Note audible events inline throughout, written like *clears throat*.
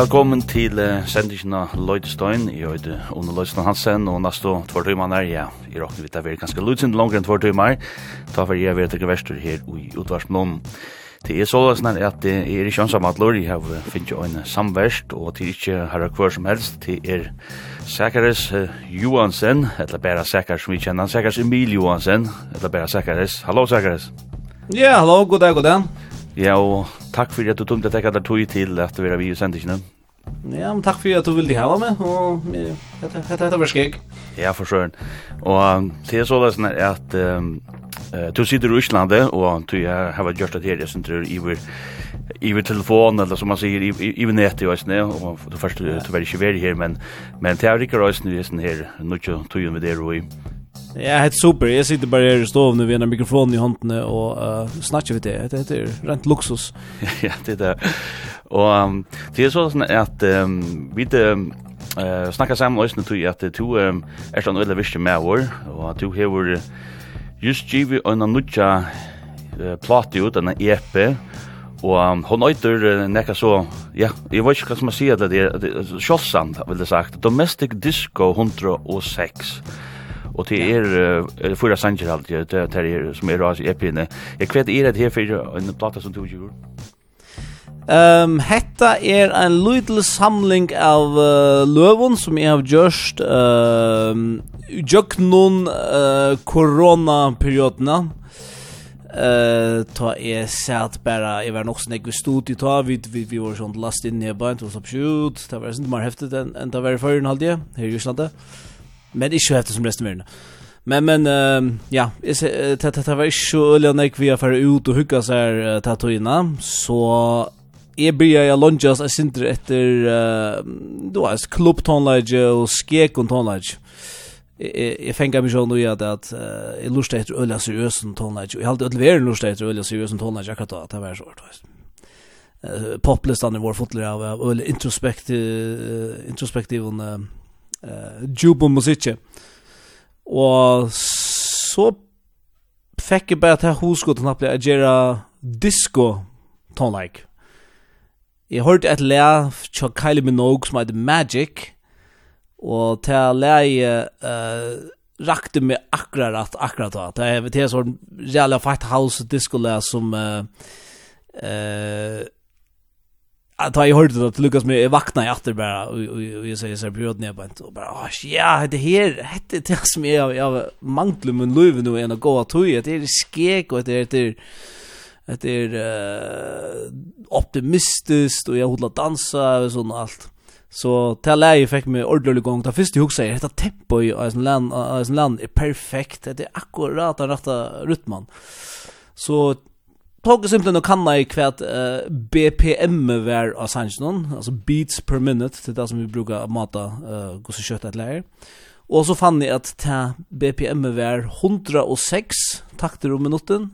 velkommen til uh, sendingen av Løydestein. Jeg heter Ono Løydestein Hansen, og neste tvær timer er ja, jeg råkner vidt at vi er ganske løydsen langere enn tvær timer. Ta for jeg vet ikke verster her i utvarsmålen. Det er så løsner at det er ikke ansamme at lor, jeg har finnet jo en samverst, og til er ikke her hver som helst. Det er Sækares uh, Johansen, eller bare Sækares som vi kjenner, Sækares Emil Johansen, eller bare Sækares. Hallo Sækares. Ja, hallo, god dag, god dag. Ja, og takk for at du tumte tekka der tog til at du vera vi i sendingen. Ja, men takk for at du ville ha meg, og dette er var skik. Ja, for søren. Og det er så det er at du sitter i Íslandi, og du har gjort det her, jeg synes du iver iver telefon eller som man säger i i nätet och snä och det första du var inte här men men det är riktigt rösten ju här nu tjujen med det och Ja, det er super. Jeg sitter bare her i stoven ved en mikrofon i håndene og uh, snakker vi det. Det heter rent luksus. *laughs* ja, det er det. Og um, det er sånn at um, vi det eh snackar samman oss nu at du um, er sånn veldig viktig med vår og att du har just givet en nutja uh, plate ut en EP Og um, hon øyder uh, nekka så, ja, jeg vet ikke hva som jeg sier det, det er sjålsamt, vil jeg sagt, Domestic Disco 106 og det er uh, fyra sanger alt det er er som er ras i epine jeg kvet er det her for en plata som du gjør? Um, hetta er ein lítil samling av uh, løvun som eg har gjørt ehm uh, jöknun uh, corona periodna uh, ta er sett bara jeg var nog snägg vi stod i ta vi vi, vi var sånn last inn i nearby och så shoot det var inte mer häftigt än än det var förrän halvdje här i Island Men ikke heftig som resten av verden. Men men uh, ja, det det det var ikke så när vi har för ut och hugga så uh, tatuina så jeg blir jeg lunges, jeg synter etter, uh, då är klubbtonlage och skekontonlage. Jag fänger mig så at uh, jeg jag etter efter seriøsen seriösen og jeg har alltid ödleverat lustar etter öliga seriøsen tonlage akkurat då. Det var så hårt poplistan i vår fotler av öl introspektiv uh, introspektiv uh, jubo musikje. Og så fikk jeg bare til hoskot til nappelig å gjøre disco tonleik. Jeg hørte et le fra Kylie Minogue som heter Magic, og til lea jeg uh, rakte meg akkurat akkurat da. Det er, det sånn reale fight house disco le som uh, uh, att jag hörde att Lucas med vakna i åter bara och jag säger så här bröd ner på inte och bara ah ja det här hette det som jag jag manglar men löv nu en gå att det är skek och det är det är uh, optimistiskt och jag hodla dansa och sånt allt. Så till läge fick mig ordentlig gång. ta första jag säger, detta tempo i sån land är perfekt. Det är akkurat den rätta rytmen Så tog simpelthen og kanna i kvært uh, BPM var av sannsjonen, altså beats per minute, til det som vi brukar mata uh, gosse kjøtt et leir. Og så fann jeg at ta BPM var 106 takter om minutten,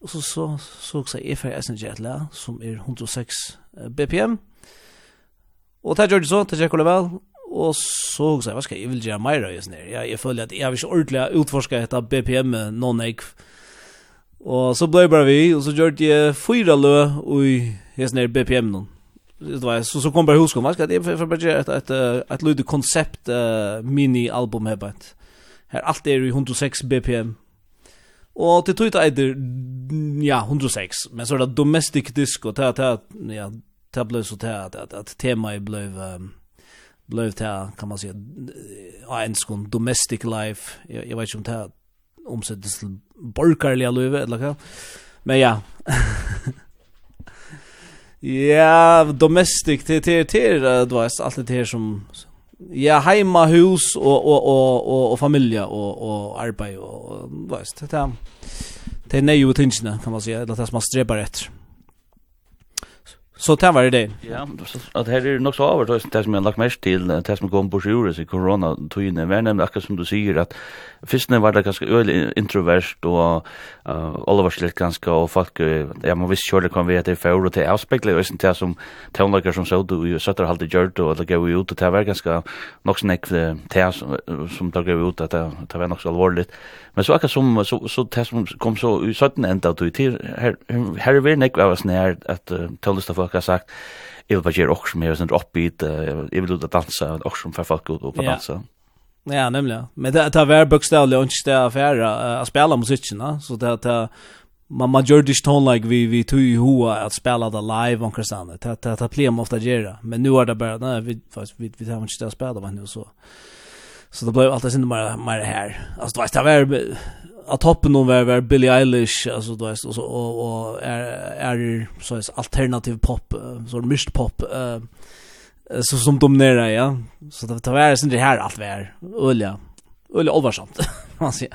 og så så så så jeg for SNG et leir, som er 106 BPM. Og det gjør det så, det tjekker det vel, og så sa jeg, hva skal jeg, jeg vil gjøre meira i sånn her. Jeg, jeg føler at jeg har ikke ordentlig utforska etter BPM, noen jeg, Og så blei bara vi, og så gjorde jeg fyra lø i hesten her BPM nå. Så, så kom bare huskom, hva skal jeg, for bare gjøre et, et, et lydig konsept uh, mini-album her bare. Her alt er i 106 BPM. Og til tog det er, ja, 106, men så er det domestic disco, det er, ja, det ble så det at, at, at temaet ble, um, ble til, kan man si, ja, en skon domestic life, jeg, jeg vet ikke om det er, omsettes til borgerlige løyve, eller hva. Men ja. *laughs* ja, domestic, det er til, du vet, alt det her som, ja, heima, hus og, og, og, og, og familie og, og arbeid, og, du vet, det er, det er nøye tingene, kan man si, eller det er som man streber etter. Så det var det. Ja, at her er nok så over det som jeg har lagt mest til, det som går på sjures i koronatøyene, var nemlig akkurat som du sier, at fyrstene var det ganske øyelig introvert, og uh, alle var slitt ganske, og folk, ja, man visste kjørlig kan vi heter i fjord, og det avspekler jo ikke det som tøvnlager som så du, og søtter halte gjørt, og det gav vi ut, og det var ganske nok snakk det som det gav vi ut, at det var nok så alvorlig. Men så akkurat som, så, så det som kom så i 17 enda, og her, her, her er vi nekk av oss nær, at uh, tøvnlager folk har sagt jag vill bara göra också mer sånt uppbit jag vill ut och dansa och också för folk ut och dansa Ja, nämligen. Men det tar var bokstavligt inte det affära att spela musiken, så det att man man gör det tone like vi vi tog ju hoa att spela det live on Kristanne. Det det det blir ofta göra. Men nu är det bara nej vi fast vi vi har inte det spela det nu så. Så det blev alltid synd mer mer här. Alltså det var att toppen hon var var Billie Eilish alltså då är så och och är är så är alternativ pop så mist pop eh så som dominerar ja. Så det tar vara sen det här allt vär olja olja översamt *laughs* man ser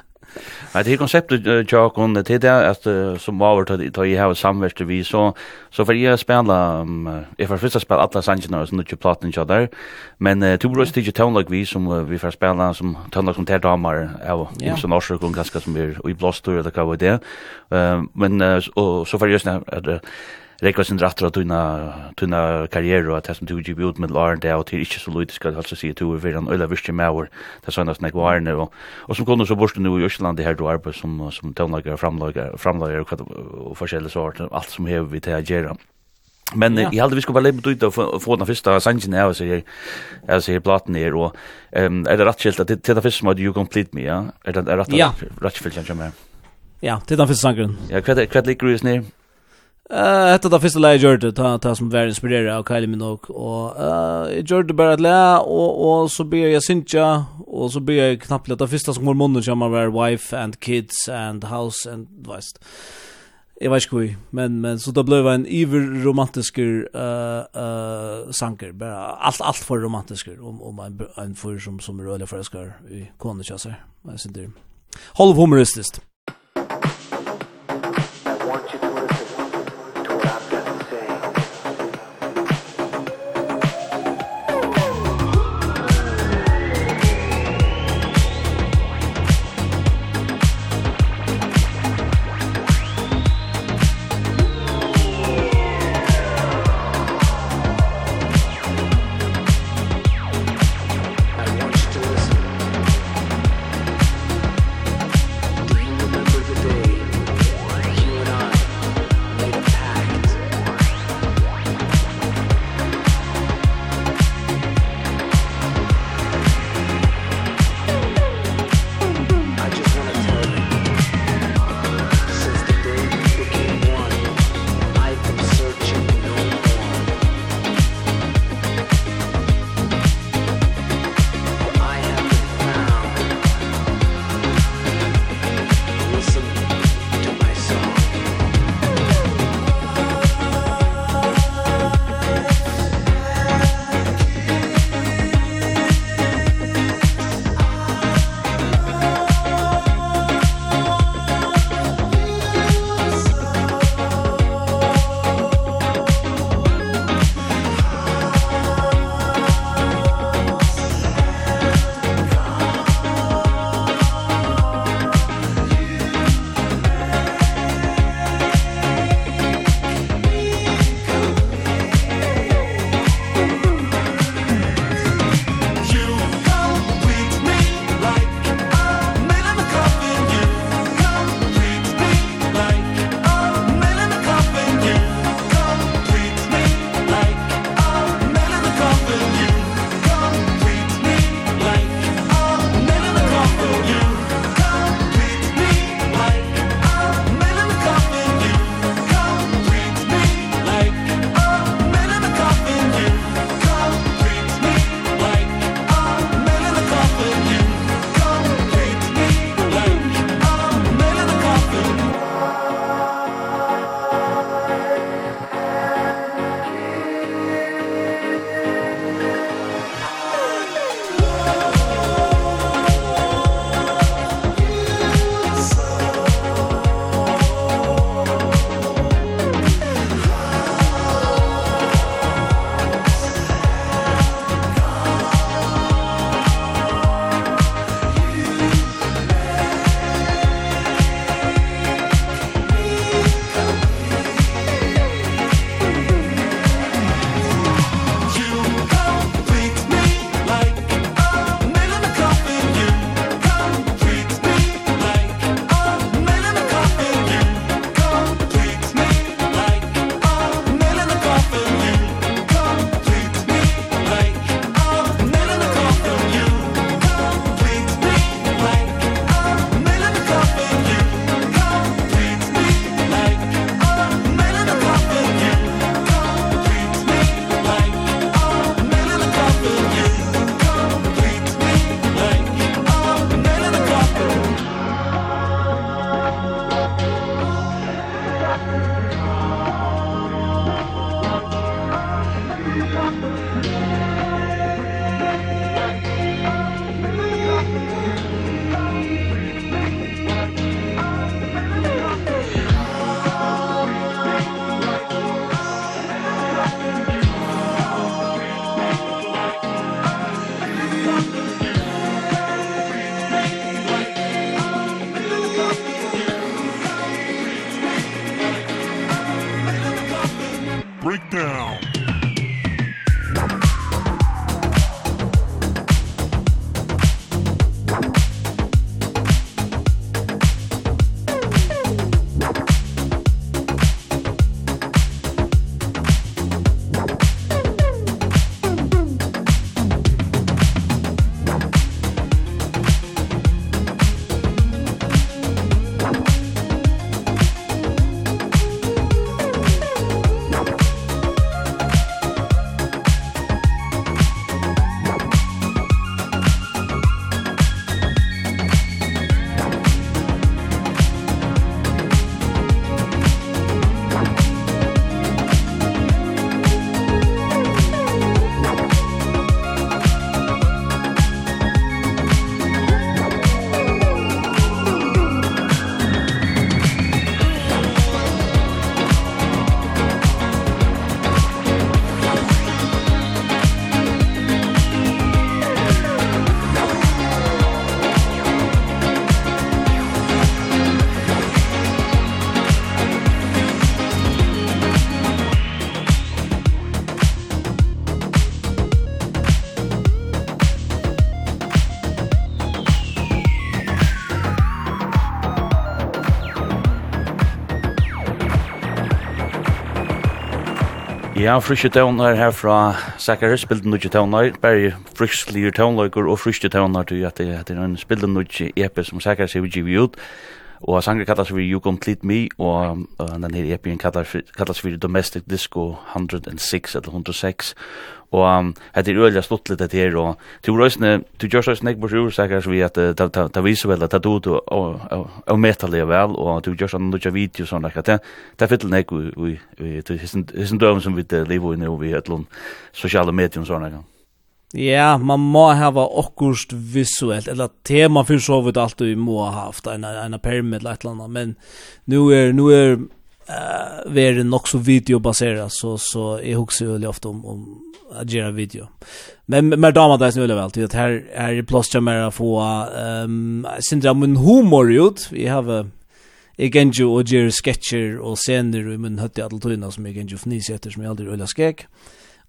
Ja, det konceptet konseptet, Tjakon, det er det at som var over til jeg har samverste vi, så, så för jag spela, um, if I first spela alle sangene, så nu ikke platen ikke men uh, du bruker town like vi, som vi får spela, som tøvnlag som terdamer, av ja. som också og ganska som vi i blåstur, eller vad var det, men uh, så for jeg snart, Rekva sin rattra tunna tunna karriere og at det som du gikk ut med Lauren det og til ikke så lite skal altså si to over en øyla virkje med og det sånn at nek var og, og som kunne så borste nu i Østland her du arbeid som, som tøvnlager, framlager, framlager og, og forskjellig sort alt som hever vi til å gjøre Men ja. jeg hade vi skulle bare lämna ut og få den første sangen här og så jag alltså här plattan här och ehm det rett skilt at det det första mod you complete me ja Er det rätt rätt skilt jag med Ja, det är den første sangen. Ja, hva er det ligger ju snär. Eh, uh, det första läget gjorde ta ta som var inspirerad av Kylie Minogue och eh uh, gjorde bara att lä och och så ber jag synja och så ber jag knappt det första som var munnen som var wife and kids and house and vast. Jag vet inte men men så då blev en ever romantisk eh uh, eh uh, sanker bara allt allt för romantisk om om en en för som som rörliga förskar i konstnärer. Jag syns det. Halv humoristiskt. Ja, frysje tøvnar her fra Sakaris, spilte nødje tøvnar, bare fryslige tøvnløyker og frysje tøvnar til at det er en spilte nødje epe som Sakaris er vi givet ut. Og sangen kallas vi You Complete Me, og uh, den her epien kallas, kallas vi Domestic Disco 106 eller 106. Og um, det er øyelig slutt litt etter her, og til røysene, til Gjørs Røysene ikke bare ursaker vi at det viser vel at det er du og metalig vel, og til Gjørs Røysene ikke video og sånn, det er fyllene ikke i hissen døven som vi lever i nå, vi er et eller annet sosiale medier og sånn, ikke? Ja, man må hava okkurst visuelt, eller tema för så vidt allt du må ha haft, en, en perm eller et eller men nu är, nu är uh, veri är så videobaserat, så, så jeg huxar ju ofta om, om att göra video. Men mer damer där snurrar väl till att här är plats jag mer få ehm syndra men humor ut. Vi har igen ju och ger sketcher och scener i men hade alla tunna som igen ju fnis heter som jag aldrig ölla skek.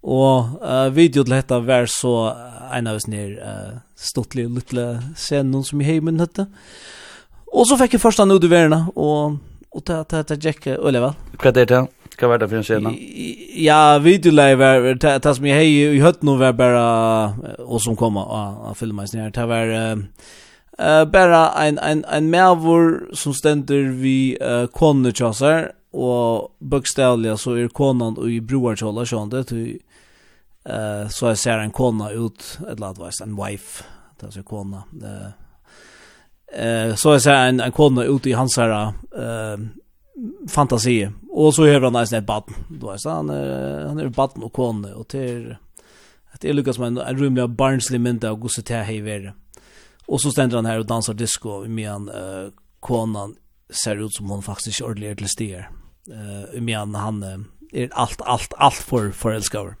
Og uh, video til dette var så en av oss nir uh, stortlig og lytle scenen som i heimen hette. Og så fikk jeg først han ut i og, og ta, ta, ta, Jack øyne vel. Hva er det? Hva var det for en scene? Ja, videolei var, det som jeg hei i høtten var bare, og som kom av filmen sin her, Det var... Uh, Uh, bara en, en ein som stender vi uh, konu tjasser, og bøkstavlig så er konan i broarkjola sjående til eh så jeg ser en kona ut ett ladvis en wife där så kona eh så jeg ser en en kona ut i hans her eh fantasi och så hör han nästan ett bad. då är han han är baden och kona och till att det lyckas som en rymlig barnslig mynd av gosse te hever och så ständer han här och dansar disco medan uh, konan ser ut som hon faktiskt ordentligt till stier eh medan han är allt allt allt för förälskar. Eh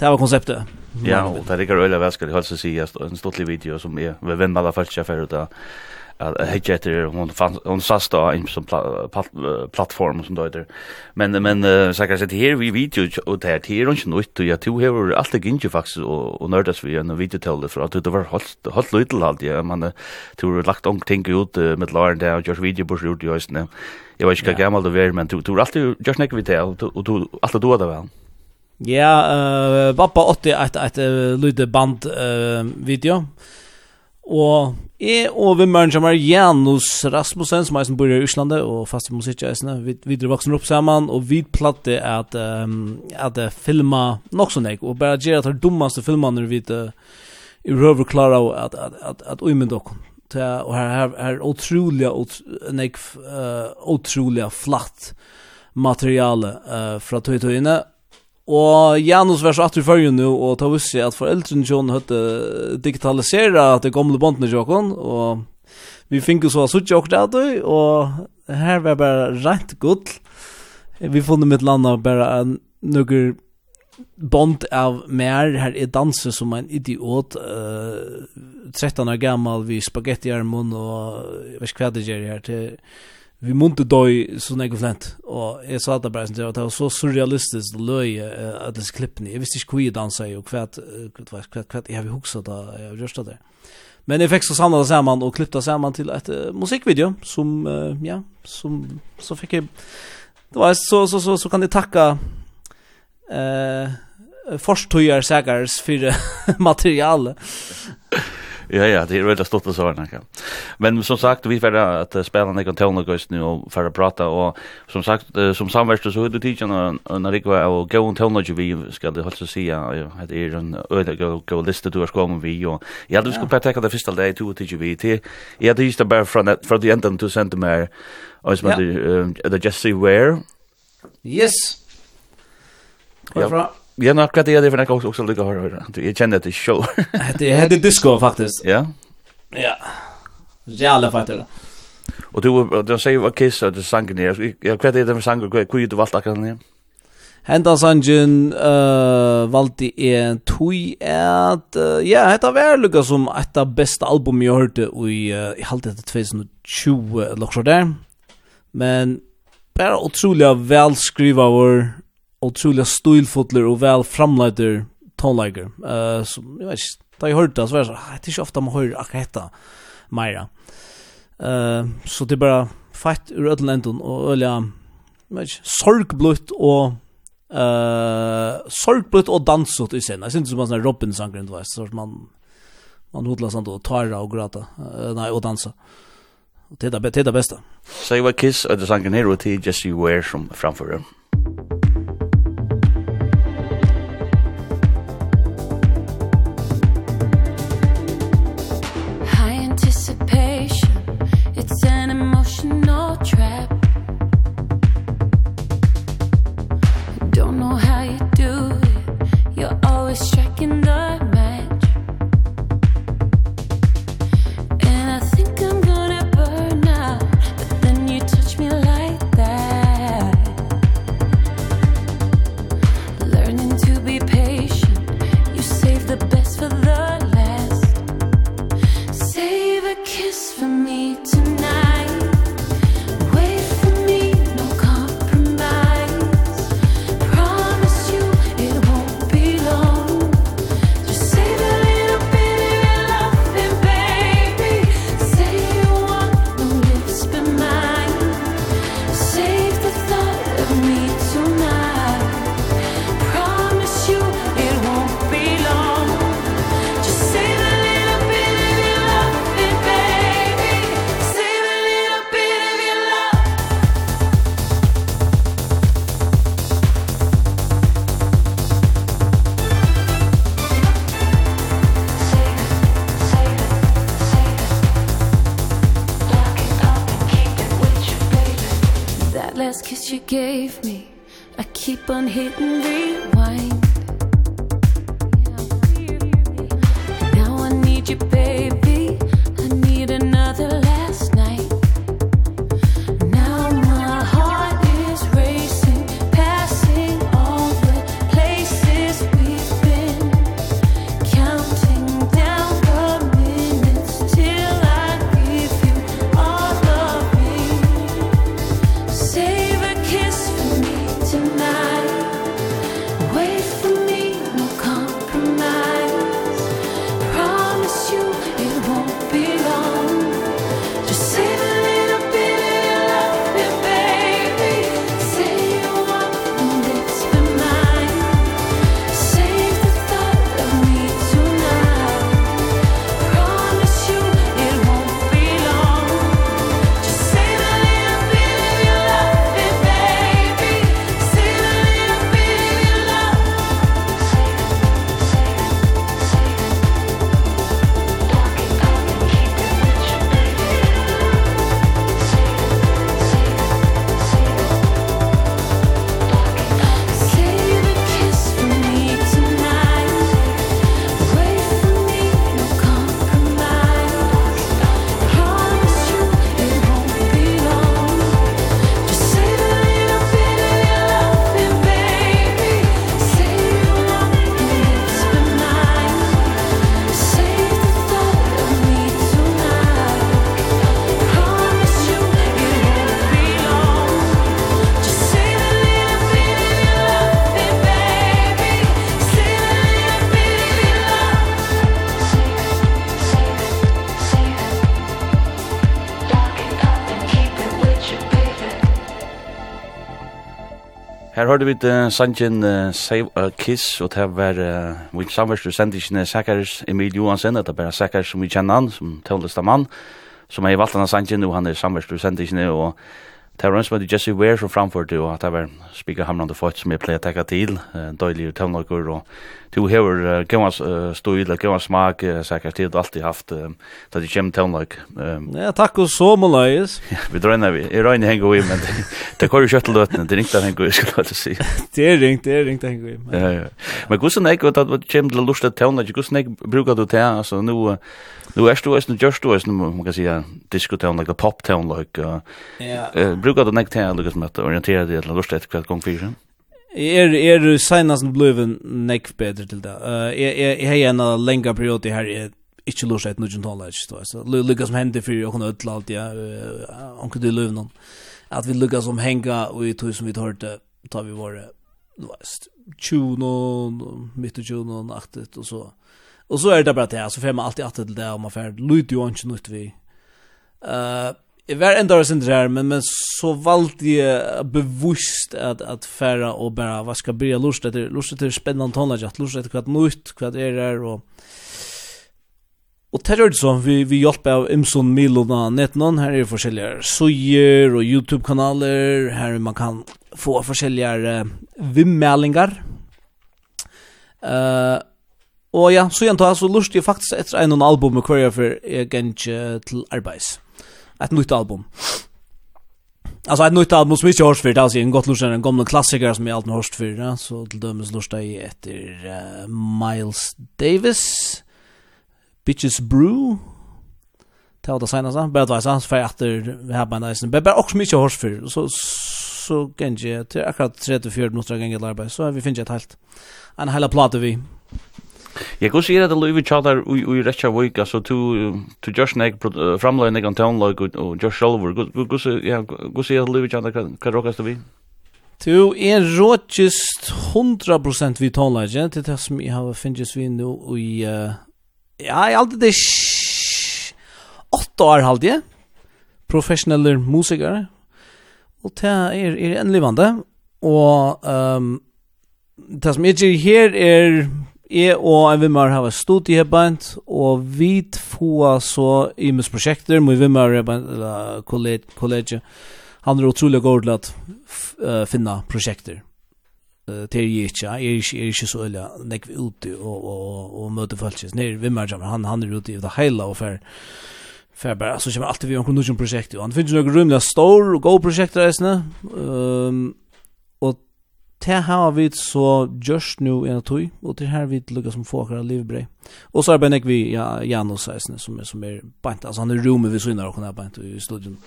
Det var konceptet. Ja, och det är öliga väl skulle helst se en stortlig video som är vi vem alla falska jag för det att hejja efter hon fanns hon sas då in som plattform som då heter. Men men så kan säga här vi video och det här här och nytt och jag tog här allt det gick ju faktiskt och och nördas vi en video till för att det var halt halt lite halt ja man tror lagt om ting ut med Lauren där och just video på gjort just nu. Jag vet inte hur gammal du är men du tror alltid just näck vi till och du alltid då där väl. Ja, eh pappa åtte ett ett lite band eh video. Og jeg og vimmeren som er Janus Rasmussen, som er som bor i Øslande, og fast i musikkjæsene vi, vi vokser opp sammen, og vi platte at, um, at filma nok sånn jeg, og bare gjør at det dummeste filmene vi uh, i røver klarer av at, at, at, at uimend dere. Og her, er her utrolig, utrolig, uh, utrolig flatt materiale uh, fra tøytøyene, Og Janus var så atter i fyrju nu, og ta vissi at foreldrene John høtte digitalisera det gamle bondene Jokon, og vi fink så sutt okkur at du, og her var bare rent gull. Vi funnet mitt landa bare nukker bond av mer, her er danse som en idiot, uh, 13 år gammal, vi spagetti armon, og jeg vet ikke hva det gjør her, til vi munte døy så nek flent, og jeg sa det bare, det var så surrealistisk det løy at disse klippene, jeg visste ikke hvor jeg dansa i, og hva, hva, hva, hva, jeg har hukset det, jeg har gjørst det. Men jeg fikk så samla det sammen, og klippte det sammen til et uh, musikkvideo, som, uh, ja, som, så fikk jeg, det var så, så, så, så kan jeg takka, eh, uh, forstøyar sækars for *laughs* materialet. Ja, ja, det är väldigt stort att säga. Men som sagt, vi får att spela några toner guys nu och för att prata. Och som sagt, som samverste så är det tidigare när det går av gåen toner vi ska det hålla sig att det är en öde gå lista du har kommit vi. Och jag hade vi skulle bara täcka det första dag till tidigare vi till. Jag hade just bara från från the end of to centimeter. Och så med the Jesse Ware. Yes. Varför? Ja, nok hva det er det for nekka også også lykke å høre. Jeg kjenner det ikke selv. *laughs* Det er det disco, faktisk. Ja? Ja. Jævla faktisk. da. Og du, du sier hva kiss og du sangen Ja, Hva er det med sanger? Hva er du valgt akkurat her? Henda sangen uh, valgte jeg tui at, uh, ja, hetta var lukka som et av beste album jeg hørte i, uh, i halvt etter 2020, eller så der. Men bare utrolig velskriva vår otroliga stilfotler och väl framleider tonlager. Eh så jag vet inte, da jag hörde det så var det så det är inte ofta man hör akkurat detta Maira. Eh så det är bara fett ur ödlen änden och öliga vet sorgblött och eh sorgblött och dansot i sen. Jag syns som en sån Robin sangren du vet så man man hodlar sånt och tar och gråta. nej och dansa. Det är det bästa. Så jag var kiss och det sangen här och till Jesse Ware som framför. hørte vi til Sanjen uh, Save a Kiss, og det var uh, vi samverste sendingene Sækers Emil Johansen, det er bare Sækers som vi kjenner han, som tøvnlista mann, som er i valgtene Sanjen, og han er samverste sendingene, og det var en som heter Jesse Ware som framførte, og det var spikker hamrande folk som jeg pleier å tekke til, uh, døylig og tøvnlager, og du hever uh, gammans uh, stil, gans smak, uh, sikkert tid alltid haft uh, da det kommer till like. Ja, takk og så mycket. *laughs* Vi drøyner vi. jeg røyner henger vi, men det kör ju köttel då det ringte henger vi, skulle jeg si. Det er ringt, det *laughs* er ringt henger vi. i. Ja ja. Men hvordan er det at det kommer till lust att tälna, hvordan er det bruker du ta alltså nu nu är du är just du är man kan säga disco town like a pop town like. Ja. uh, Brukar du näck ta lucas med att orientera dig till lust att kvart gång fyra er er senast bluven neck better til det. Eh uh, er er en langa period her er ikkje lur sett nokon talar ikkje då. Så lukka som hende for og kunna ödla alt ja. Onkel du luven At vi lukka som henga og i tog som vi hørte tar vi våre vast 20 mitt og 20 aktet og så. Og så er det bare det, så får man alltid alltid til det og man får lyd jo ikke nytt vi. Uh, Jeg var enda av sin där men men så valgte jeg bevisst att att färra och bara vad ska börja lusta etter, lusta det spännande tonage att lusta etter hva nytt kvart är Og och Och terror så. Vi vi hjelper av Imson Milona net någon här är suger og och Youtube kanaler här man kan få forskjellige uh, Eh uh, och ja så jag tar så lustigt faktiskt ett en album med query för jag kan till arbets ett nytt album. Alltså ett nytt album som inte hörs för det alltså en gott lust en gammal klassiker som jag alltid hörst för ja? så till dömes lust i efter uh, Miles Davis Bitches Brew ta det senast han bara att han för att vi har bara nice men bara också mycket hörs för så så kan jag till akkurat 34 minuter gånger arbete så vi finns ett helt en hela platta vi Jeg går sier at det løyver tjater ui rettja vik, altså tu Josh nek framløy nek antan løyk og Josh Sjolver, går sier at det løyver tjater hva råkast det vi? Tu er råkist 100% vi tåla, ikke? Det det som jeg har finnes vi nu i, ja, jeg alltid det åtta år halde jeg, professioneller musikere, og det er, er en livande, og um, det som jeg gjør her er Jeg og en vimmer har stått i hebbeint, og vi få så i mye prosjekter, med vimmer eller kollegiet, han er utrolig god til å finne prosjekter til jeg ikke, jeg er ikke, er ikke så øyla nekk ute og, og, og møte følelses nere ved meg, han, han er ute i det heila og fer fer bare, så kommer alltid vi omkring noen prosjekt, og han finnes noen rymlig stor og god prosjekt reisende, um, og det har vi så just nu en tog, og det har vi lukkar som får våra livbrei. Og så er Benek vi, ja, Janus Eisne, som er, som er bant, altså han er rumet vi synar og han er bant i studion.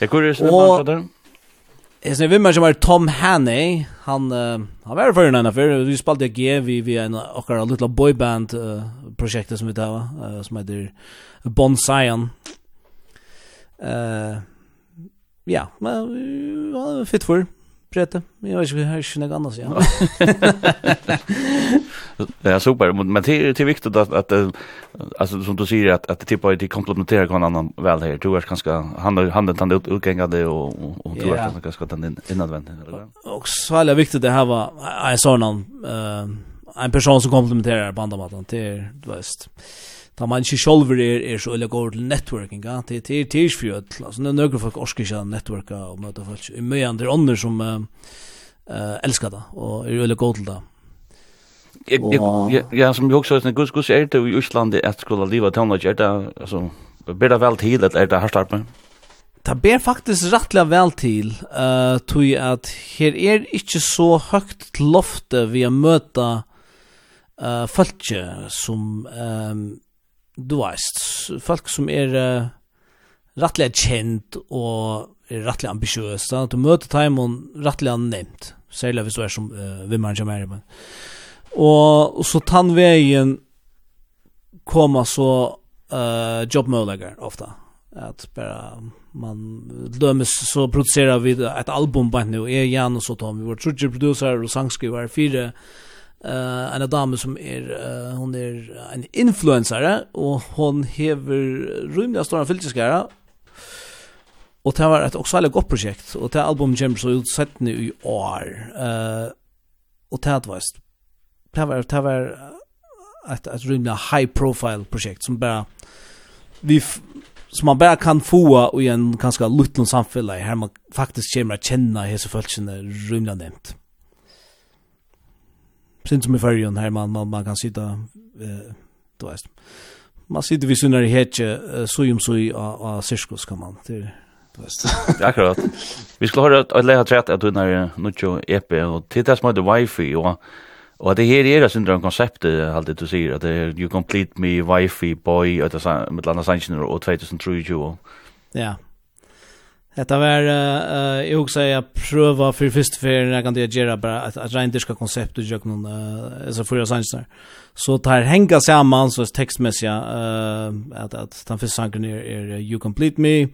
Jeg går i sinne bant, Fader? Jeg synes vimmer som er Tom Haney, han, uh, han var fyrir enn fyrir, vi spalte G, vi, vi er en akkurat lilla boyband-prosjektet som vi tar, uh, som heter Bonsayan. Uh, ja, men uh, fit for, Brete, jag vet inte, jag har inte något ja. ja, super, men det är det är viktigt att att alltså som du säger att att typ att det komplementerar kan annan väl här. Du är ganska han han den utgängade och och du är ganska den inadvänd. Och så är det viktigt det här var en sån uh, en person som komplementerar på till du vet. Da man ikke selv er, er så eller går til networking, ja, Det, til til til fjöld, altså det er nøkker folk orsker ikke networka og møte folk, i mye andre ånder som uh, uh, elsker det, og er veldig god til det. Jeg, jeg, jeg, som jeg også har sagt, hvordan er det i Østlandet at skulle livet til noe, er det, altså, ber det vel til, eller er det her hardt Det ber faktisk rettelig vel til, uh, tog at her er ikke så høyt loftet vi har møta uh, folk som um, du veist, folk som er uh, rettelig kjent og er rettelig da, du møter Taimon rettelig nevnt, særlig hvis du er som uh, vimmeren kommer her. Og, og så tann veien koma så uh, jobbmøleger ofta, at bara man dömes så producerar vi ett album bara nu är Janus så Tom vi var trudger producer og sangskriver fyra uh, en dame som er, uh, hon er en influencer og hon hever rymliga stora fylkiskare, og det var et også veldig godt prosjekt, og det albumet kommer så utsett nu i år, uh, og det var, det var, det var et, et rymliga high profile projekt som bara vi som man bara kan få i en ganska liten samfälle här man faktiskt kommer att känna hese följande rymliga nämnt sin som i färgen här man, man, man kan sitta eh, du vet man sitter vid sunnar i hetje så om så av cirkus kan man till *laughs* Akkurat. Vi skulle höra att lära trätt att du när nu EP och titta små det wifi och Och det här är det en konceptet alltid du säger att det är you complete me wifi boy att det med landa sanction och 2023. Ja. Detta var eh jag också jag pröva för först för när jag kan det göra bara att att rent diska koncept och jag någon så för jag sen Så tar hänga samman så textmässiga eh att att den första sanken är är you complete me.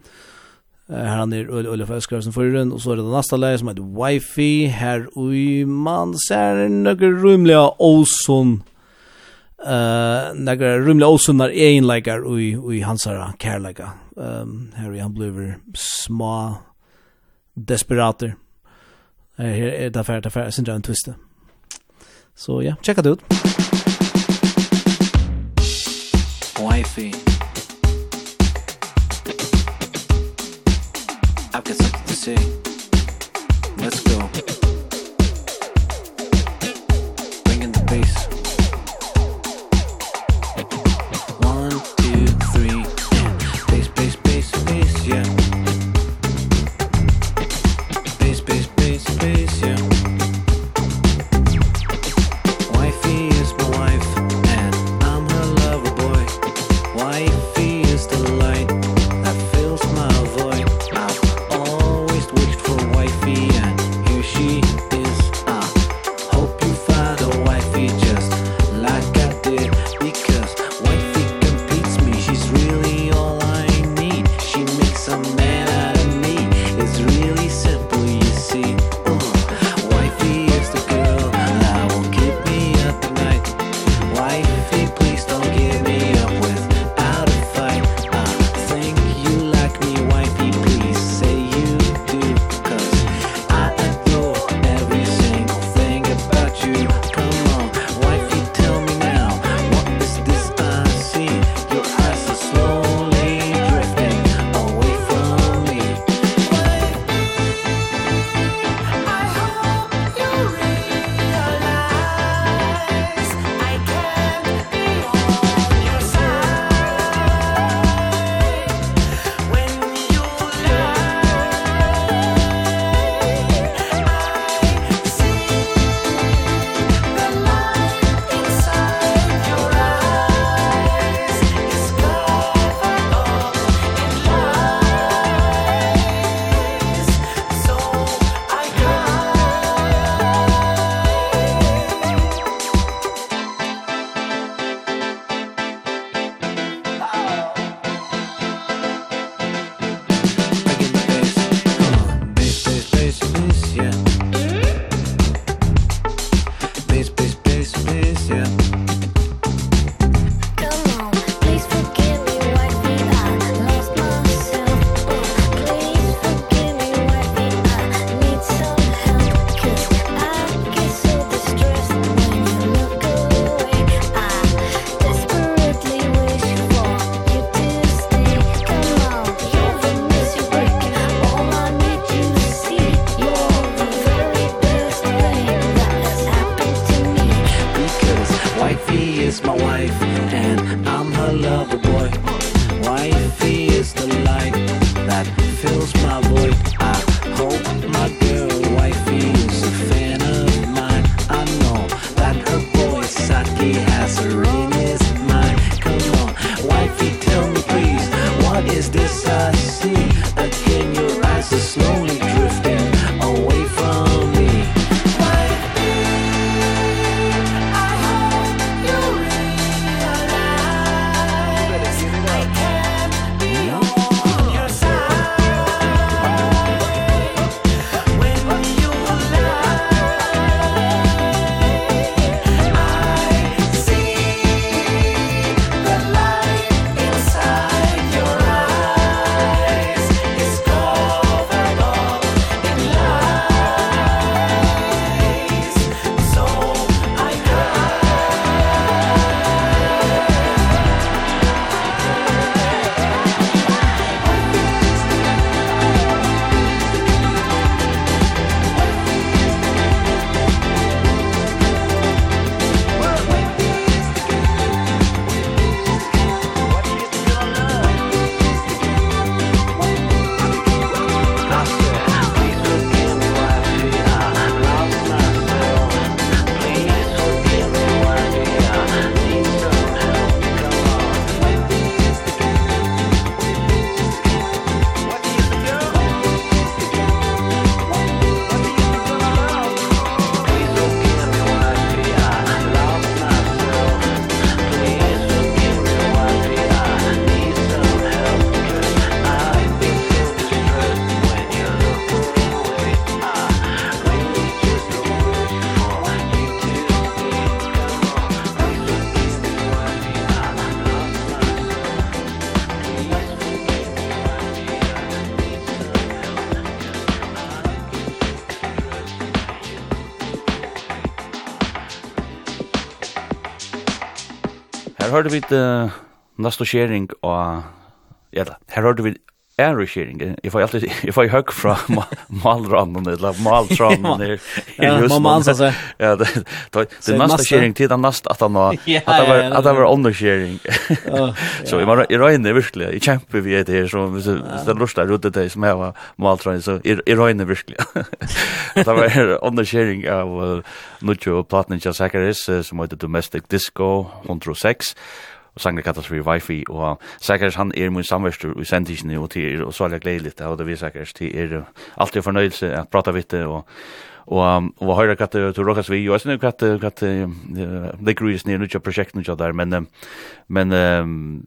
Här han är Ulla Fäskar som förrän och så är det nästa läge som heter Wifi här och man ser några rumliga awesome eh några rumla osunnar likear ui ui hansara kärleika. Ehm um, Harry han blir små desperater. Eh här är det affär affär sen en twist. Så ja, checka det ut. Wifey. I've got something to say. Let's go. hørte vi uh, næste skjering og ja, da, her hørte vi Æreskjering, jeg får alltid, jeg får høyk fra malrannen, eller maltrannen, her *laughs* i husen. Ja, man så seg. Ja, det det er nästa sharing till den nästa att han var, *laughs* att *laughs* det var under underskjering. Så jeg røyner verkligen i kjemper vi etter her, så så det er lort der ute til som jeg var maltrannen, så jeg røyner verkligen Det var under sharing av Nudjo Platninja Sakaris, som heter Domestic Disco 106, og sangre kallas for Wi-Fi, og sikkert han er min samverstur i sendtisene, og til er og så er det gledeligt, og det vi sikkert, til er alltid fornøyelse at prata vitt det, og og og høyrra kat til Rokas vi og snu kat katt det gruis ni nú project nú der men men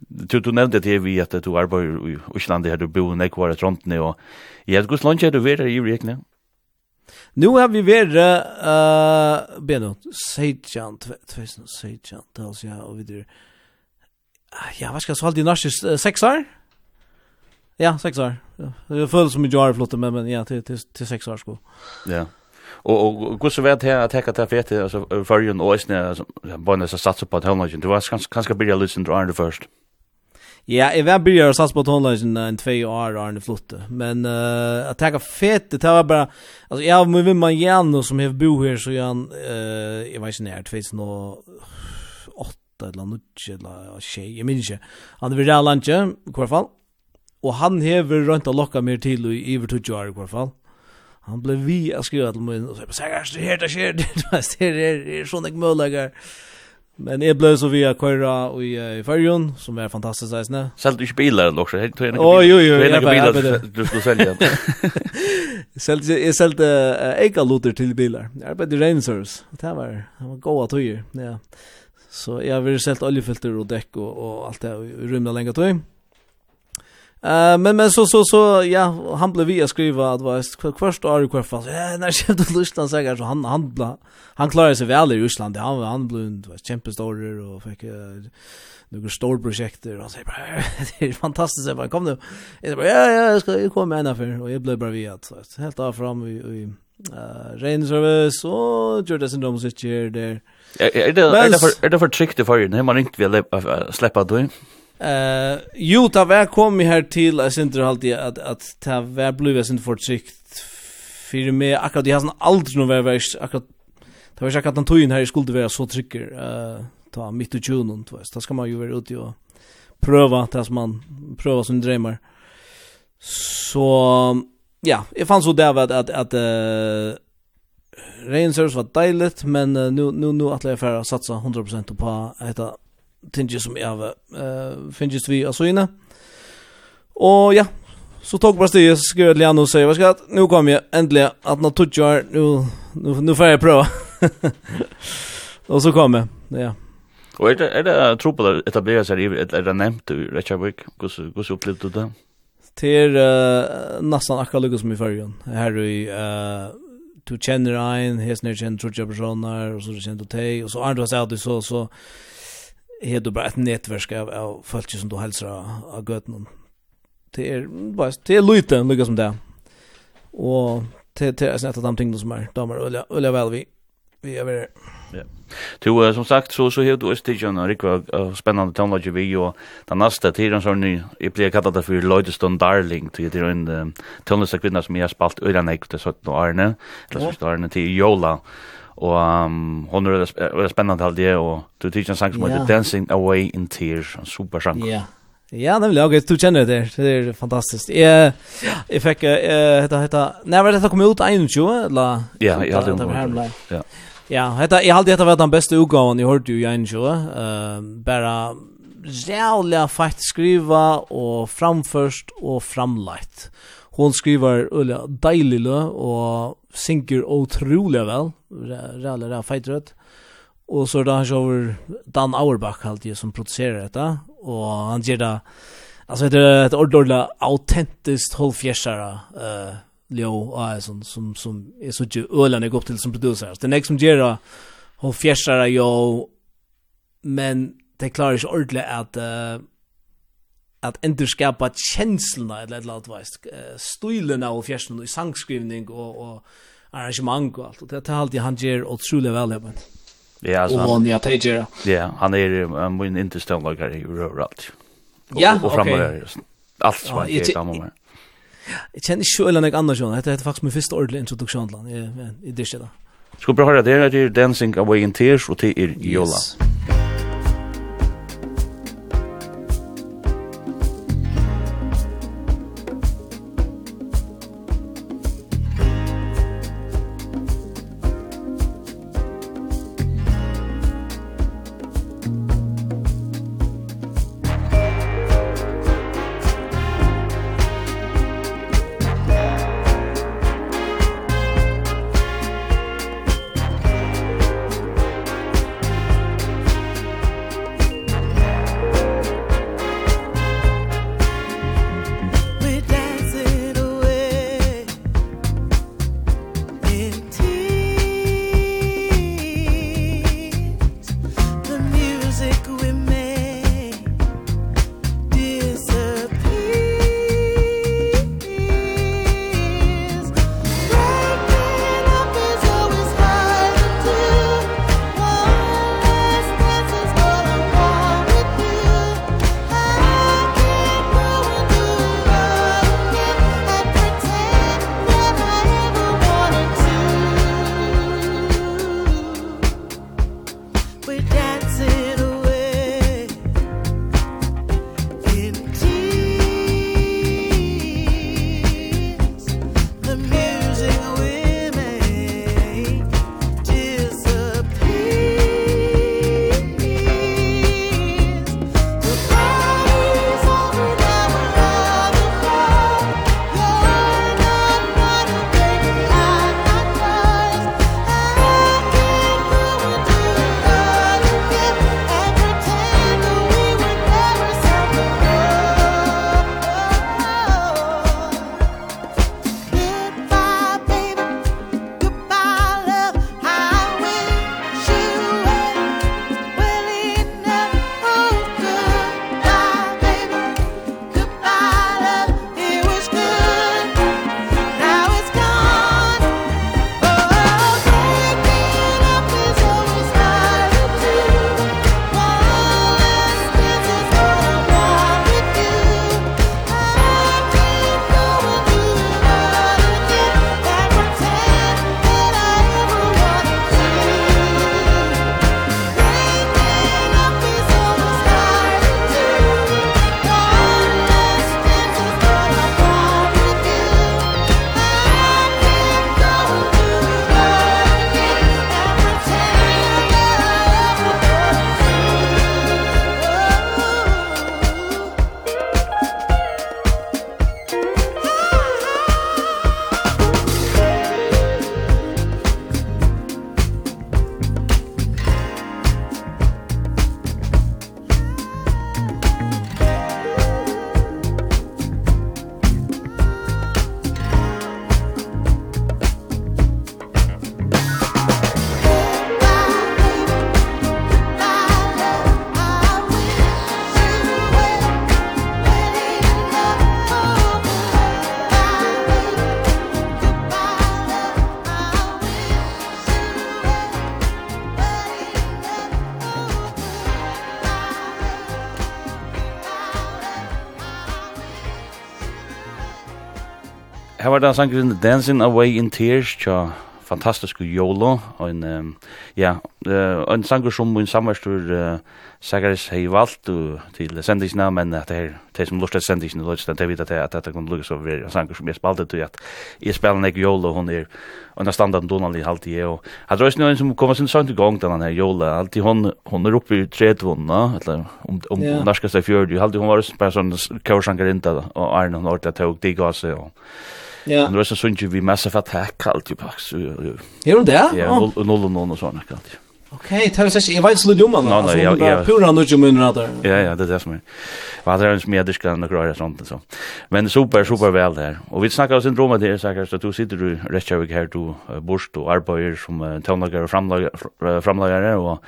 du du nevnte det vi at du arbeider i Island her du bor nei kvar at og jeg gus lunch du vera i rekne Nu har vi vera eh beno Sejan 2000 Sejan alltså jag och vidare ja, vad ska jag säga, det Uh, sex år? Ja, sex år. Det føles som jag har flottat men, men ja, till, till, till sex år sko. Ja. Og, og hvordan vet jeg at jeg kan ta fete, altså førjen og æsne, bare jeg satsa på at håndlagen, du var kanskje byrja litt sin Arne først? Ja, jeg var byrja å satsa på at håndlagen en tvei år og arne flotte, men uh, at jeg fete, det var bara altså jeg har med vimma Jano som har bo her, så jeg, uh, jeg vet ikke nær, 2000 åtta eller nutje eller tjej, jeg minns ikke. Han er ved Real Lange, i hvert fall. Og han hever rønt å lokka mer til i iver 20 år, i hvert fall. Han ble vi å skriva til min, og så jeg bare, det her, det skjer, det her, det er sånn ikke møllegger. Men jeg ble så via Køyra i, i Førjun, som er fantastisk eisne. Selv du ikke bilar, eller også? Du er ikke jo, jo, jo, jeg biler du skulle selge. Selv, jeg selte uh, eikalloter til biler. Jeg arbeidde i Rangers. Det var, det var goda tøyer, ja. Yeah. Så jag har selt oljefilter och dekk och, og allt det i rymda lenge tog. Uh, men men så så så ja han blev vi att skriva att var först år i kvarfall ja när jag till Ryssland så så han han bla, han klarade sig väl i Ryssland han han blev var kämpestor och fick uh, några stora projekt och så bara *laughs* det är fantastiskt bara kom nu jag bara ja ja jag ska jag kommer ända för och jag blev bara vi att så helt av fram i, i uh, Reinservice och Jordan Syndrome sitter där Er det er det for er det for trick det för dig? Man inte vill släppa då. Eh, jo, ta vær kom här till jag synte alltid att att ta vær blev jag för trick för mig akkurat jag har aldrig nog varit akkurat Det var säkert att han tog in här i skulle være så trykker eh ta midt i tjunon du vet. Det ska man ju være ute och pröva det som man pröva som drømmer Så ja, jeg fann så där at att att eh Rain Service var dejligt men uh, nu nu nu att jag färra satsa 100% på detta tinge som jag eh finns vi alltså inne. Och ja, så tog bara det skulle Liano säga vad ska nu kommer jag äntligen att nå touchar nu nu nu får jag prova. *laughs* och så kommer ja. Och är det är det tro på att etablera sig i eller det nämnt du Richard Wick hur hur upplevde du det? Det är uh, nästan akkurat som i förrjun. Här är uh, du känner en, hes hesner känner trutja personer, och så känner du dig, och så är du så så, så är du bara ett nätverk av, av folk som du hälsar av göten. Det är, bara, det är lite, lika som det. Och det, det är ett av de ting som är, damer, öliga, öliga väl vi, vi är Ja. uh, som sagt så så hevur du stigjana rikva uh, spennandi tónleiki vi og den næsta tiden so ni blir blei det ta fyrir Lloydstone Darling til en ein tónleiki kvinna sum eg spalt øra neikt so at Arne, eller so Arne til Jola. Og um, hon er veldig spennende alt det, og du tykker en sang som heter Dancing Away in Tears, en super sang. Ja, Ja, nemlig, ok, du kjenner det, det er fantastisk. Jeg, jeg fikk, uh, hetta, hetta, nei, var dette kom ut 21, eller? Ja, jeg hadde jo. Ja, Ja, hetta jag hade detta var den bästa utgåvan jag hörde ju jag Ehm, uh, bara jävla fætt skriva och framförst och framlagt. Hon skriver ulla deilig lø og synker utrolig vel. Ræle fætt rødt. Og så er det han sjåver Dan Auerbach alltid som produserer dette. Og han gjør det, altså det er et ordentlig autentiskt holdfjersere uh, Leo och som som som är så ju ölen jag upp till som producer. Den nästa som gör hon fjärsar jag men det klarar inte ordentligt att uh, att ändå skapa et eller annet veist, vis stilen av fjärsen i sangskrivning og, og arrangement og alt, og Det er alltid han ger otroligt väl här. Ja, alltså. Och han jag tager. Ja, han är en min intressant lagare i överallt. Ja, okej. Allt som han gör. Jeg kjenner ikke så eller noe annet sånn. Dette er faktisk min første ordentlig introduksjon til han i, i det stedet. Skal vi bare høre det, det er Dancing Away in Tears, og det er Jola. Yes. var det sangren Dancing Away in Tears, tja fantastisk jolo, og en, um, ja, uh, en sanger som min samverstur uh, Sagaris hei valgt uh, til sendingsna, men at det er de som lustet sendingsna, det er at det, at det kan lukkes over en sanger som jeg spalte til, at jeg spiller nek jolo, hun er under standard Donald i halvtid, og jeg tror ikke en som kommer sin sang i gang til her jola, alltid hun, hun er oppe i tredvunna, eller om, om yeah. norskast i fjord, alltid hun var bare sånn kaursangarinta, og Arne, hun ordentlig tog, digg av seg, og Ja. Det var så sånt ju vi massa för attack allt ju pax. Är hon där? Ja, noll och noll och såna kan. Okej, tar sig jag vet slut. Nej, nej, jag jag pura nu ju men där. Ja, ja, det är det som är. Vad det är ens mer det ska några grejer sånt så. Men super super väl där. Och vi snackar oss syndromet dröm där säkert att du sitter du rätt jag här du borst och arbetar som tonlager och framlager framlagare och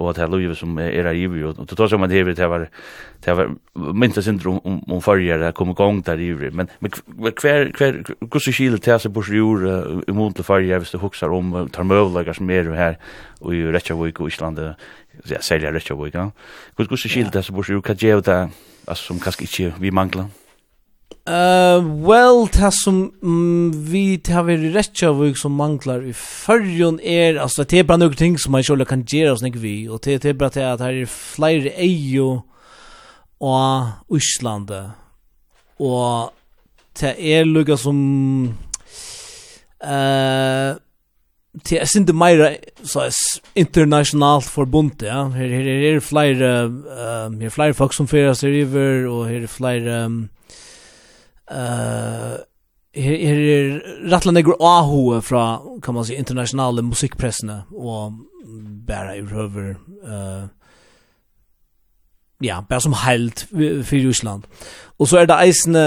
og at det er livet som er her ivrig, og til tross om at det var, det var minst synder om, om, om farger, det kom i gang der ivrig, men, men hver, hver, hvordan skil til seg bors jord uh, imot til farger, hvis du hukser om, tar møvlegar som er her, og i Reykjavik og Island ja, særlig Reykjavik, ja. Hvordan skil til seg bors jord, hva gjør det, altså, som kanskje ikke vi mangler? Uh, well, det som mm, vi tar vi rett av og som manglar i fyrjon er, altså det er bara noen ting som man sjåla kan gjøre oss nek vi, og det er bara det at her er flere eio og Íslande, og det er lukka som uh, det er sindi meira så er internationalt forbundet, ja, her, her, her er flere uh, her er flere folk som fyrir seg river, og her er flere um, uh, her, her er rattla negur ahue fra, kan man si, internasjonale musikkpressene, og bæra i røver, uh, ja, bæra som heilt fyrir Russland. Og så er det eisne,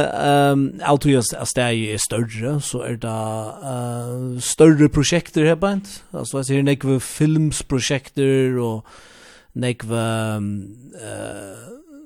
um, autogjast at steg er større, så er det uh, større prosjekter her beint, altså jeg sier nekve filmsprosjekter, og nekve um, uh,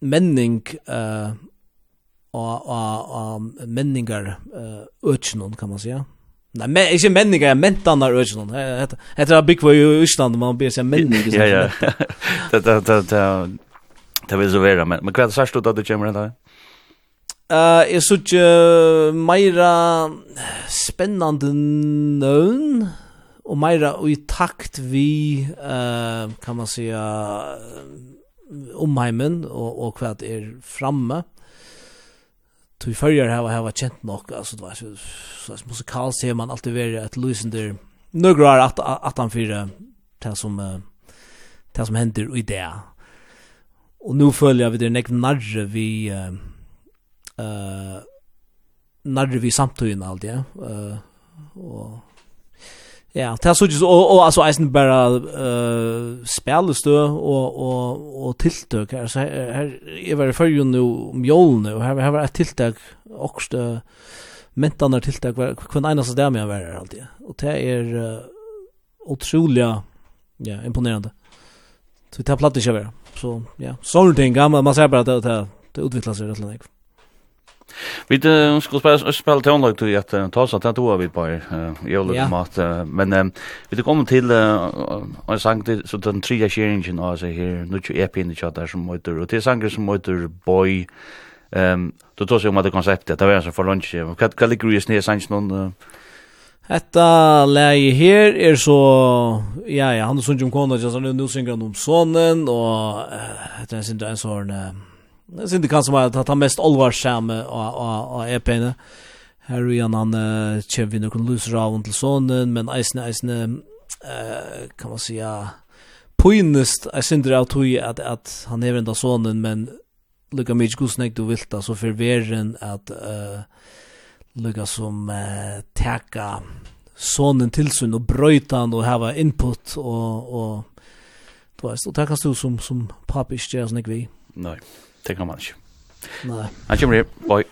menning eh og og og menningar eh kan man säga. Nei, men ikke menningar, mentanar økjennom. Hette det bygg var jo i Øsland, man blir seg menning. Ja, ja. *laughs* Det, det, det, det, det vil så være, men, men hva er det sørst ut at du kommer enda? Uh, jeg synes ikke meira spennende nøvn, og meira i takt vi, uh, kan man säga, omheimen og, og hva det er framme. Tog følger her og her var kjent nok, altså det var så, så, så musikal ser man alltid være et lysender nøgra er at, at han fyrer det som, det som hender i det. Og nu følger vi det nek narre vi uh, uh, narre vi samtøyen allt ja. Uh, og Ja, det er så ju och och alltså Eisen bara eh og, og, och och tilltök her, her er väl för jo nu om jol nu her var et tilltag också mentan tilltag var kun en så där med var her alltid og det er uh, otroliga ja imponerande. Så det har plattat ju være, Så ja, sånne ting, gammal man ser bare at det det det utvikler seg rett og slett. Vi uh, skulle spela spela tonlag till att uh, ta så att då vi på i olika mat men um, vi kommer till och sang till så den tredje skeringen alltså här. Nu ju EP in the chat där som motor och det sanger som motor Boy. Ehm då tar sig om det konceptet. Det var så för lunch vad kan ligger ju snä sanns någon Hetta lei her er så ja ja han sungum kona just nu synger han om sonen og det er sin ein sån Det synd det kan som att han mest allvarsamme och och och EP:n. Här är han han chef vi kan loser av till sonen men eisne, eisne, eh kan man säga poinest jeg synd det att hur att han är enda sonen men lukka mig god snäck du vilt så for veren att eh lukka som uh, teka sonen till sin och bröta han og hava input och och Du vet, och det kan stå som, som papi ikke gjør sånn vi. Nej det kan man ikke. Nei. Han kommer her, bye.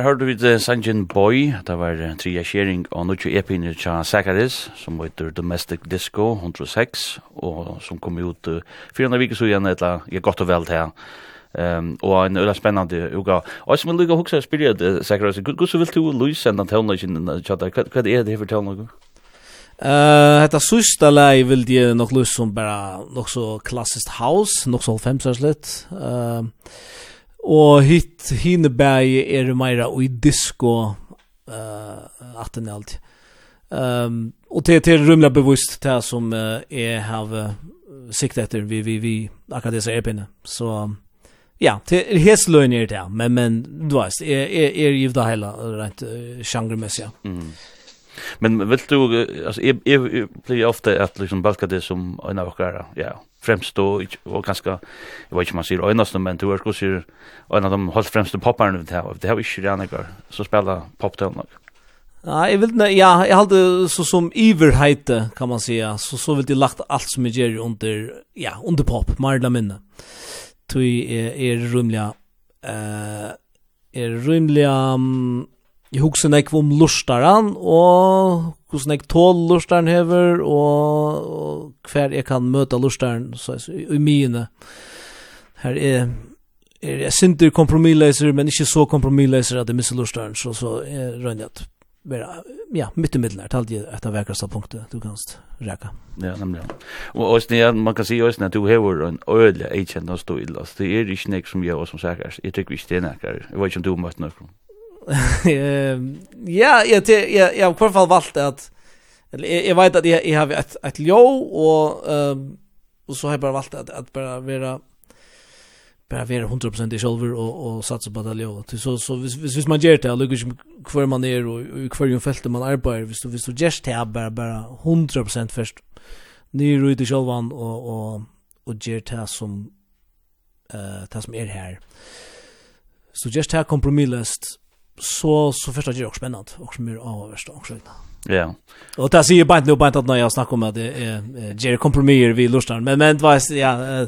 Her hørte vi til Sanjin Boy, det var tria kjering og Nucci Epin Tja Sakaris, som heter Domestic Disco 106, og som kom ut uh, fyrir enn vikis igjen, etla, jeg godt og vel til Ehm og en öra spännande uga. Og som lugga huxa spyrja det säkert så gud så vill du Louis ända till när in chatta vad är det för till något? Eh hetta sista lei vil de nok lust som bara nok så klassiskt house, nok så 50 lit. Ehm Og hit hinebæg er meira i disco uh, at den alt. Um, og det er rymla bevoist det som uh, jeg har uh, sikt etter vi, vi, vi akkurat disse erpene. Så ja, det er helt løgn er det, men, men du veist, er, er, er det hele rent uh, genremessig. Mm. Men vill du, alltså, jag, jag, jag blir ofta att liksom balka det som en av okkara, ja, fremst og, og ganske, jeg vet ikke om man sier øynast, men du er skos sier en av de holdt fremste popperne vi har, det har vi ikke redan ikke, så spela poptøl nok. Ja, jeg vil, ja, jeg halte så som iverheite, kan man säga, så, så vil de lagt alt som jeg gjør under, ja, under pop, marla minne. Tui er, er rymliga, uh, er rymliga, um, Jeg husker nek om lorstaren, og hvordan jeg tål lorstaren hever, og, og hver jeg kan møte lorstaren, så så, i i mine. Her er, er jeg synder kompromisleser, men ikke så kompromisleser at jeg misser lorstaren, så, så er rønner at vera ja mitt i mitten här talde ett av verkasta punkter du kanst räka. Ja, nämligen. Och och det man kan se just när du har en öle agent och stå illa. så Det är ju snäck som jag som säkert. Jag tycker vi stenar. Jag vet inte om du måste något. *laughs* ja, jag jag jag har i alla fall valt att eller jag vet att jag jag har ett ett jo och ehm och så har jag bara valt att att bara vara bara vara 100% i själver och och satsa på det jo. Så så vis vis man gör det lugg kvar man är och kvar ju fält man arbetar vis vis så just här bara bara 100% först ner ut i självan och och och gör det som eh det som är här. Så just här kompromisslöst så så första det är också spännande och som är avvärst också. Ja. Och där ser ju bara nu bara att när jag snackar om att det är Jerry kompromisser vi lustar men men vad ja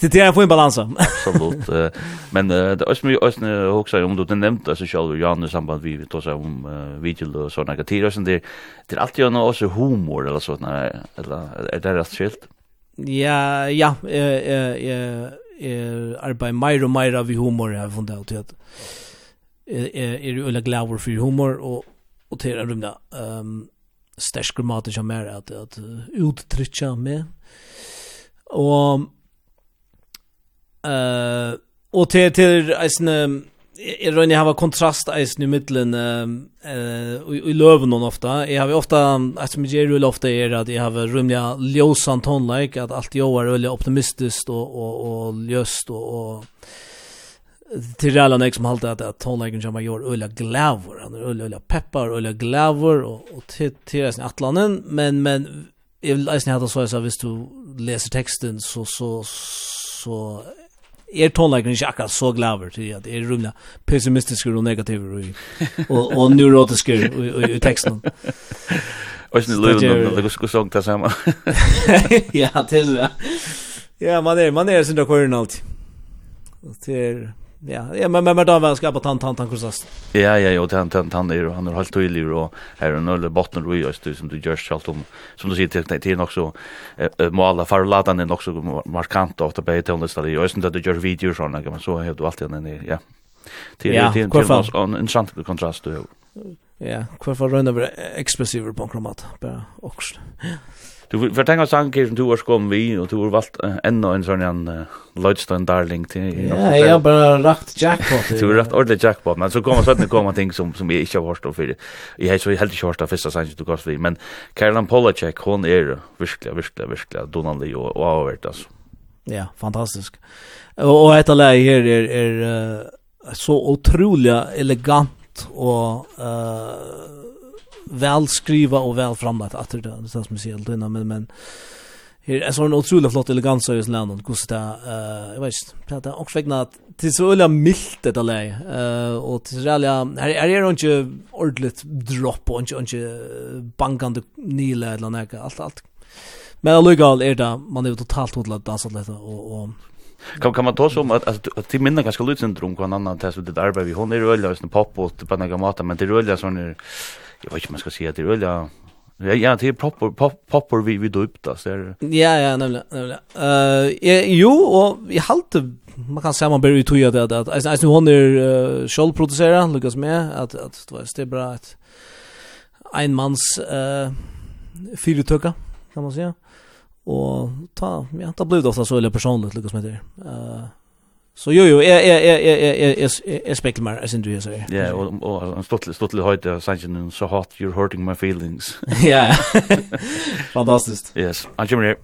Det är på en balans. Absolut. Men det är ju också också om du nämnt alltså själv Jan i samband vi då så om video och såna grejer så det det är alltid någon också humor eller så när eller är det rätt skilt? Ja, ja, eh eh eh arbetar mer och mer av humor jag funnit ut att är är ju alla glavar för humor och och till att rymda ehm um, stärsk grammatik som är att att uttrycka med och eh uh, och till till en Jeg rønner jeg har kontrast eisen i middelen eh i løven noen ofta. Jeg har ofta, et som jeg gjør ofta er at jeg har rymlig ljósan tonleik, at alt jo er veldig optimistisk og, og, og ljøst og, og till alla nästa som halt att att tonlägen som gör ölla glaver han är ölla peppar ölla glaver och och till till resten Atlanten men men jag vill läsa hade så så visst du läser texten så så så är tonlägen inte akkurat så glaver till att är rumla pessimistiska och negativa och och neurotiska i texten Och sen lurar de det skulle sjunga det samma. *laughs* Ja, till det. Ja, man är man är sin där kvar alltid. Och det Ja, ja men men men då väl ska på tant tant han kursas. Ja ja, jo tant tant han är han har hållt tydlig och här är noll botten och just det som du gör själv om som du ser till till också måla för ladan den också markant åt på till nästa det just det du gör videor såna kan man så har du alltid den ja. Till till en intressant kontrast du. Ja, kvar för runda expressiva på kromat bara också. Ja. Du för tänka sank som du har kom vi och du har valt ännu en sån en Lloydstone darling till. Ja, jag bara rakt jackpot. Du har rätt ordentligt jackpot, men så kommer sådana komma ting som som jag inte har hört för. Jag har så helt inte hört av första sank du går vi, men Caroline Polachek hon är verkligen verkligen verkligen donande och och avvärt alltså. Ja, fantastisk. Och och detta läge här är är så otroligt elegant och väl skriva och väl framlagt att det är det som vi helt innan men men Her er sånn utrolig flott elegans i Island, hvordan det er, jeg vet ikke, det er også vegna at det er så øyla mildt dette lei, og til realia, her, her er det ikke ordentligt dropp, og ikke, ikke bankande nile eller noe, alt, alt. Men allikevel er det, man er jo totalt hodla dansa litt, og, og Kan kan man ta som att alltså att till minna ganska lutsyndrom kan annan test med det arbete vi hon är rörliga och pop och på några mata men det rörliga sån är jag vet inte man ska säga det eller Ja, ja, det är popper pop, popper vi vi döpt alltså. Det Ja, ja, nämligen, nämligen. Eh, uh, jo och jag hade man kan säga man börjar ju tro det att alltså alltså hon är uh, själv producera Lucas med att att det var det bra att en mans eh uh, fyrtöka kan man säga. Och ta ja, ta blev det ofta så eller personligt Lucas med det. Eh uh, Så jo jo, jag jag jag jag jag jag jag speklar mer sen du säger. Ja, och och han stod stod till höjde sanction so hot you're hurting my feelings. *laughs* Ja. *laughs* Fantastiskt. Yes. I'm here.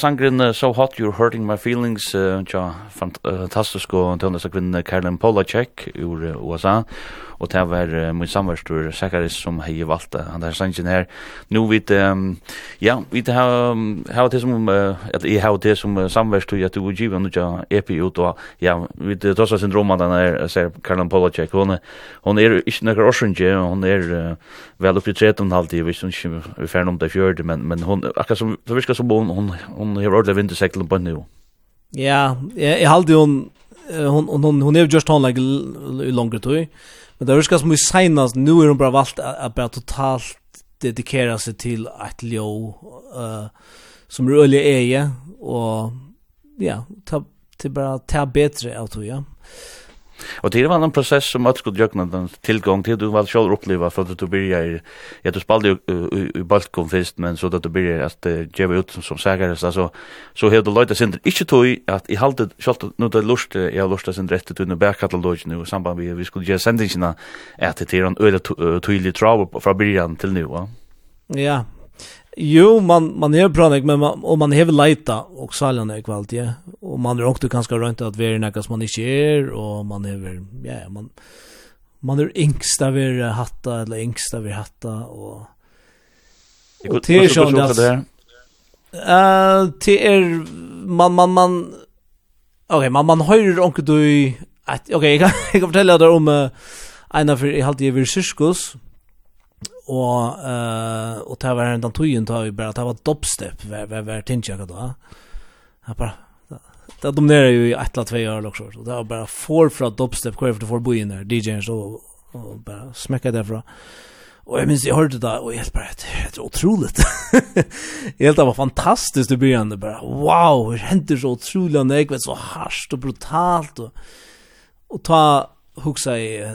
sangren So Hot You're Hurting My Feelings, uh, tja, fantastisk og tøndesakvinnen Carolyn Polacek ur USA og det var uh, min samverstor Sakaris som hei valgt uh, han der sangen her. Nu vit um, ja vit ha um, ha det som uh, at jeg har det som uh, samverstor at du giva nu ja epi ut og ja vit uh, tosa syndroma den er, ser Karlan Polacek. Hon hon er ikke nokre orsønje hon er uh, vel oppi 13 halvtid vi syns ikke vi fer om det fjørde men men hon akkurat som det virker som hon hon hon har ordentlig vinterseklen på nu Ja, jeg, jeg halde hon hon hon hon är just hon like i längre tid. Men det virkar som i senast, nu är de bara valgt att bara totalt dedikera seg til ett ljå uh, som är öliga eje og ja, ta, till bara ta bättre av tog, ja. Og det var en process som att skulle jökna den tillgång till du var själv uppleva för att du börjar ja du spelade ju i Baltikum först men så att du börjar att ge ut som som sägare alltså så hade de lite sent inte tog att i halde själv nu det lust jag lust sen rätt till den backkatalog nu i samband med vi skulle ge sändningarna att det är en öde tydlig travel från början till nu va. Ja, Jo, man man är bra men man, och man har leta och sälja när kvalitet och man är också ganska runt att vara något som man inte är och man är ja man man är yngst av er hatta eller yngst av er hatta och och det är ju det Eh, till er man man man Okej, okay, man man hör onkel du att okej, okay, jag kan *laughs* jag kan fortälla dig om uh, en av för i halvtid i och eh och det var den tojen tar ju bara det var dubstep var var var tinja då. Ja bara det de där är ju ett eller två år också så det var bara får från dubstep kvar för för bojen där DJ:n så och bara smäcka därifrån. Och jag minns jag hörde det och jag bara det är otroligt. jag helt det var fantastiskt i början det bara wow, det hände så otroligt när vet så harst och brutalt och och ta huxa i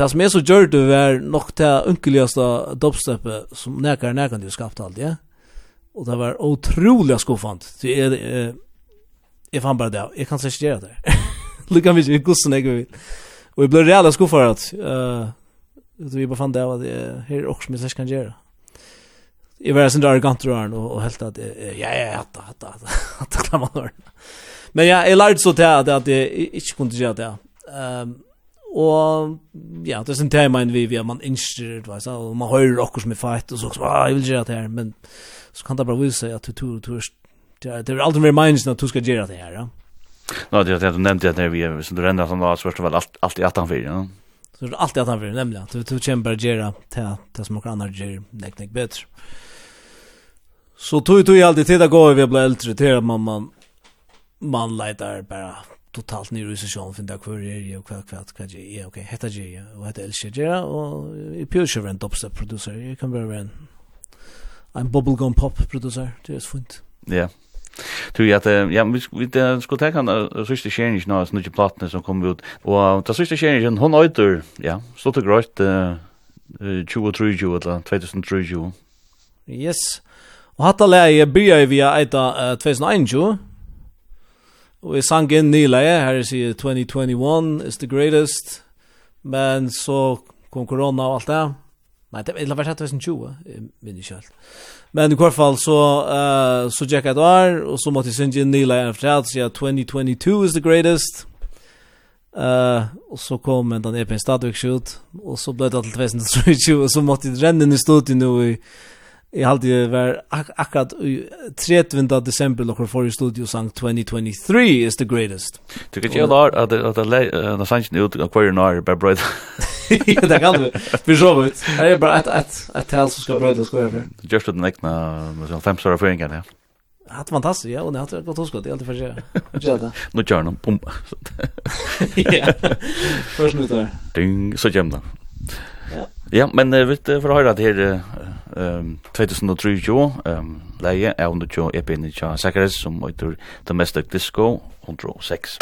Det som jeg så gjør det var nok det ynkeligaste dubstepet som nekar nekar du skapt alt, ja. Og det var utrolig skuffant. Så jeg, eh, jeg fann bare det, jeg kan ikke gjøre det. Lykkan vi ikke, gussen jeg vi. Og jeg ble reale skuffar at uh, vi bare fann det av at jeg, her er også som jeg kan gjøre. Jeg var sånn arrogant røren og, og helt at jeg, ja, ja, ja, ja, ja, ja, ja, ja, ja, hatta, ja, hatta, hatta, *laughs* hatta, hatta, hatta, hatta, hatta, hatta, hatta, hatta, hatta, hatta, Og ja, det er sånn tema enn vi, vi er man innstyrt, veis, og man hører okkur som er feit, og så, så, ah, jeg vil gjøre det her, men så kan det bare vise seg at du, du, du, det er aldri mer meningen at du skal gjøre det her, ja. Nå, det er det du nevnte, at vi er, hvis du renner, som var svørst og vel, alt i 18-4, ja. Så det er alltid at han fyrir, nemlig, at du kommer bare gjøre det som noen andre gjør nek, nek, bedre. Så tog tog alltid tid å gå vi blir eldre, til at man, man, man leitar bara totalt nere i session finna kvar är jag kvar kvar kvar jag okej hetta jag ja och hetta elsker jag och i pure rent dubstep producer jag kan vara en en bubblegum pop producer det är fint ja Tu ja, ja, vi vi skulle ta kan sista noch nu, så nu so kommen kommer Und das ta sista change hon åter, ja, så der gröt eh 2030 2003 2030. Yes. Og hatta leiði byrja við at eita 2021 Og jeg sang inn nyleie, her sier 2021 is the greatest, men så kom korona og alt det. Nei, det var vært 2020, jeg minner ikke helt. Men i hvert fall så, uh, så gikk jeg et år, og så måtte jeg synge inn nyleie en fortell, så sier 2022 is the greatest. Uh, og så kom en den EP-en stadvik skjut, og så ble det til 2023, og så måtte jeg renne inn i studiet nå i Jeg halte det var ak akkurat 30. desember dere får i studio sang 2023 is the greatest. Du kan ikke lade at det er sannsyn ut av hver nær bare brøyde. Ja, det kan du. Vi så ut. Det er bare et, et, et tal som skal brøyde skoja for. Du gjørst den ekne femståra føringen, ja. Det er fantastisk, ja, og det er godt hoskott, det er alltid fyrir seg. Nå kjør han, pum. Ja, først nu tar. Ding, så kjem den. Ja. Ja, men uh, vet du, for å høre det her um, 2023, um, leie er under 20 EP-en i Tja Sakkerets, som heter The Domestic Disco 106.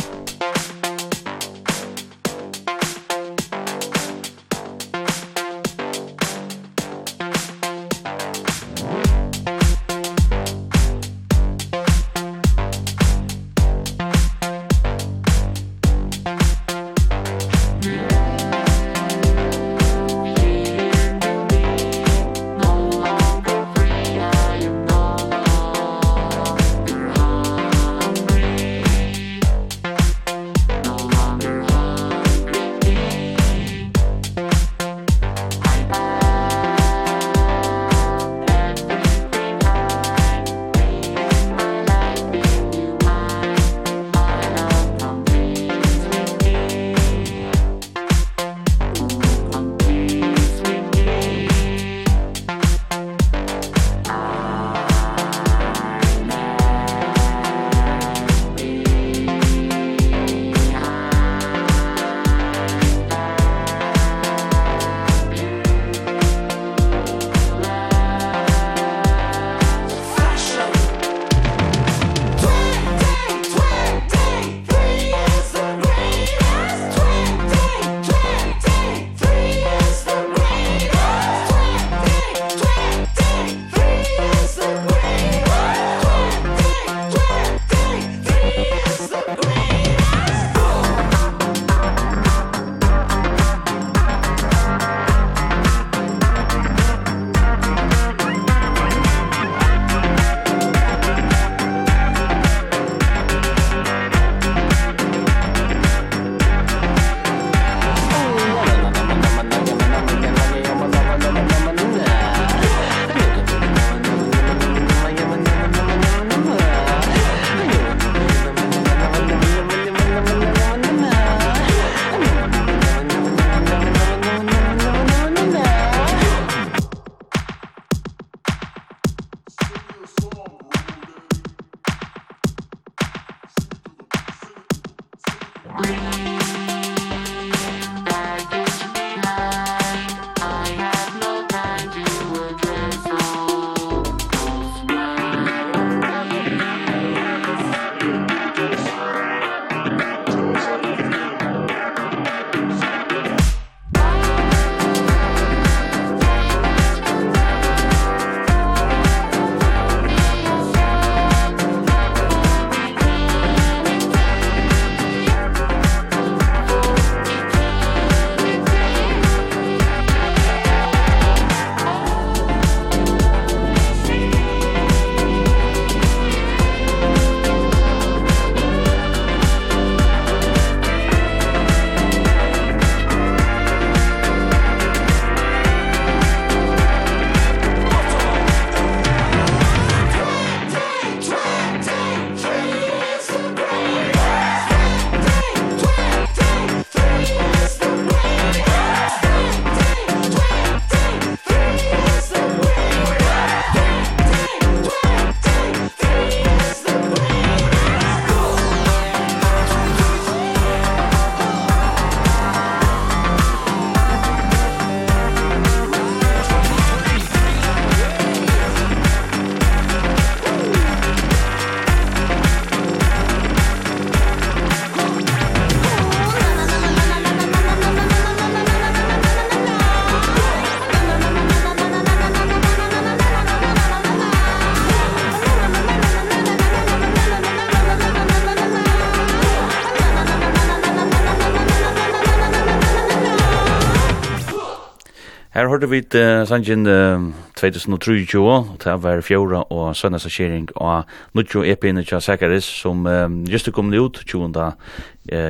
hørte vi uh, sangen uh, 2023, og det var fjorda og sønnes og kjering, og nå tjo epiene tja Sakaris, som uh, just er kommet ut, 20. Uh,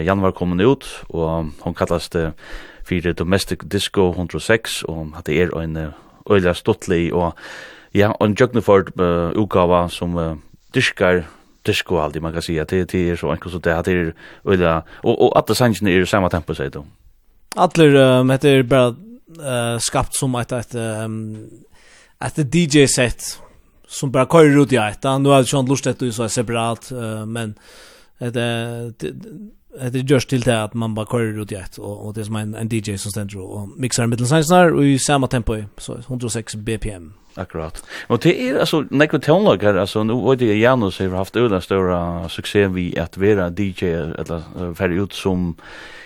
januar kommet ut, og hon kallast uh, fyrir Domestic Disco 106, og det er en uh, øyla stuttlig, og ja, en jøgneford uh, utgava som uh, diskar disco alltid, man kan si, det, det er så enkelt så det, det er øyla, og, og at det sangen er i samme tempo, sier du? Atler, um, heter bare skapt som ett ett ett DJ set som bara kör ut i ett. Nu har jag sånt lust att så separat men det det görs till det att man bara kör ut i ett och det är som en, en DJ som ständer och mixar mittelsensnar och i samma tempo så 106 bpm. Akkurat. Og det er altså nekve tonlager, altså nu var det Janus har haft øyla større suksess vi at vera DJ eller færre ut som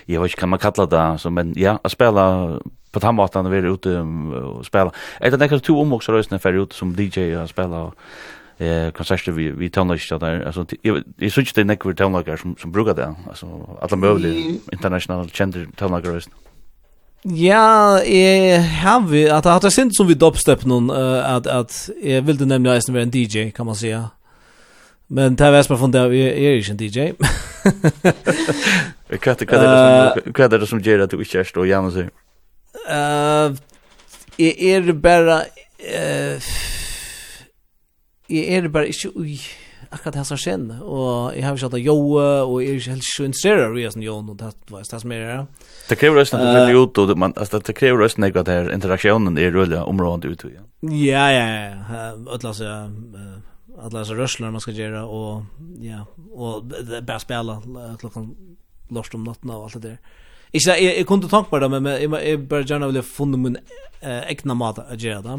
jeg vet ikke hva man kalla det så men ja å spela på tandvatan och være ute och spela. det av to omvokser røysene för ute som DJ och spela eh konserter vi vi tonlister där alltså det är sånt det näck vi tonlager som som brukar det alltså alla möjliga internationella kända tonlager Ja, jeg har vi, at jeg har sint som vi dubstep noen, uh, at, at jeg ville nemlig eisen være en DJ, kan man säga. Men det er vært spørsmål, jeg er ikke en DJ. *laughs* Hva er det som gjør at du ikke er stå hjemme og sier? Jeg er bare... Jeg er bare ikke ui akkurat hans skjen, og jeg har ikke hatt av joe, og jeg er ikke helt så interesseret av Riasen Jon, og det var det som er det. Det krever også at du fyller ut, og man, altså, det krever også at her interaksjonen er rullet området ut. Ja, ja, ja, ja, ja, ja, alla så rörslar man ska göra och ja och bara spela klockan lost om natten och allt det där. Ikke det, jeg, jeg kunne tanke på det, men jeg, jeg bare gjerne ville funnet min eh, egna mat å gjøre det.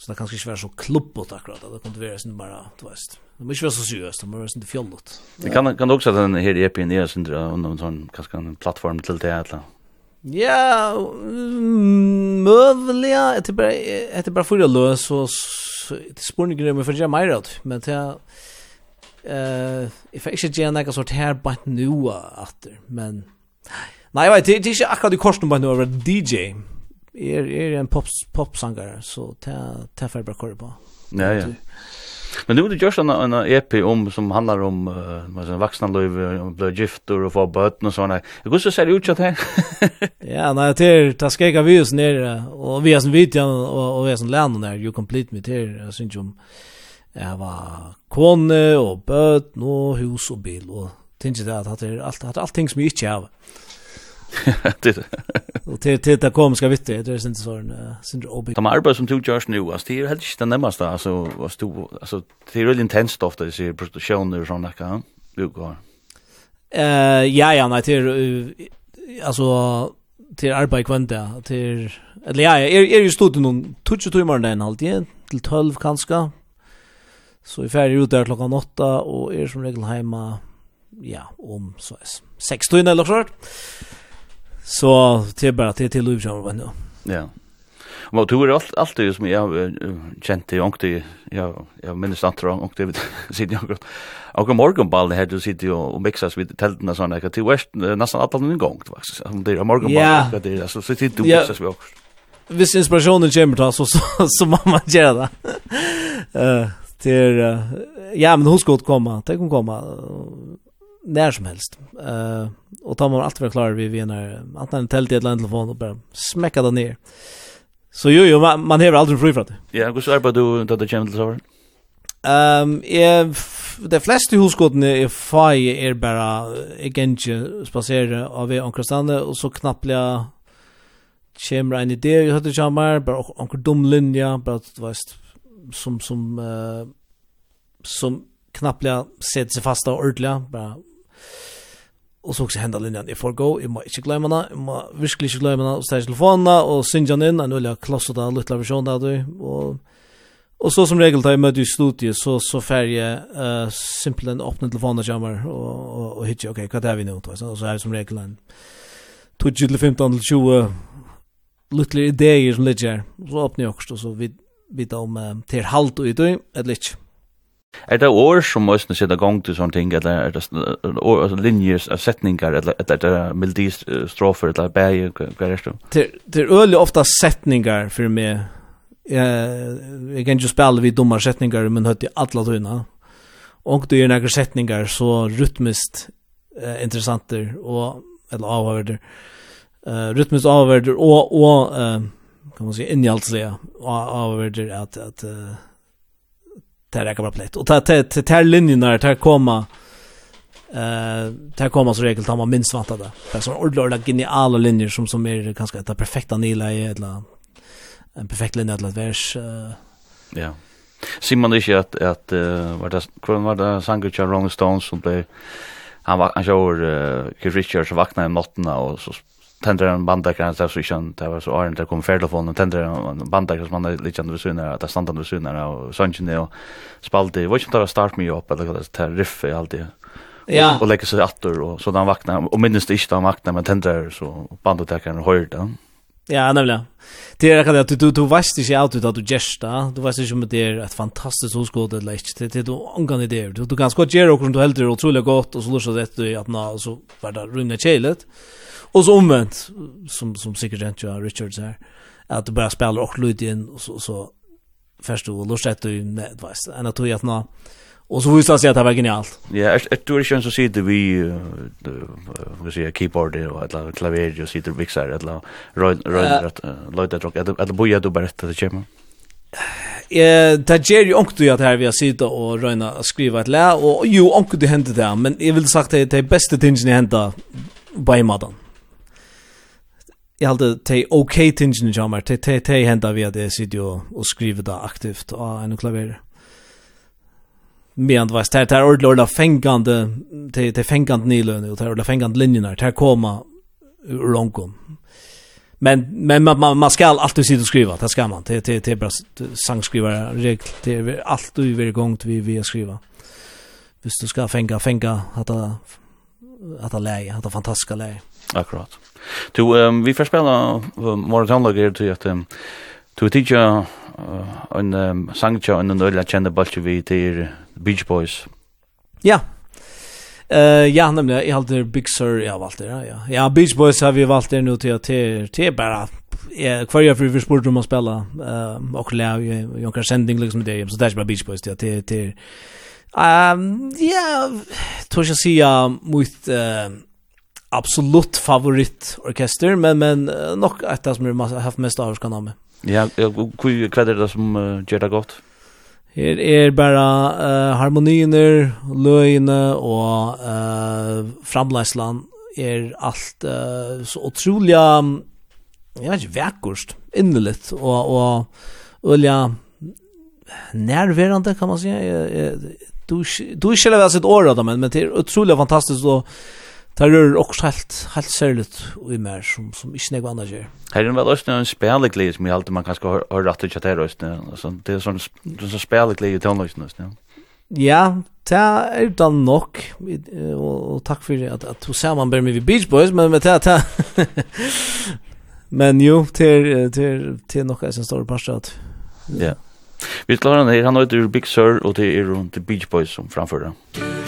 Så det kan ikke være så klubbet akkurat, det kunne være sånn bare, du vet. Det må ikke være så seriøst, det må være sånn fjollet. Det kan, kan också att den här EPN är sån där och någon sån kanske en plattform till det, eller? Ja, møvelig, etter bare, etter bare fyrir løs, så så spurningar om jeg får gjøre mer av det, men til eh får ikke gjøre noe sort her but nå after men nei jeg vet det er ikke akkurat i korsen bare nu over DJ jeg er er en pop pop sanger så ta ta fer bare på ja ja. Men nu är det gjort en, en EP om som handlar om uh, vuxna liv, om blir gifter och få böten och sådana. Jag går så ser det ut att *laughs* här. ja, när det är ta skräcka vi oss ner och vi är som vitjan och, och vi är som länder där, you complete me till, jag syns om jag var kone och böten och hus och bil och tänkte det att det är allt, allt, allting som jag inte har. *laughs* det. Och till till det kom ska vitte det är inte sån sån obig. De arbetar som tog Josh nu alltså det är helt inte nämnast alltså vad stod alltså det är väldigt intensivt ofta det ser produktioner och såna kan du går. Eh ja ja nej till alltså till arbete kvanta till eller ja är är ju stod någon touch timmar den alltid till 12 kanske. Så vi färdig ut där klockan 8 och är som regel hemma ja om så 6 timmar eller så. Så det är bara att det är till Luleå nu. Ja. Men du är allt allt det som jag känt i och det jag jag minns att tror och det sitter *laughs* jag och morgonball det här du sitter och mixas vid tältena sån där till väst nästan alla någon gång faktiskt. Om det är morgonball det är så sitter du och mixas vi också. Hvis inspirationen kommer då så så man gör det. *laughs* Eh till ja men hon ska komma. Det kommer komma när som helst. Eh uh, och ta man allt för klar vi vid när antingen en tält i ett telefon och bara smäcka den ner. Så jo jo man, man har aldrig fri från det. Ja, hur ska du då det kommer till så? Ehm är de flesta huskotten är fai är bara egentligen spasera av onkel Sande och så knappliga kommer en idé jag hade jamar bara onkel dum linja bara du vet som som uh, som knappliga sätter sig fasta ordliga bara og så også hända linjen i forgo, jeg må ikke glemme det, jeg må virkelig inte glömma det, och telefonen, og och synja inn, en ulike klass och litt lilla versionen där du, og, Och så som regel da jeg möte i studiet så så fer jeg uh, simpelthen åpne öppna telefonen jammer och og, og, hittar okej okay, vad är vi nå, då så så är det som regel en 20 till 15 till 20 lilla ideer som ligger her, så öppnar jag också så vi vi tar om uh, till halt och ut eller ikke. Er det år som måste sätta gång till sånt ting eller är det år alltså linjer av sättningar eller eller det melodis strofer eller bäj vad är det? Det är öle ofta setningar för mig. Eh jag kan ju spela vid dumma setningar men hört i alla tunna. Och det är några setningar så rytmiskt eh, intressanter och eller avhörder. Eh rytmiskt avhörder och och uh, kan man säga inhaltsliga avhörder att att uh, det här räcker bara plätt. Och det här linjerna, där här komma eh där kommer så regel tar man minst vantade. det. Det är så ordentligt geniala linjer som som är ganska det perfekta nila i eller en perfekt linje att vers. Ja. Simon det är att att vad det kron var det Sangucha Rolling Stones som blev han var han kör Keith Richards vakna i natten och så tänder en bandakran så så kan det var så arnt det kom färdlofon och tänder en bandakran som man lite andra synar att det stannar andra synar och sånt ju och spalte var ska det start mig upp eller det här riff i allt det Ja. Och lägger sig attor och så den vaknar och minns det inte han vaknar men tänder så bandattacken höjer det. Ja, nämligen. Det är kan att du du vet inte allt ut att du gesta. Du vet inte om det är ett fantastiskt oskåd eller inte. Det är du angan i det. Du, du kan skott göra och du helt otroligt gott och så lusar det att na så var det rymna chelet. Och så omvendt, som som säkert rent jo Richards här att det bare spiller och lyd inn, och så så först och lust att du med vet en att jag nå og så visar seg att det var genialt. Ja, ett du ikke ju så ser det vi vad säger keyboard eller klavier och sitter vixar eller røy, røy, att røy, røy, att att boja du bara att det Eh, det ger ju onkt du att här vi har sitta och røyna att skriva ett lä och jo onkt det hendte där men jeg vill sagt att det är bästa tingen hända på en madan jag hade te okej tingen jag mer te te te hända via det studio och skriva det aktivt och en klaver. Men vad det här ordlorda fängande te te fängande nylön och ordla fängande linjerna där komma ur långkom. Men men man man, man ska alltid sitta och skriva, det ska man. Det det det bara sangskrivare regel. Det är alltid vi igång vi vi skriva. Visst du ska fänga fänga att att läge, att fantastiska läge. Akkurat. Du um, vi får spela uh, Morten Tandlager till att um, du tidiga uh, en um, sangcha en the öliga kända vi till Beach Boys. Ja. Eh ja, nämligen jag hade Big Sur jag valt det. Ja. Ja, Beach Boys har vi valt det nu till till till bara Ja, kvar jag för vi sport om att spela eh och lära ju jag kan sändning liksom det så där bara Beach Boys det till till Ehm ja, tror jag säga mot uh, absolut favoritorkester, men, men uh, nog ett av som jag har haft mest av ska namn. Ja, vad är det som uh, gör det gott? Her er bara uh, harmoniner, løgene og uh, framleisland er alt uh, så utrolig jeg vet ikke, vekkurst, inneligt og, og, og ja, nærværende kan man si jeg, jeg, du du skulle väl sitt år då men men det är otroligt fantastiskt och Det er også helt, helt særlig i mer som, som ikke nek vannet gjør. Her er vel også en spilleglig som jeg alltid man kanskje har, har rett ut til det. Det er sånn, sånn spilleglig i tøvnløsene. Ja. Ja, det er da nok, og takk for at, at du ser man bare med Beach Boys, men med det *laughs* er Men jo, til til til nok er nok en stor parstrat. Ja. Vi tar han her, han heter Big Sur, og det er rundt Beach Boys som framfører. Musikk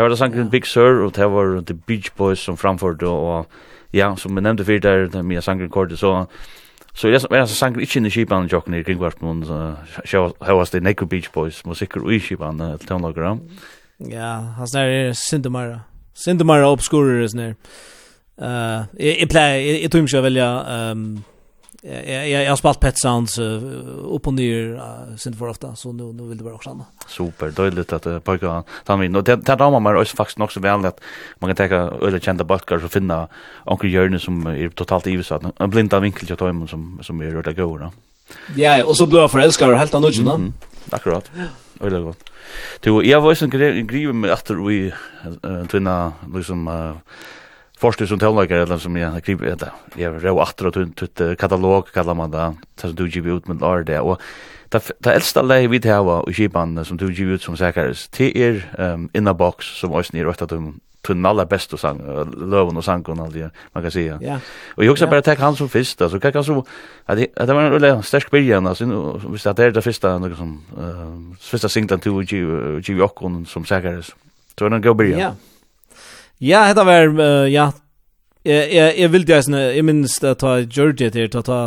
Det var det sangen Big Sur, og det var The Beach Boys som framførte, og ja, som vi nevnte fyrir der, det mye sangen kortet, så Så jeg er altså sangen ikke inn i skipan jokken i kringvarpen, så hevast det Neko Beach Boys musikker ui skipan til tøvnlager Ja, han der er Sintemara, Sintemara oppskorer er sånn her. Jeg pleier, jeg tror ikke jeg velja jag jag har spalt Pet Sounds uh, upp och ner uh, sen för ofta så nu nu vill det vara också annat. Super dåligt att uh, pojka ta mig och det tar damer man också faktiskt också väl att man kan ta öle kända backar så finna onkel Jörn som är totalt i en blinda vinkel jag tar som som är rörda gå då. Ja, och så blir jag förälskad helt annorlunda. ju då. Akkurat. Öle gott. Du jag var ju en med efter vi tvinna liksom Forstid som tonleikare, eller som jeg skriver, jeg er rau atter og tutt katalog, kallar man det, det som du giver ut med lår det, og det eldste leie vi til hava i skipan som du giver ut som sækares, det er Inna Box, som også nir røyta tum, tunn aller best og sang, løven og sang og alt det, man kan sija. Og jeg også bare tek han som fyrst, så kan han som, at det var en veldig sterk byrjan, altså, hvis det er det fyrsta, noe som, fyrsta singlan 2 og 20 okkon som sækares, så den går en. Ja, Ja, hetta var uh, ja. Jeg jeg jeg vildi det, jeg minnist det ta Georgia til ta ta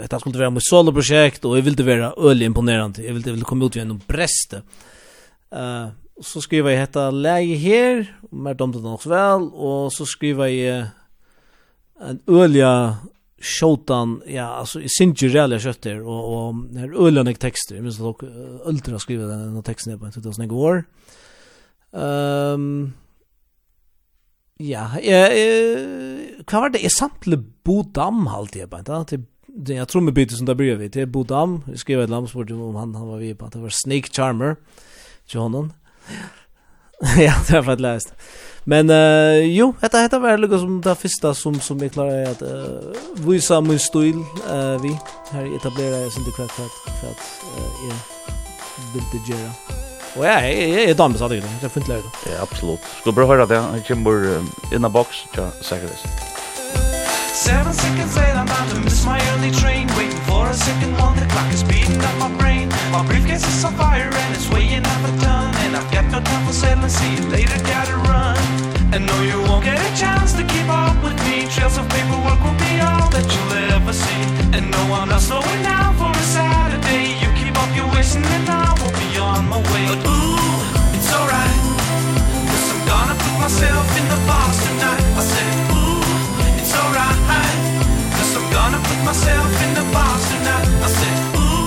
hetta skulle være mot solo projekt og jeg vil det være øyelig imponerande. Jeg det vildi komme ut gjennom einum breste. Eh uh, så skriver jeg hetta läge her, mer domte det nok vel og så skriver jeg en øyelig shotan ja alltså i sinju reella skötter och och när öllan texter minns dock ultra skriva den her på 2000 år. Ehm um, Ja, eh, hva var det? Jeg le Bodam halte jeg på, da? Til det jag tror med bytte som där bryr vi till Bodam skrev ett landsport om han han var vi på att det var Snake Charmer Johnon. *laughs* ja det har varit läst men uh, jo detta dette var lugg som det första som som jeg klarer att uh, visa min stil uh, vi her etablerer jeg sin til kvart för att uh, jeg vil det göra Og jeg, jeg, jeg er damer sa det. Det finns läge. Ja, absolut. Ska bare høre det. Jag kommer in a box ja, sikkert. Seven seconds late, I'm about to miss my early train Waiting for a second one, the clock is beating up my brain My briefcase is on fire and it's weighing up a ton And I've got no time for settling, see you later, gotta run And no, you won't get a chance to keep up with me Trails of paperwork will be all that you'll ever see And no, I'm not slowing down for a Saturday You keep up, you're wasting an hour on my way. But ooh, it's alright. Cause I'm gonna put myself in the box tonight. I said ooh, it's alright. Cause I'm gonna put myself in the box tonight. I said ooh,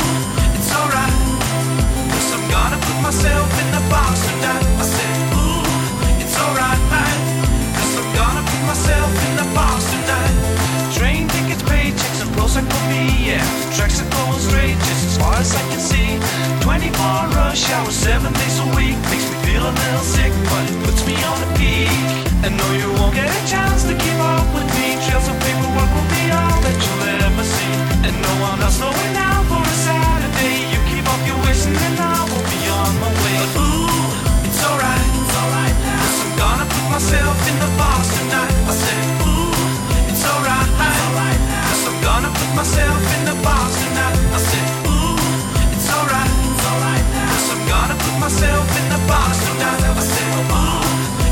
it's alright. Cause I'm gonna put myself in the box tonight. I shower seven days a week. Makes me feel a little sick But it puts me on the peak. And no, you won't get a chance to keep up with me. Trails of paperwork will be all that you'll ever see. And no one else knowing now for a Saturday. You keep up your wishing and I will be on my way. But ooh, it's alright It's alright now. Cause I'm gonna put myself in the box tonight. I said, ooh, it's alright It's alright now. Cause I'm gonna put myself myself in the box And I never say no more.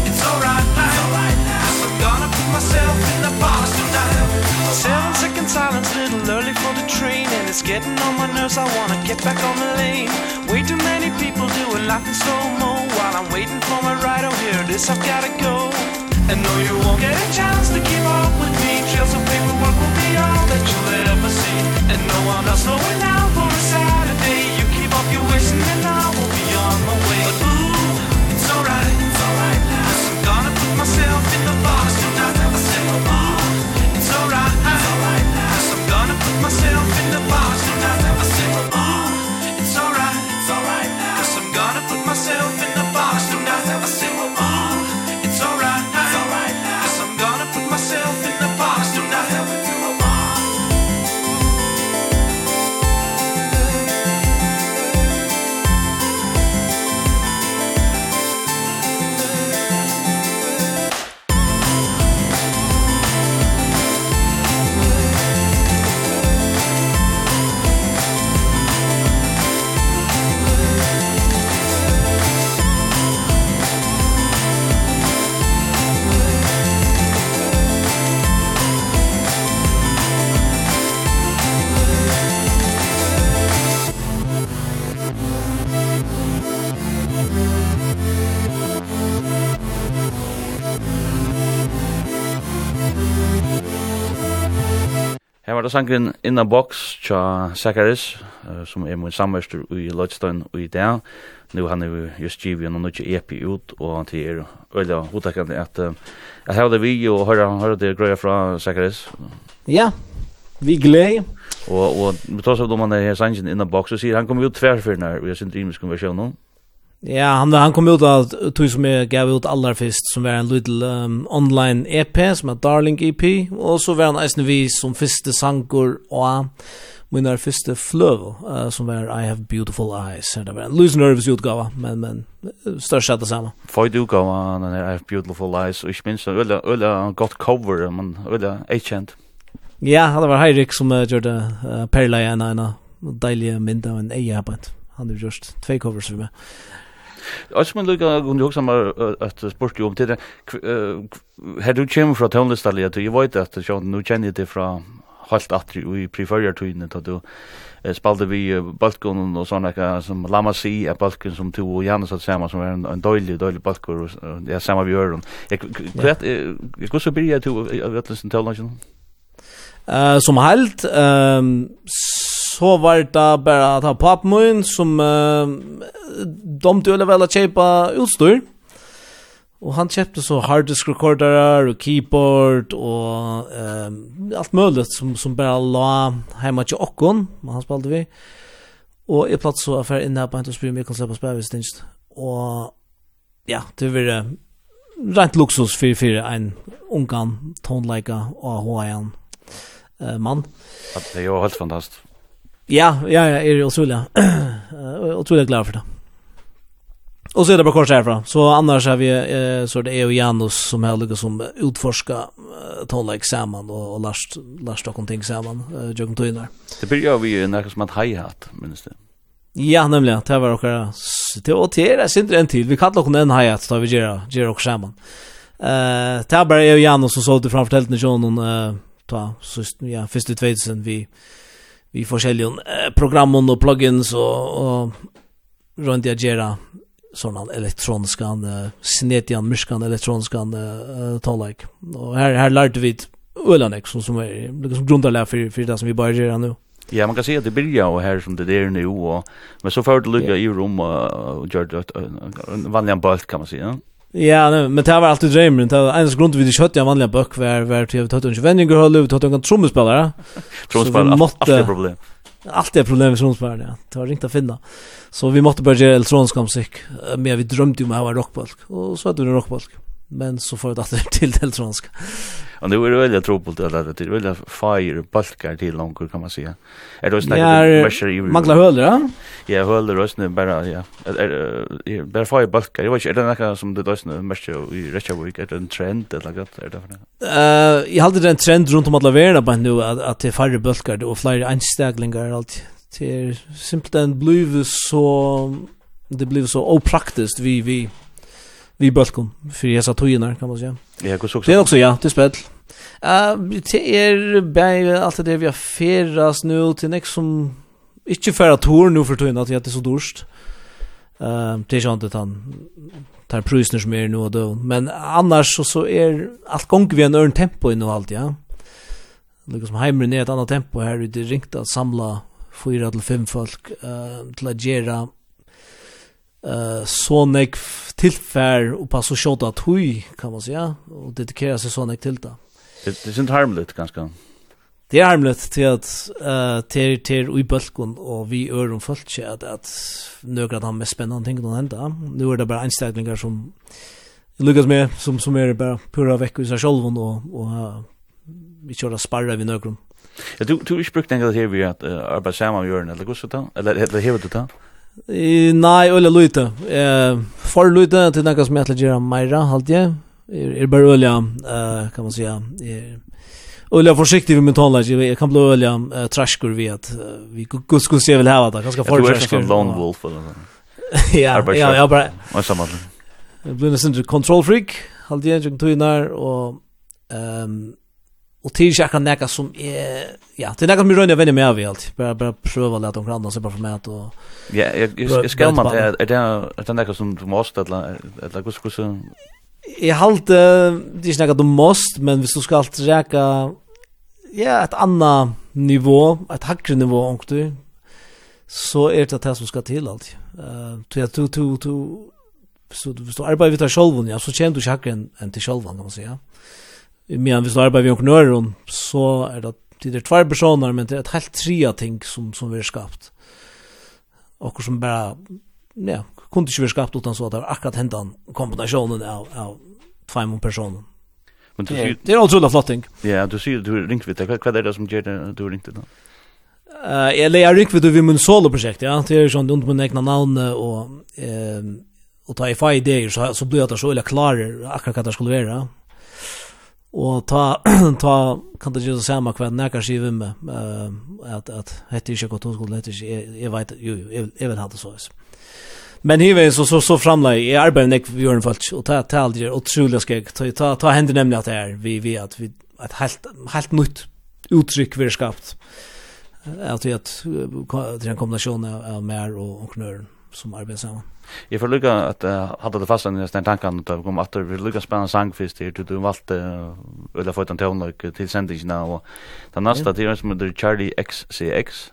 It's alright now. I'm gonna put myself in the box tonight. Seven second silence, little early for the train And it's getting on my nerves, I wanna get back on the lane. Way too many people doing life in slow-mo. While I'm waiting for my ride, oh here it is, I've gotta go. And no, you won't get a chance to keep up with me. Trails of paperwork will be all that you'll ever see? And no I'm not slowing down for a Saturday. You keep up your wishing and now myself in the box tonight I said, come on, it's alright Cause I'm gonna put myself in the box Her var det sangren In a Box tja Sakaris, uh, som er min samverster i Lodstein og i dag. Nu han er just givet noen nødje EP ut, og han til er øyla hodtakkande at uh, har det vi og høyre, høyre det grøya fra Sakaris. Ja, vi gleder. Og, og vi tar seg om han er her sangen In a Box, og sier han kommer jo tverfyrna, og jeg synes det er imisk konversjon Ja, han han kom ut av tog som jag gav ut allra först som var en little um, online EP som är Darling EP och så var han eisen vi som första sankor och min första flöv uh, som var I have beautiful eyes. Det var en loose nervous utgåva men men störst sett detsamma. Får du gå an den I have beautiful eyes och ich minns en ölla ölla gott cover men ölla agent. Ja, det var Heirik som uh, gjorde uh, Perla en en deilige mynd av en eie Han har gjort två covers for meg. Alltså man lukar och jag som att sport om till hade du kem från tonlistalia till jag vet att jag nu känner det från halt att vi preferar till inne att du spalte vi balkon och såna där som lama si är balkon som två och Janus att samma som en en dålig dålig balkon och det samma vi gör dem. Jag vet jag skulle så bli att du vet listen till lunchen. Eh som halt ehm så var det bara att ha pappmun som uh, de skulle väl att köpa utstyr. Och han köpte så harddisk recorderar och keyboard och eh, allt möjligt som, som bara la hemma till okkon. Han spelade vi. Och jag platt så affär inne här på en Bry om jag släppa spela visst inte. Och ja, det var uh, rent luxus för, för en ungan tonleika och hoa uh, eh, mann. Det jo helt fantastiskt. Ja, ja, ja, er *clears throat* det otroligt. otroligt glad för det. Och så är det bara kors härifrån. Så annars har vi eh, så det är ju Janus som har lyckats som utforska eh, tala examen och, och last last och ting samman eh, jag kan. Det blir vi när som att hi-hat minst det. Ja, nämligen. Det var också det och det är inte en till. Vi kallar också en hi-hat då vi gör gör också samman. Eh, det bara är ju Janus som sålde framför tältet när eh ta så ja, 2000 tvåtsen vi vi forskjellige eh, programmen og plugins og, og rundt jeg gera sånn elektroniska uh, snetian myskan elektroniska uh, talag Og her, her lærte vi ölanek som som är liksom grundarlär för för det som vi börjar göra nu Ja, man kan säga att det börjar och här som det är nu och men så får det lugga i rum och gör det vanliga bulk kan man säga. Ja, nej, men det var alltid drömmen. Det var ens grund vid det kött jag vanliga böck var var till att inte vänner har lov att ha en trumspelare. Trumspelare alltid problem. Allt är problem med trumspelare, ja. Det var ringt att finna. Så vi måtte måste börja elektronisk musik. Men vi drömde ju om att ha rockbalk. Och så hade vi en rockbalk men så får det att till det elektronska. Och nu är det väldigt tropelt att det är väldigt fire balkar till långt kan man säga. Är det så om pressure i Magla höller, ja? Ja, höller och snö bara ja. Är bara fire balkar. Jag vet inte är det något som det då snö mest i rätta week är det en trend eller något är det för Eh, jag hade den trend runt om alla världen på nu att det är fire balkar och fler einstäglingar allt. Det är simpelt en blues så det blev så opraktiskt vi vi vi balkon för jag sa tojerna kan man säga. Ja, går. Det är också ja, det spel. Eh det är bäj allt det vi har färdas nu till nästa som inte för att tour nu för tojerna att det är så dorst. uh, det är ju inte han tar prusner som är nu och då. Men annars så, så är allt gång vi en örn tempo i nu allt ja. Lukas som hemmer ner ett annat tempo här ute ringt att samla fyra till fem folk eh till att göra eh så nek tillfär och på shot att hui kan man säga och dedikera sig nek till det. Det är inte harmligt ganska. Det är harmligt till att eh till till i bulken och vi ör om fullt så att att några av de mest spännande ting någon ända. Nu är det bara inställningar som Lucas med som som är bara pura veckor så själv och och vi kör sparra vi några. Ja, du du har brukt den här vi att arbeta samman med Jörn eller hur så då? Eller eller hur det då? Nei, øyla luita. Eh, for luita til nekka som jeg ætla gjøre meira, halt jeg. Er, er bare øyla, uh, kan man sija, er, øyla forsiktig vi min tonlag, jeg kan bli øyla uh, trashkur vi at uh, vi guds skulle se vil hava det, ganske for trashkur. Jeg tror lone wolf eller så. ja, ja, ja, bara. Og samme. Jeg blir nesten control freak, halt jeg, jeg tog og um, Og til ikke akkurat nekka som er, ja, det er nekka som vi røyner jeg venner med av i alt. Bare, bare prøve å lete om hverandre, så bare for meg at og... Ja, jeg, jeg, jeg skal man, er, är det, er det nekka som du måst, eller, eller hos, hos... Jeg halte, det er ikke nekka du måst, men hvis du skal reka, ja, et anna nivå, et högre nivå, omkring, så er det det som skal til alt. Uh, to, to, to, to, så hvis du arbeider vidt av sjolvun, ja, så tjener du ikke hakre enn til sjolvun, kan man si, ja men vi så arbetar vi om så är det det är två personer men det är ett helt trea ting som som vi har skapat. Och som bara ja, kunde inte vi skapat utan så att det var akkurat händan kombinationen av av två personer. Men du ser det är otroligt flott ting. Ja, du ser du ringt vid det hva er det som ger du ringt då? Eh, eller jeg ringt vid vid min solo projekt, ja, det er sånn, under min egna navn och eh og ta i fa ideer, så så blir jeg så veldig klarer akkurat hva det skulle vara. Og ta, *clears throat* ta kan det gjøre det samme hva jeg kan vi med, uh, at, at hette ikke godt hovedskolen, hette ikke, jeg, jeg vet, jo, jo, jeg, jeg vil ha det så. Men hiver så, så, så framleg, i arbeider nek vi gjør en folk, og ta, ta aldrig otroligt skeg ta, ta, ta hender nemlig at det er, vi, vi, at vi, et helt, helt nytt uttrykk vi er skapt, Att vi, at, det er en av, av mer og, og som arbeider sammen. Jeg får lykke at jeg hadde det fast enn den tanken at vi kom at vi var lykke spennende sangfist her til du valgte Ulla en tøvnløk til sendingene og den neste det er som heter Charlie XCX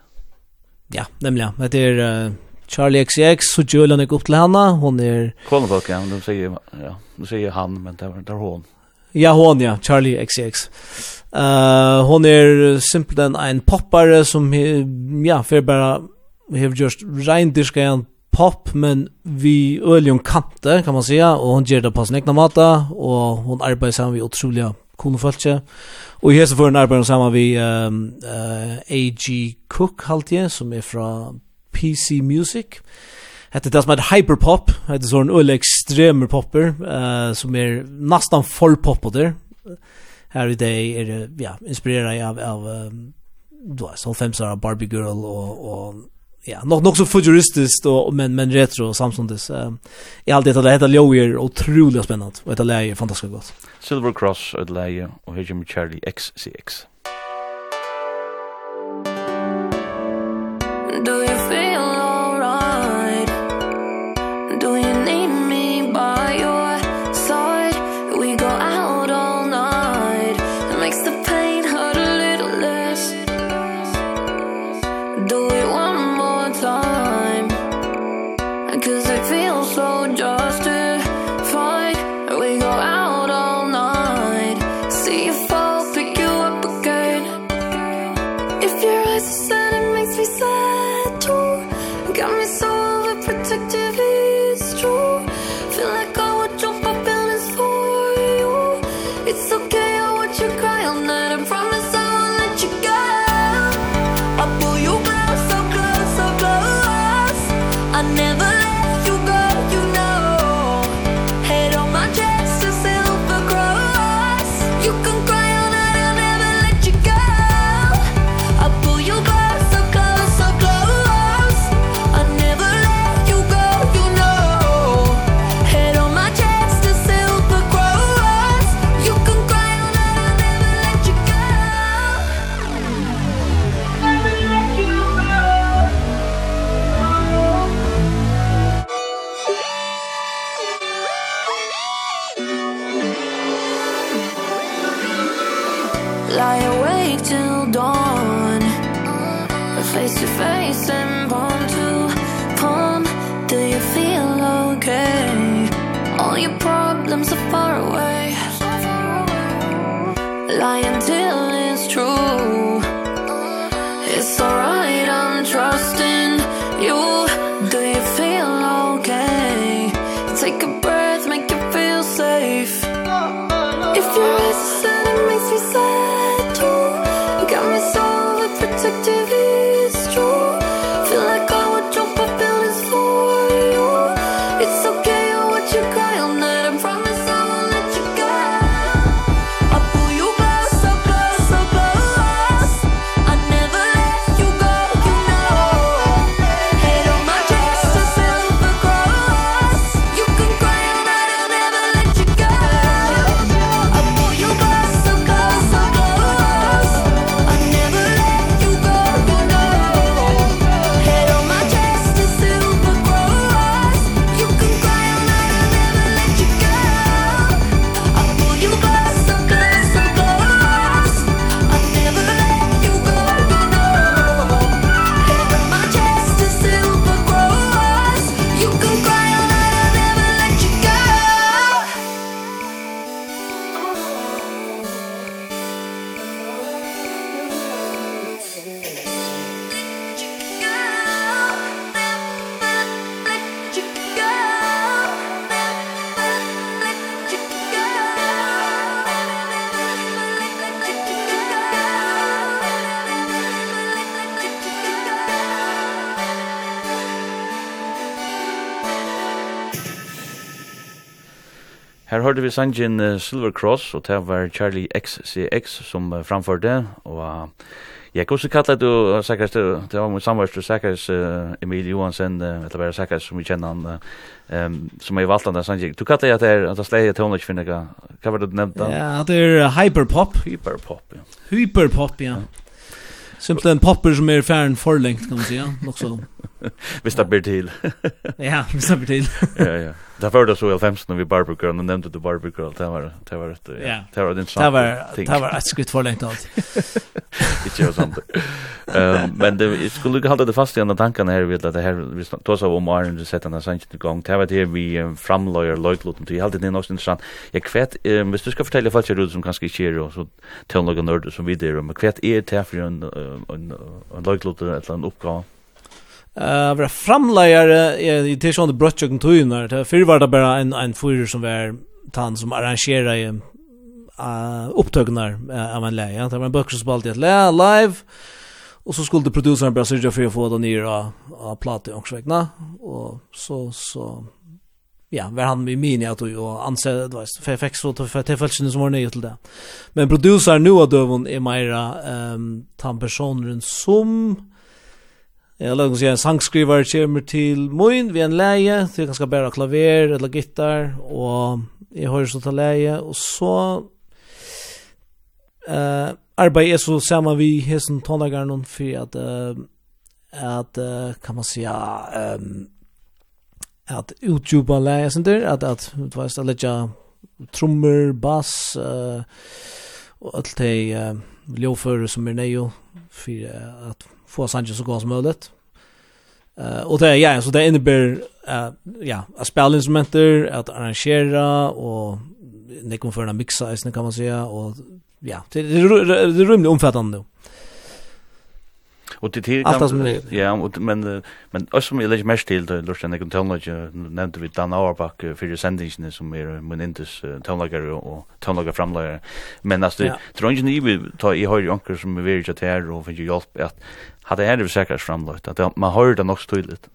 Ja, nemlig ja, det er Charlie XCX, så gjør han ikke opp til henne, hun er... Kånefolk, ja, de sier, ja, de sier han, men det er, det er hun. Ja, hon ja, Charlie XCX. Uh, hon är simpelthen en poppare som ja, för bara har just rein diskant pop men vi öljon kanter kan man säga och hon ger det på sin egna mata och hon arbetar samman vid otroliga cool folk och här så får hon arbeta samman vid um, uh, AG Cook haltje som är från PC Music Hette det som heter hyperpop, hette sån öle ekstremer popper uh, som är nästan för popper. Her i dag är det ja, inspirerad av av um, då så fem Barbie Girl och och ja, nok, nok så futuristiskt og, men men retro samtidigt. Ehm i allt det där heter utrolig otroligt spännande och det er fantastiskt gott. Silver Cross at Leia och her med Charlie XCX. Do you hørte vi sangen uh, Silver Cross, og det var Charlie XCX som uh, framførte, og jeg kan også kallet du uh, sikkert, det var mot samverst du sikkert uh, Emil Johansen, uh, eller bare sikkert som vi kjenner han, uh, um, som er valgt han der sangen. Du kallet det at det er, at det sleier toner ikke finner, hva var det du nevnte? Ja, det er hyperpop. Hyperpop, ja. Hyperpop, ja. Simpelthen popper som er færen forlengt, kan man si, ja, nok så. *laughs* Hvis det blir til. ja, hvis det blir til. *laughs* ja, ja. Det var det så i 15 när vi Barbie Girl, och nämnde du Barbie Girl, det var det var rätt. Ja. Det var din sant. Det var det var ett skritt för länge allt. *laughs* Det gör sånt. Ehm men det skulle ju hålla det fast i andra tankarna här vid att det här vi tog av om Iron det sätta den sanken igång. Det var det vi framlöjer löjtloten till helt det något intressant. Jag kvätt ehm hvis du ska fortälja folk hur som kanske sker och så till några nörd som vi där men kvätt är det för en en löjtloten eller en uppgåva. Uh, var framleiare i till sån brötchen tunar. För var det bara en en fyrer som var tant som arrangerar i uh, upptagningar uh, av en leie. Det var en bøkker som spalte i et leie, live. Och så skulle producenten bare sørge för å få det nya av, av platta och svägna. Och så så ja, var han i mini du och anse det var för fikk så för tillfällen som var nye till det. Men producenten nu av dövon är mera ehm um, tant personen som Jeg lager seg en sangskriver kommer til Moin ved en leie, til ganske bare klaver eller gitar, og jeg hører så til leie, og så uh, arbeid er så sammen vi hessen tonlageren for at, uh, at uh, kan man si, um, at utjuba leie, sånn der, at, at du vet, at letja trommer, bass, uh, og alt det uh, ljåfører som er nøyo, for uh, at få Sanchez så god som möjligt. Uh, och det ja, så det innebär uh, ja, att spela instrumenter, att arrangera och det kommer för en mixa, kan man säga och ja, det, det, det, det är rymligt omfattande nu. Och det till ja och men men oss som jag lägger mest till det lust den kan tala nämnde vi Dan Auerbach för sändningen som är men inte tonlager och tonlager framlager men alltså tror inte ni vi ta i höjer onkel som är väldigt här och för hjälp att hade här det säkert framlagt att man hör det också tydligt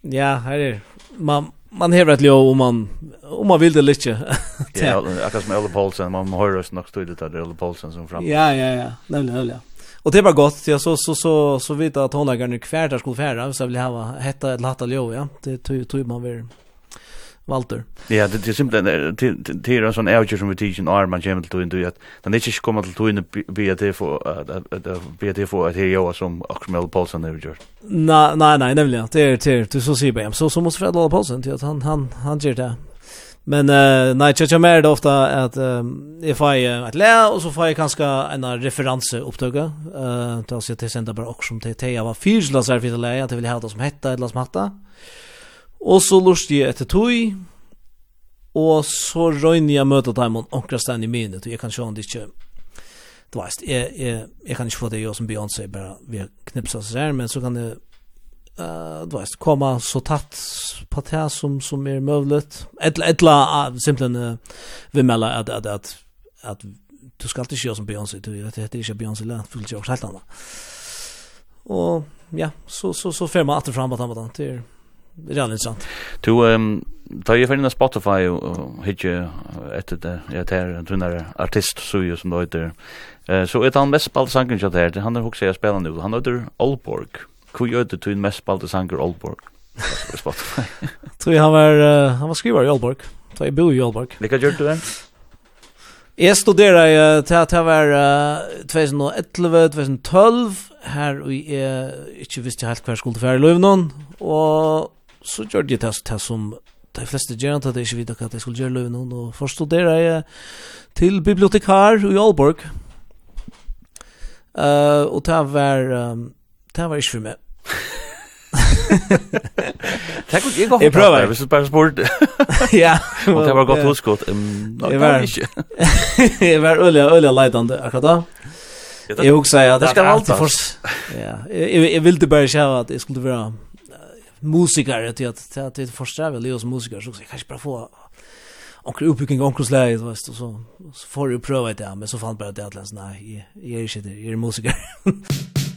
ja här är man man hör ett lov om man om man vill det lite. *laughs* ja, akkurat som Olle Paulsen, man hör oss nog tydligt att det är Paulsen som fram. Ja, ja, ja. Nämligen, nämligen. Och det var gott jag så så så så vet att hon har nu kvar där skulle färra så vill jag ha hetta ett latta jo ja. Det tog tog man väl Walter. Ja, det är simpelt det är en sån outage som vi teachen är man jämt till inte att den är inte kommer till tog be att det för att be att det för att det jag som Akmel Paulsen har gjort. Nej nej nej nämligen det är det så ser jag så så måste Fred Paulsen till att han han han gör det. Men uh, nej, jag känner mer det ofta att um, jag får ett lä och så får jag kanske en referens upptaga. Eh, då så jag sända bara också om till jag var fyrsla så här för det lä att jag vill ha det som hetta eller som hatta. Och så lust jag ett tui. Och så rönjer jag dem om mot Onkrastan i minnet och jag kan sjön det inte Du vet, jag, jag, jeg kan inte få det jag som Beyoncé bara vi knipsa så här, men så kan det uh, du vet, komma så tatt på det som, som är möjligt. Ettla, ettla uh, simpelthen uh, vi melder att, att, att, at du ska alltid köra som Beyoncé, du vet, det är inte Beyoncé det fullt ikke også helt annet. Och ja, så, så, så får man alltid fram på det, det er redan interessant. Du, um, Da jeg finner Spotify og hitje etter det, ja tar en tunnare artist, så jo som det heter, så er han mest spalte sangen til det han er också jeg spiller nu, han heter Olborg. Hvor gjør det til mest spalte sanger Aalborg? Tror jeg han var, uh, han var skriver i Aalborg. Så jeg bor i Aalborg. Hva gjør du det? Jeg studerer uh, til at jeg var 2011-2012, her og jeg ikke visste helt hva jeg skulle til være i Løvnån, og så gjør jeg det til som de fleste gjør at jeg ikke vet hva jeg skulle gjøre i Løvnån, og først studerer jeg til bibliotekar i Aalborg. Uh, og det var um, det var ikke for meg. *laughs* Takk Tack och jag Jag prövar, vi ska bara sport. *laughs* Ja. Og det var godt gott huskot. Jag var ikke. jeg var øyelig, øyelig lejdande akkurat da. Jeg husker at det skal alltid for... Ja, jeg, jeg ville bare se at jeg skulle vara musiker att jag att det första väl jag som musiker så jeg kan ikke bare få onkel uppbygging onkel slag vet du så så får du pröva det men så fann bara det att läs nej jag är inte jag är musiker. *laughs*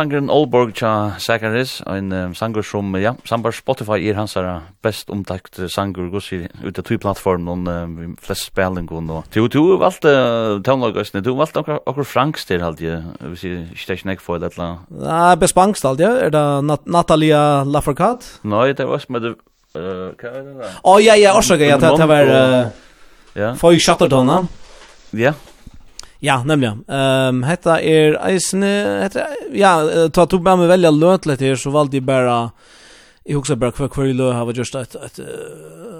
sangren Oldborg tja Sakaris, en um, sanger som, ja, sambar Spotify er hans er best omtakt sanger, gos i ut av tui plattform, noen um, flest spælingun, og tu, tu valgt uh, tøvnlagasne, tu valgt okkur, okkur franks til halde, jeg vil si, ikke nek for det, etla. Ja, best banks halde, er det Nat Natalia Lafourcade? Nei, det var som er det, hva er det da? Å, ja, ja, orsaka, ja, det var, ja, Foy Shattertona. Ja, Ja, nemlig. Ehm um, hetta er eisne hetta ja, ta tog med mig välja löt lite här så valde jag bara jag också bara kvar kvar lø har just ett uh,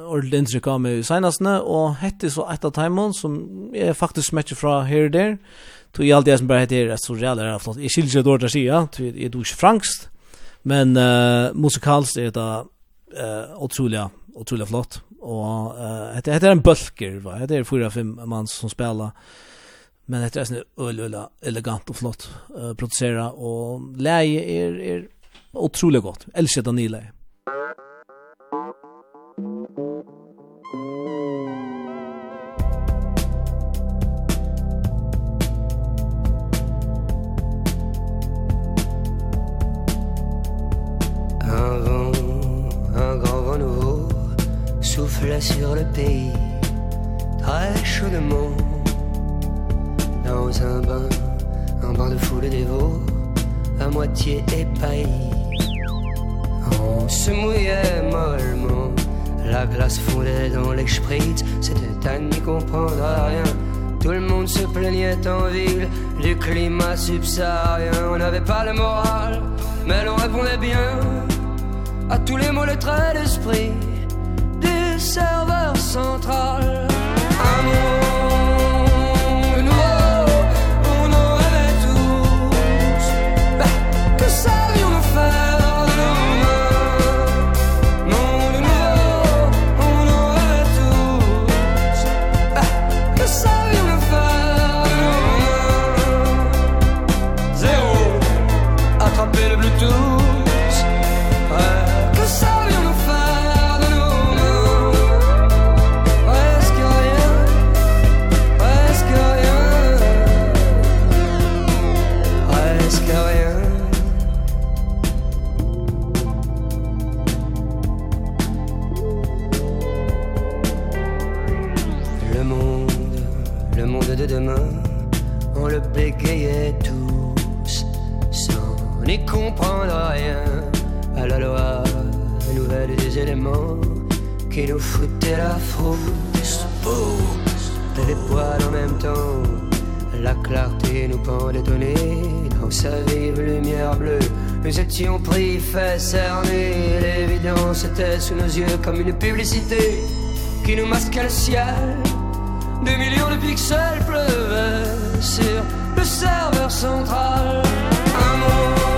ordentligt intryck av mig senastne og hette så ett av timon som är faktiskt matcher från här der. Tog jag alltid som bara heter det så jävla er flott. Jag skiljer då där sig, ja, det är du frankst. Men uh, musikaliskt er det eh otroliga otroliga flott Og eh uh, det er en bulker va det er fyra fem mann som spelar men det är sån öl elegant och flott uh, producera och läge är är otroligt gott. Älskar det. Un vent, un grand vent nouveau souffle sur le pays très chaudement Dans un bain, un bain de foule dévot À moitié épaillis. On se mouillait mollement La glace fondait dans les sprites C'était à n'y comprendre à rien Tout le monde se plaignait en ville. Du climat subsaharien On n'avait pas le moral Mais l'on répondait bien À tous les mots, les traits d'esprit Du serveur central Amour riait tous. Sans n'y comprendre rien. À la loi nouvelle des éléments Qui nous foutaient la frousse. Les poils en même temps. La clarté nous pendait au nez Dans sa vive lumière bleue Nous étions pris, fait cerner L'évidence était sous nos yeux Comme une publicité Qui nous masquait le ciel. Des millions de pixels pleuvaient sur le serveur central un mot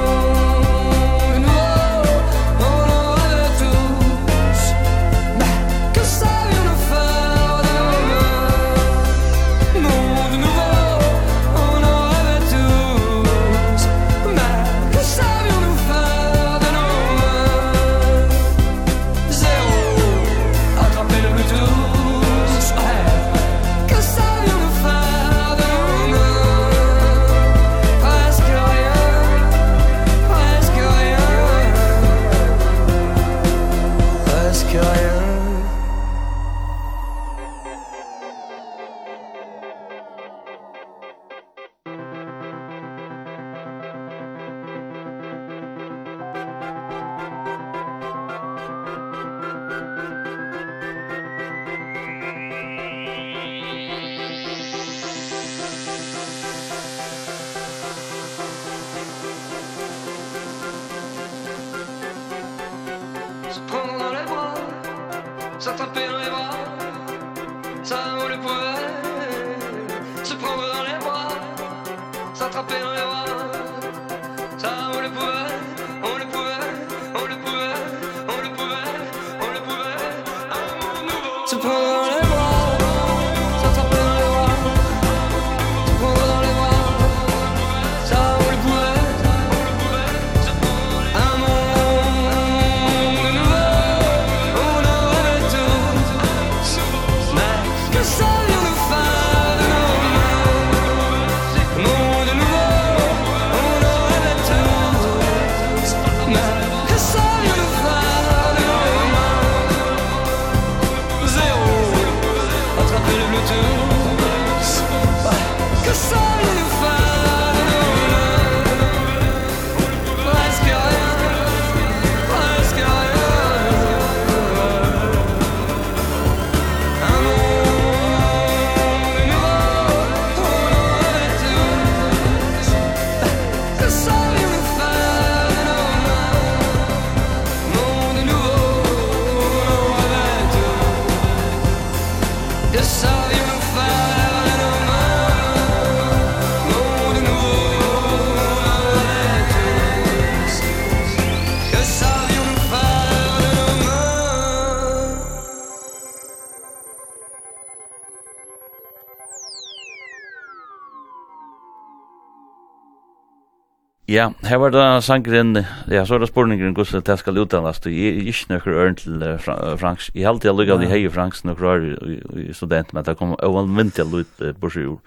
Ja, her var det sangren, ja, så er det spurningren hvordan det skal utdannes, og jeg er ikke noe ørn til Franks. Jeg har alltid lukket av de hei Franks noe rar i student, men det kom oanvintig lutt borsi ur.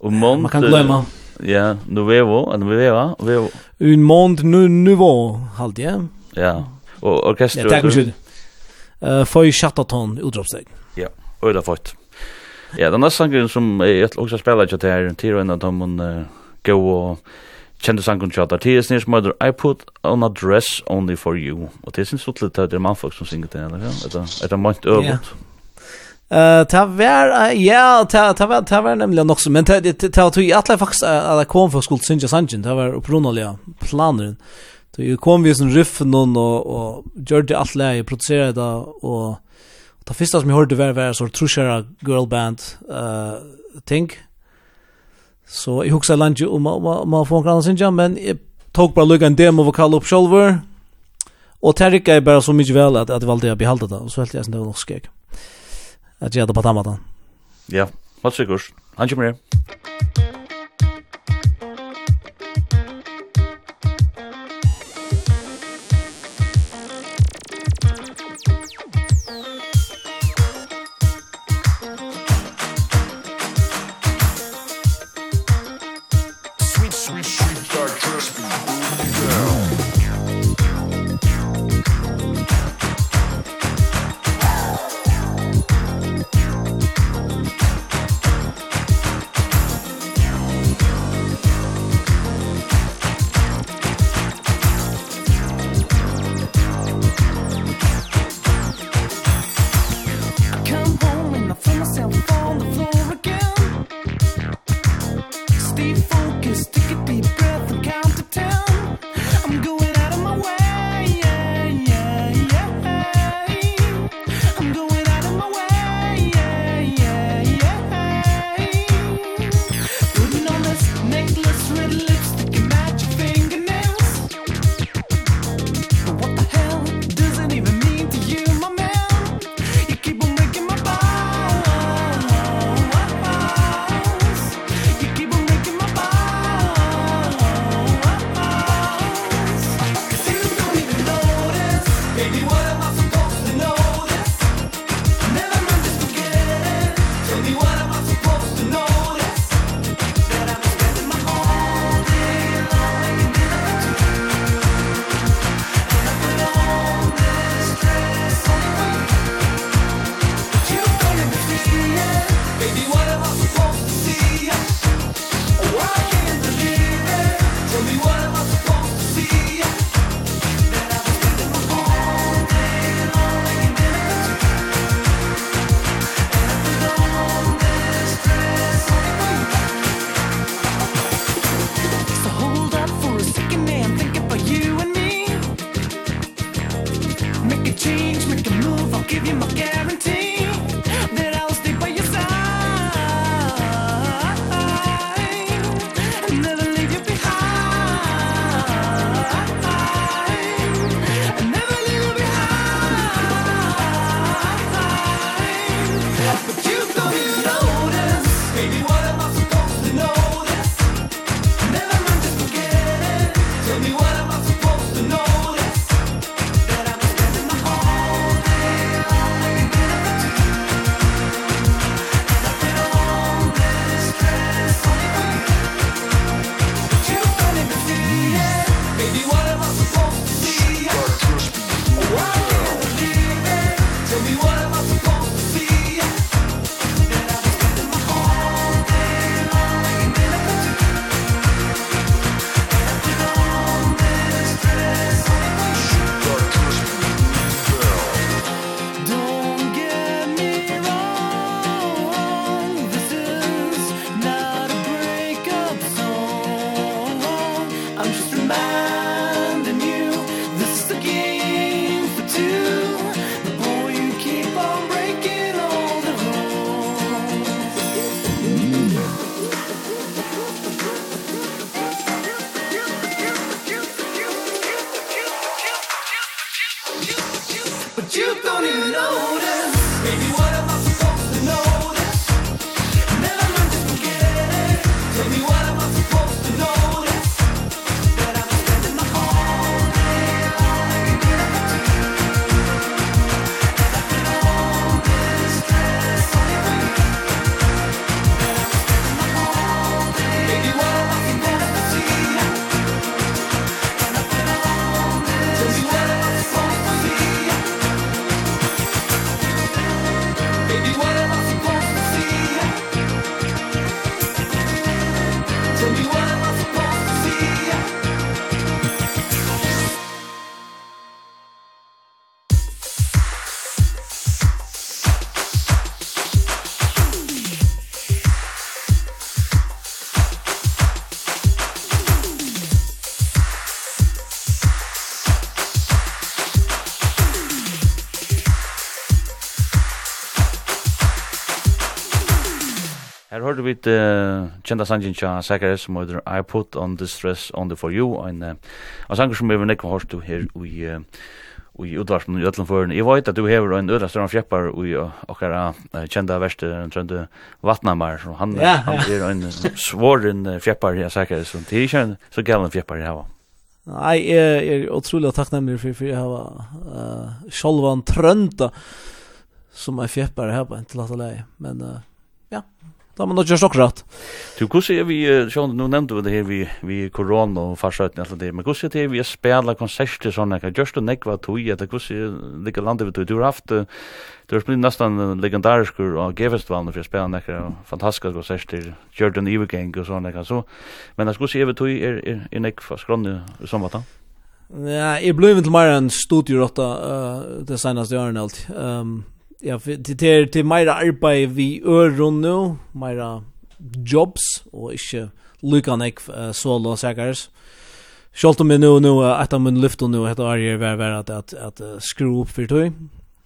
Og månd... Man kan glemme. Ja, nuvevo, nuveva, vevo. Un månd nivå halte jeg. Ja, og orkestret... Ja, takk om skyld. Føy chattaton, utropstegn. Ja, og det er føyt. Ja, den neste sangren som jeg også spiller ikke til her, til og en av dem, gå og kjente sangen til at det er som I put on a dress only for you. Og det synes jeg litt at det er mannfolk som synger til eller? Er det mye øvnt? Eh ta var ja ta ta var ta var nämligen också men ta ta tog alla faktiskt alla kom för skuld synja sanjen ta var uppronalia planen så ju kom vi som riff någon och och gjorde allt läge producerade det och ta första som jag hörde var var så trusher girl band eh think. Så jag huxar lunch om om om från Gransen men jag tog bara lucka en demo vokal upp själva. Och Tarika är bara så mycket väl att att valde jag behålla det och så helt jag var nog skek. Att jag hade på tamatan. Ja, vad sikkert. Han kommer. hørte vi uh, kjenta sangen tja Sakaris som heter I put on the stress on the for you en, uh, en sanger som vi vil nekva hørst du her i uh, i utvarsmen i Øtlandføren. Jeg vet at du hever en ødra større fjeppar i okkara kjenda verste trønde Vatnamar, så han, ja, han er en svåren fjeppar i Sakaris, så det er ikke en så galen fjeppar i hava. Nei, jeg er utrolig takknemlig for, for jeg har uh, sjolvan trønda som er fjeppar i hava til at leie, men uh, ja, Da har man ikke gjør rett. Du, hvordan er vi, sjån, nå nevnte vi det her, vi, vi korona og farsøyten og alt det, men hvordan er det vi vi spela konserter sånn, ikke? gjørs du nekva tog, eller hvordan ligger landet vi tog? Du har haft, du har blitt nesten legendarisk av Gevestvalene for å spela nekka fantastiske konserter, gjør du en ivergeng og sånn, ikke? så, men hvordan er vi tog, er, er, er nekva skronne i sånn, da? Ja, jeg ble til mer enn studierotta uh, det senaste årene alt. Um, ja, det til til er meira arbeid vi øron nå, meira jobs, og ikke lykkan ek uh, solo sækars. Sjalt om jeg nå, nå, etter min lyft og nå, etter Arjer, vær, vær, at, at, at uh, skru opp for tog.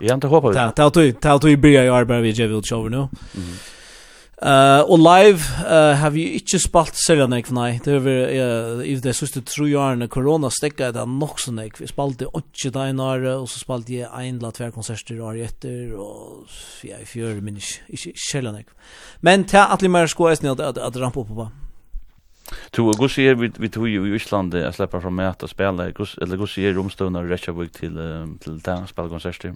Ja, det håper vi. ta er tog, det tog byrja i arbeid vi gjør vi ut sjåver nå. Mm. Uh, og live uh, har vi ikke spalt særlig nek, nei. Det har vi, uh, i det siste tro årene, korona stekket det nok så nek. Vi spalte ikke det ene og så spalte jeg en eller tver konserter år etter, og jeg fjør min ikke, ikke særlig nek. Men til at litt mer sko eisen at, at, at rampe opp på. Tu, og gus er vi, vi tog jo i Ísland jeg slipper fra meg at eller gus er romstøvner i Reykjavik til, til det, spille konserter.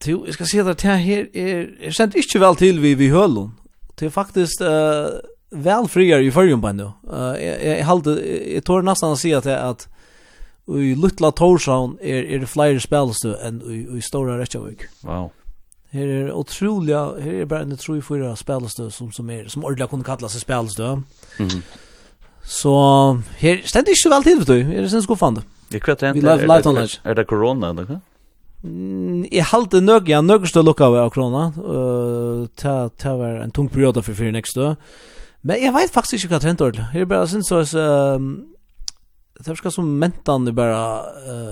Tu, jeg skal si at det her er, er sendt ikke vel til vi, vi hølun Det er faktisk uh, vel friare i förrjum på nu. Uh, jag, jag, jeg, jag tror å att at att, att i Lutla Torshavn är, är det flere spelstö enn i, i Stora Reykjavik. Wow. Här är otroliga, här är bara en tror fyra spelstö som, som, er, som ordentlig kunne kalla seg spelstö. Mm. Så här ständer ikke så väl tid du. dig. Är det sen skoffande? Jag kvätter inte. er, live, live er är, är det corona eller? Jeg halte nøg, ja, nøg stå lukka av krona. Uh, ta, ta var en tung periode for fyrir nekstå. Men jeg vet faktisk ikke hva trent ordentlig. Jeg er bare synes så, uh, det er skal som mentan er bare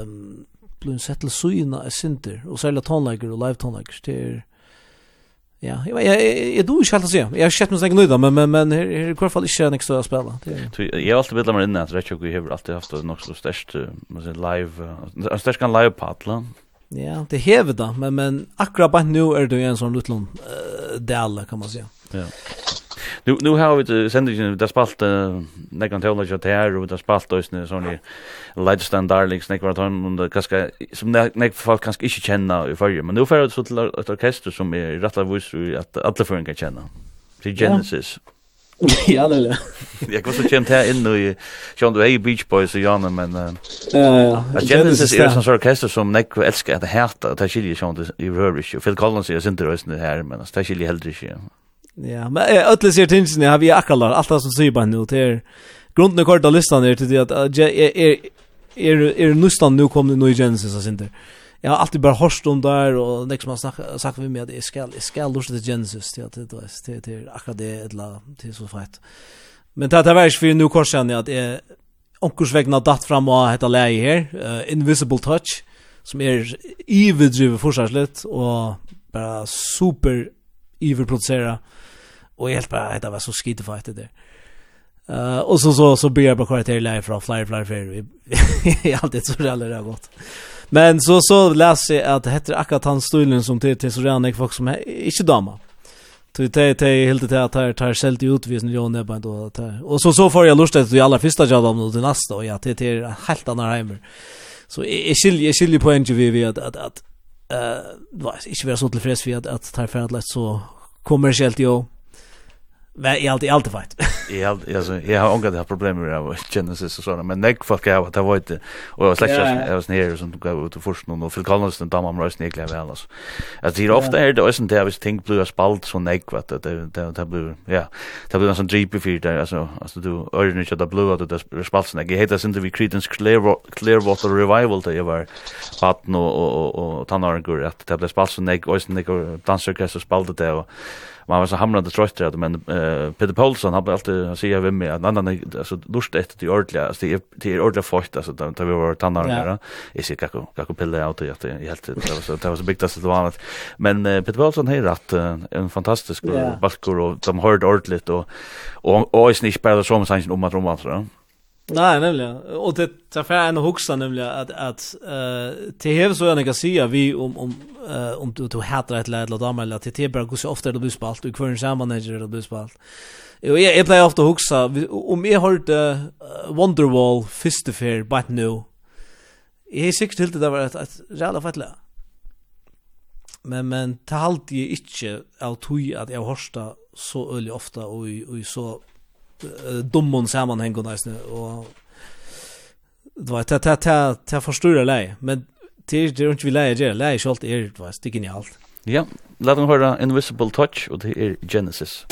um, blir sett til syna er sinter, og særlig tonleikere og live tonleikere. Det er, Ja, jeg, jeg, jeg, jeg jag jag då ska jag jeg, Jag sett mig sen nöjd men men men här i alla fall inte nästa att spela. jeg, har alltid bildat mig inne att jag har alltid haft något så störst men live, störst kan live paddla. Ja, det hever da, men, men akkurat bare nå er det jo en sånn utlån uh, del, kan man si. Ja. Nu, nu har vi sendingen, vi har spalt uh, nekkan teologi og her, og vi har spalt òsne sånne Lightstand Darlings, nekvar at han, som nekvar folk kanskje ikke kjenna i fyrje, men nu får vi så til et orkester som er rettla vis at alle kan kjenna, til Genesis. Ja. *laughs* ja, det Jeg kvar så kjent her inn i John Dwayne Beach Boys og Janne men ja ja. Jag känner det är en sånn orkester som Nick älskar att härta och skiljer chili John i Rubbish. Phil Collins er sinter rösten det här men det skiljer heller ikke Ja, men öll ser tingen har vi akkurat allt som syr bara nu till grunden och korta listan är till att är är är nu stan nu kommer nu Genesis och sånt där jag har alltid bara hörst om där och liksom har sagt sagt vi med det ska det ska lust till Genesis till att det är till till akkurat det eller till så fett. Men det här var för nu kort sedan att är onkurs vägna datt fram och heter läge här uh, Invisible Touch som är evil driven fortsatt och bara super evil producera och helt bara det var så skitfight det där. Uh, och så så så ber jag bara kvar till från Flyer Flyer Fair. *laughs* Jag alltid så det har gått. Men så så läser jag att det heter akkurat han stolen som till till Sorian jag folk som är inte dama. Så det det helt det att tar tar själv ut vis när jag bara då där. Och så så får jag lust att det alla första jag om det nästa och jag till till helt annan hemmer. Så jag skiljer jag skiljer på en vi att att att eh vad är inte så tillfreds vi att att tar för att lätt så kommersiellt jo Men jag alltid alltid fight. *laughs* Jag alltså jag har ångrat det här problemet med Genesis och sådana men näck folk jag att det var inte och jag släckte jag var nere som gav ut och först någon och för Collins den damen röst ner glädje väl alltså. Alltså det är ofta är det och sånt där visst tänker blir spalt så näck vad det det det blir ja. Det blir en sån jeep för det alltså alltså du örnar inte det blue att det spalt så näck. Jag heter inte vi Creedence Clearwater Revival det var vatten och och och tannaren går att det blir spalt så näck och sen det dansorkester spalt det och man var så hamrande trött att men uh, Peter Paulsson har alltid han säger vem med en annan alltså lust efter till ordliga alltså det till ordliga fort alltså då tar vi våra tannar där. Är sig kako kako pilla ut att jag helt det var så det var så biggast det var annat. Men uh, Peter Paulsson har rätt uh, en fantastisk yeah. balkor och de hörde ordligt och och och är inte bara som sanningen om att romans var så. Nej, nämligen. Och det tar för en huxa nämligen att att eh till hev så jag kan säga vi om om eh om du du hatar ett lädla dam eller till det bara går så ofta det blir spalt och kvar en manager det blir spalt. Jo, jag jag plejer ofta huxa om jag hörde Wonderwall Fist of Fair but no. Jag är säker till det var att att jävla fattla. Men men ta halt jag inte av tog att jag hörsta så öle ofta och och så uh, dommen sammanhang och nästan och det var ta ta ta ta förstår det men det är ju inte vi lei det läge allt är det var sticken i allt. Ja, låt oss höra Invisible Touch och det är Genesis.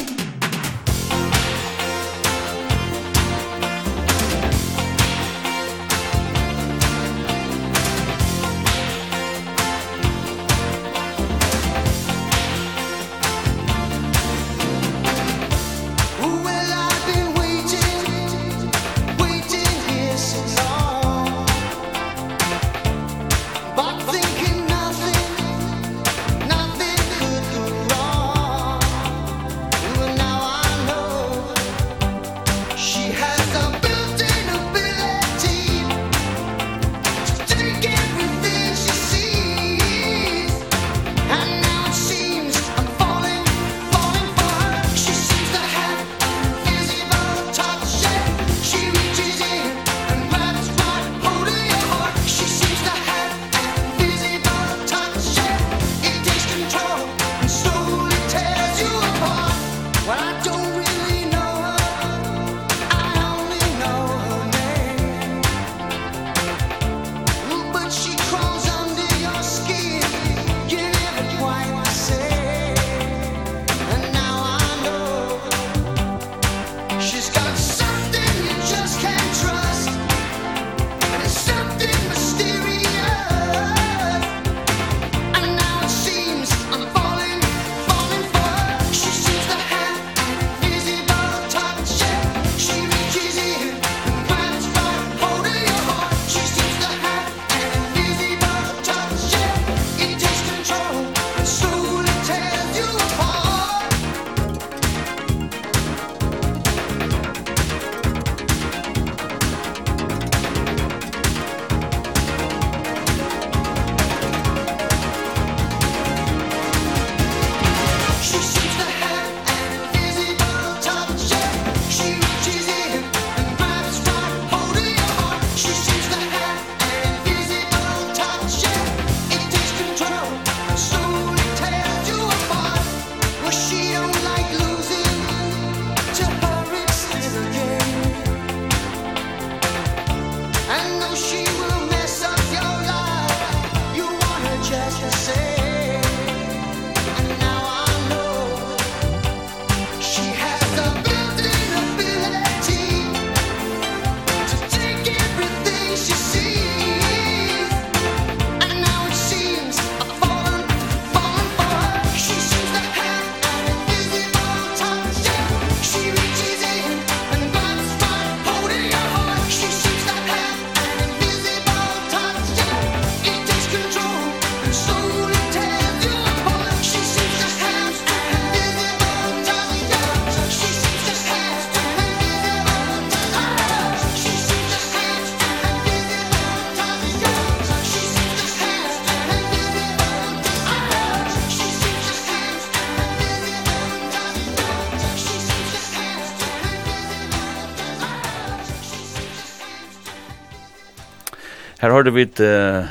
hørte vi uh,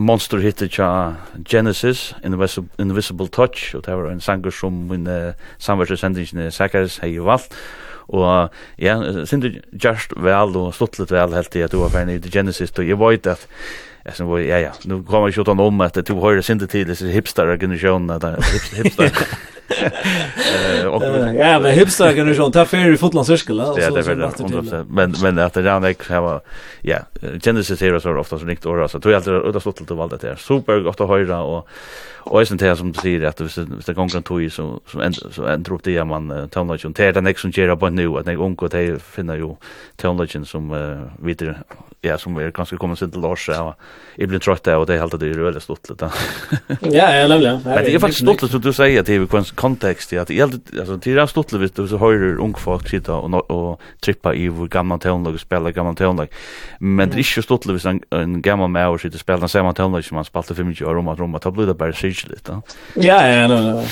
monster hitte tja Genesis, Invisible, Invisible Touch, og det var en sanger som min uh, samverkssendingen Sækars hei valgt, og ja, sindu just vel og sluttlet vel helt i at du var ferdig i Genesis, og jeg vet at Jag som var ja ja, nu kommer jag ju om at du har ju synte till det hipster generation där hipster och ja men hipster generation tar för i fotland cirkel alltså ja det är väl men men att det där jag har ja genesis heroes är ofta så nikt ora så tror jag att det är stort att valda det super gott att höra och Och är det som du säger att hvis hvis det gånger tog så så en så en drop det man uh, det tar den som ger på nu att jag onkel det finner ju tonlagen som uh, vidare ja som är kanske kommer sen till Lars så jag blir trött där och det är helt det är rörligt stort lite. *laughs* Ja, ja, levde. Men det är faktiskt stort som du säger att det är kontext att det är alltså det är stort vet du så hör ung folk sitta och och trippa i vår gamla tonlag och spela gamla tonlag. Men det är ju stort vis en en gammal med och sitta spela samma tonlag som man spelade för mycket år om att Roma blir det bara sig märkligt. Ja, ja, ja. No, no.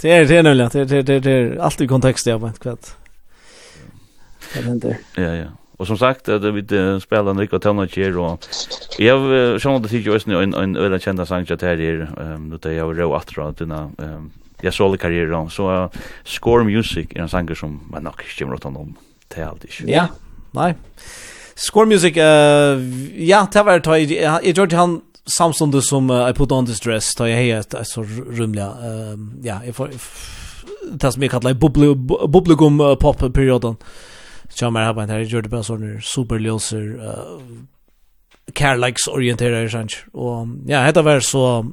det är det nämligen. Det det det, det är alltid i kontext jag vet kvart. Det händer. Ja, ja. Och som sagt, det vi spelar en riktigt tonna cheer och jag såg det tycker jag en en öla kända sång jag här är ehm det jag rå att dra ehm jag såg karriären så score music är en sång som man nog kommer åt honom till allt. Ja. Nej. Score music eh ja, det var det jag gjorde han samstundes som uh, I put on this dress tar jag helt så rumliga um, ja jag får det som jag kallar bubble bubblegum uh, pop perioden så jag har varit här gjorde bara såna superlöser uh, care likes orienterade sånt och ja heter var så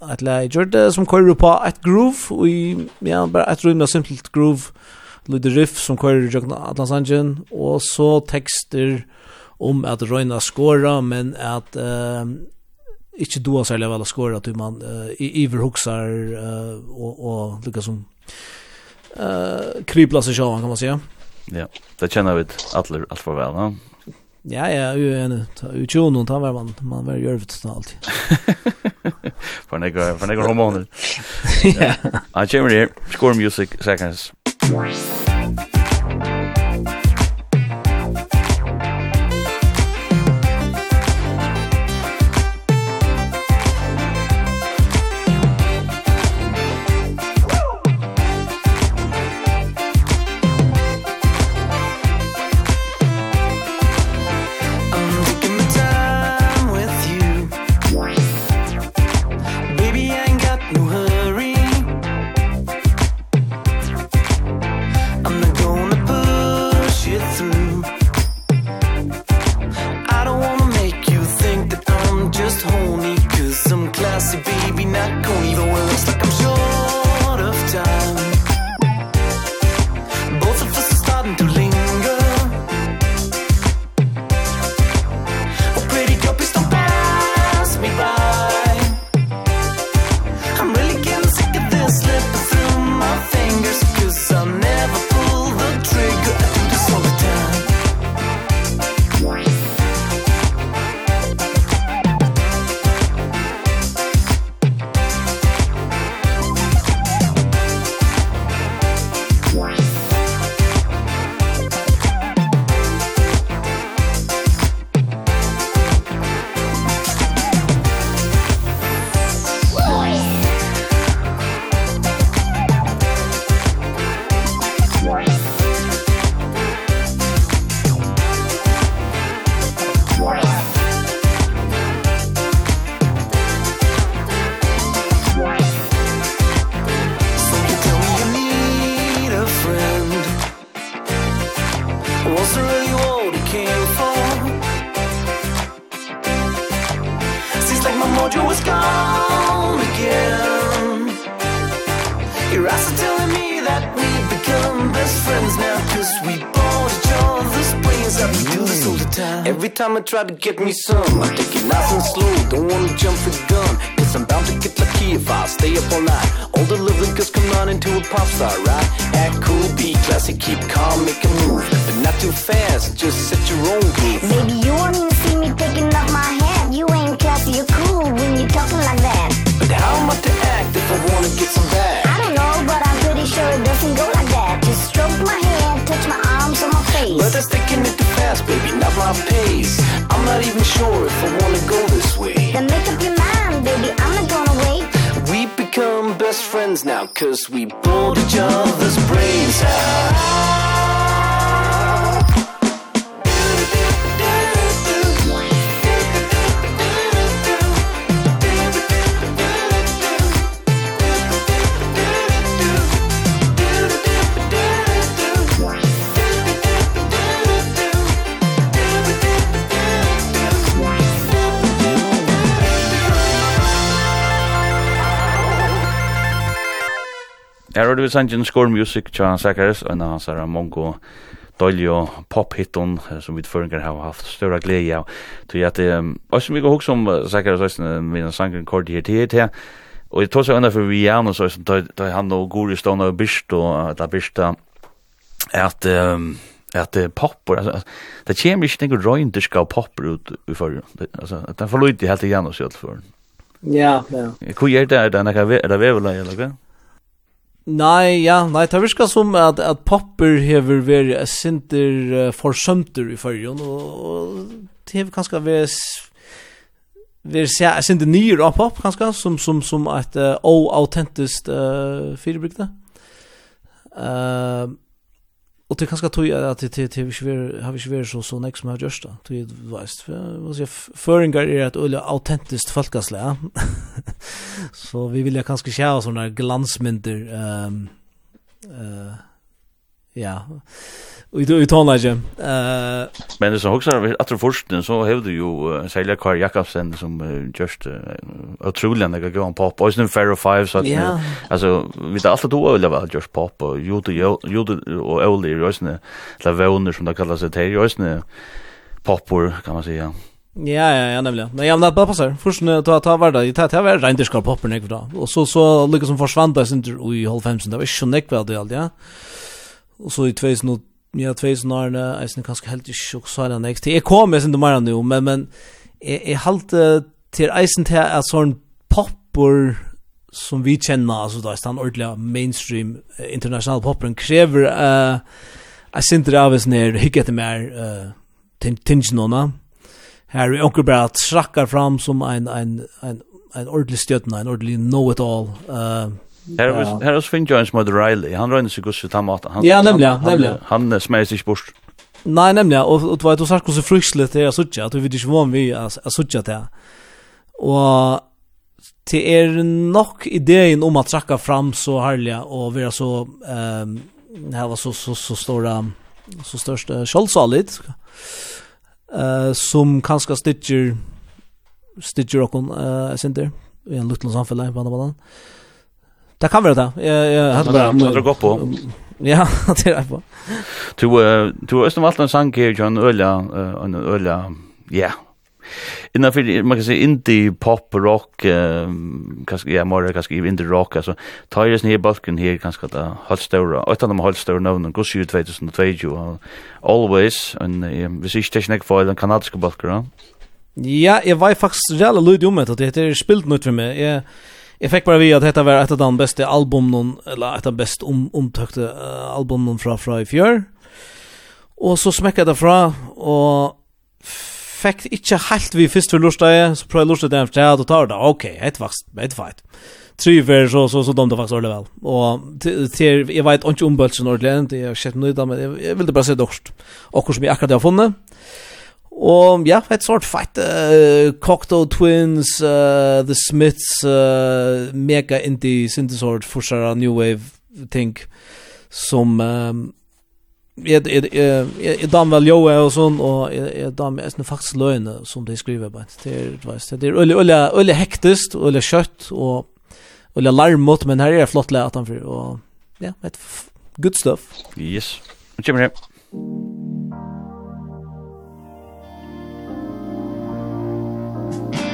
att jag gjorde som kör på ett groove i ja bara ett rum där simpelt groove. Lite riff som kör i Atlas Engine. Och så texter om att röna skåra men att uh, inte då så väl att skora att man uh, överhuxar uh, och och lika som eh uh, krypla sig själva kan man säga. Ja, det känner vi alla allt för väl, va? Ja, ja, ju en ut ju någon tar man man var ju övrigt allt. För några för några hormoner. Ja. I kommer here. Score music seconds. try to get me some. I take it nice and slow. Don't wanna jump the because we hørte vi sangen Score Music tja Sakaris, og en av hans er mongo dolje pop-hitton som vi føringar har haft større glede av. Tog at det, og som vi går hoksom Sakaris, og min sangen kort her til her, og jeg tog seg under for vi er så som da han og Gori stående og byrst, og da Byrst, at at uh, popper altså, det kommer inte någon rönderska popper ut i förr Altså, att den förlöjde helt igjen och så allt för. Ja, ja. Hvor är det Er när det är det väl eller vad? Nei, ja, nei, det virka som at, at popper hever veri a sinter uh, forsømter i fyrjon, og, og det hever kanskje veri vi ser jag synd det nya rap up som som som et uh, oautentiskt uh, fyrirbrygde. Uh, og det kanske tror jag at det det vi svär har vi vært så så nek som jeg har just då. Du vet för vad jag föringar är att ölla autentiskt folkaslä. *laughs* så vi vill jag kanske se såna glansmynder ehm eh ja. Och då utan läge. Eh men det så också att det först så har du ju uh, Selja Kar Jakobsen som uh, just uh, otroligt när jag går på på Ocean Fair of Five så att alltså vi det alltid då eller var just pop och Jude Jude och Oli Rosne la vänner som det kallas det här Rosne popper kan man säga. Ja, ja, ja, nämligen. Men jag menar bara passar. Först när når jeg tar hverdag, jeg tar hver regnderskar popper nekva då. Och så, så lykkes som forsvant da, jeg synes, i halvfemsen, det var ikke så väl det alt, ja. Og så i 2000, ja, 2000 årene, jeg synes kanskje helt ikke så særlig enn jeg. Jeg kom, jeg synes det mer enn men, men jeg, jeg halte til eisen til at sånn popper som vi kjenner, altså da, den ordentlige mainstream eh, internasjonale popperen, krever eh, jeg synes det av oss ned, hygge etter mer eh, tingenåna. Her er onker bare trakkar fram som en, en, en, en ordentlig stjøtna, en ordentlig know-it-all, uh, Här var här var Finn Jones med Riley. Han rör sig gusse ta maten. Han Ja, nämligen, nämligen. Han smärs sig bort. Nej, nämligen och och vet du sagt hur så fruktligt det är så tjat Du vet inte var vi är så tjat där. Och det är nog idén om att tracka fram så härliga och vara så ehm här var så så så stora så största skjoldsalit eh som kanske stitcher stitcher och eh sen där i en liten samfälla på andra banan. Eh Det kan være det. Jeg, jeg hade bara man drar upp på. *laughs* Ja, *laughs* det är på. Du du har som alltid en sang här John Ölla en Ölla. Ja. Innan för man kan säga indie pop rock kanske ja mer kanske indie rock alltså Tyrus ner balken här kanske att håll stora och utan de håll stora någon går ju 2022 always en vi ser teknik för den kanadiska balken. Ja, Ja, jeg var faktiskt jävla lud om det. Det er spilt något for meg, jeg, Jeg fikk bare vi at dette var et av de beste albumene, eller et av de bäst om omtøkte uh, albumene fra, fra i fjør. Og så smäckade det fra, og fikk ikke helt vi först för lustar så prøvde jeg lortet den efter att tar det. ok, et ett et feit. Tre Tryver så så så de det faktiskt ordentligt väl. Och till jag vet inte om bulten ordentligt, jag har sett nöjda men jag vill bara se dorst. Och hur som jag akkurat har funnit. Og ja, et sort fight uh, Cocteau Twins, uh, The Smiths, uh, mega indie synthesort forsara new wave ting som um, jeg, jeg, jeg, jeg dam vel joe og sånn, og jeg, jeg dam jeg, faktisk løgne som de skriver på. Det er, det er øyelig, øyelig hektest, øyelig kjøtt, og øyelig larmot, men her er det flott leat for, og ja, et good stuff. Yes, kommer her. Musik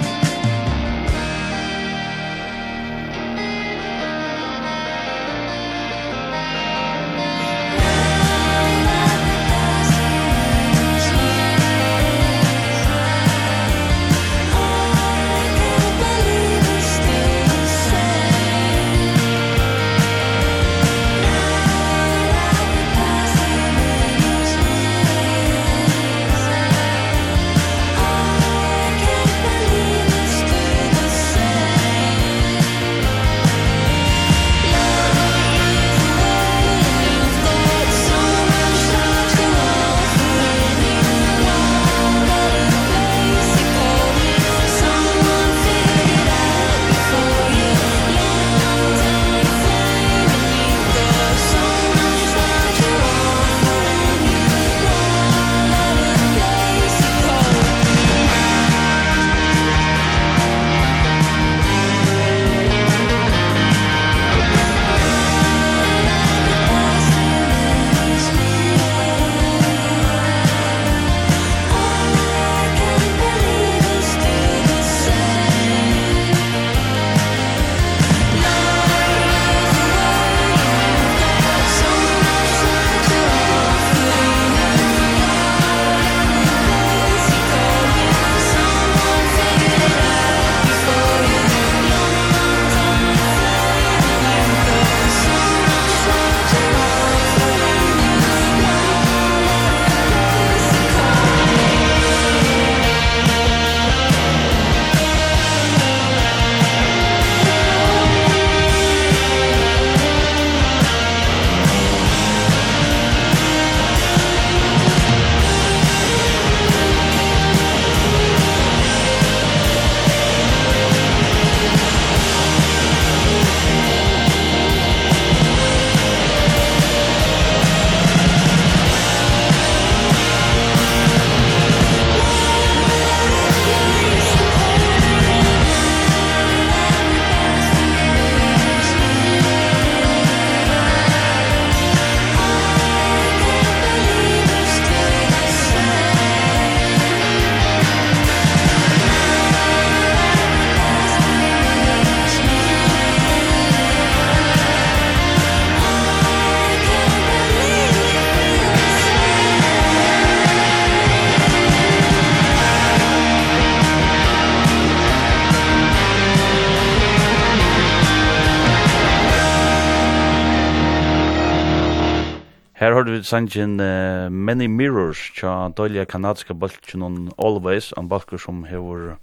sangen uh, Many Mirrors tja dølja kanadiska balkjen on Always, en balkur som hever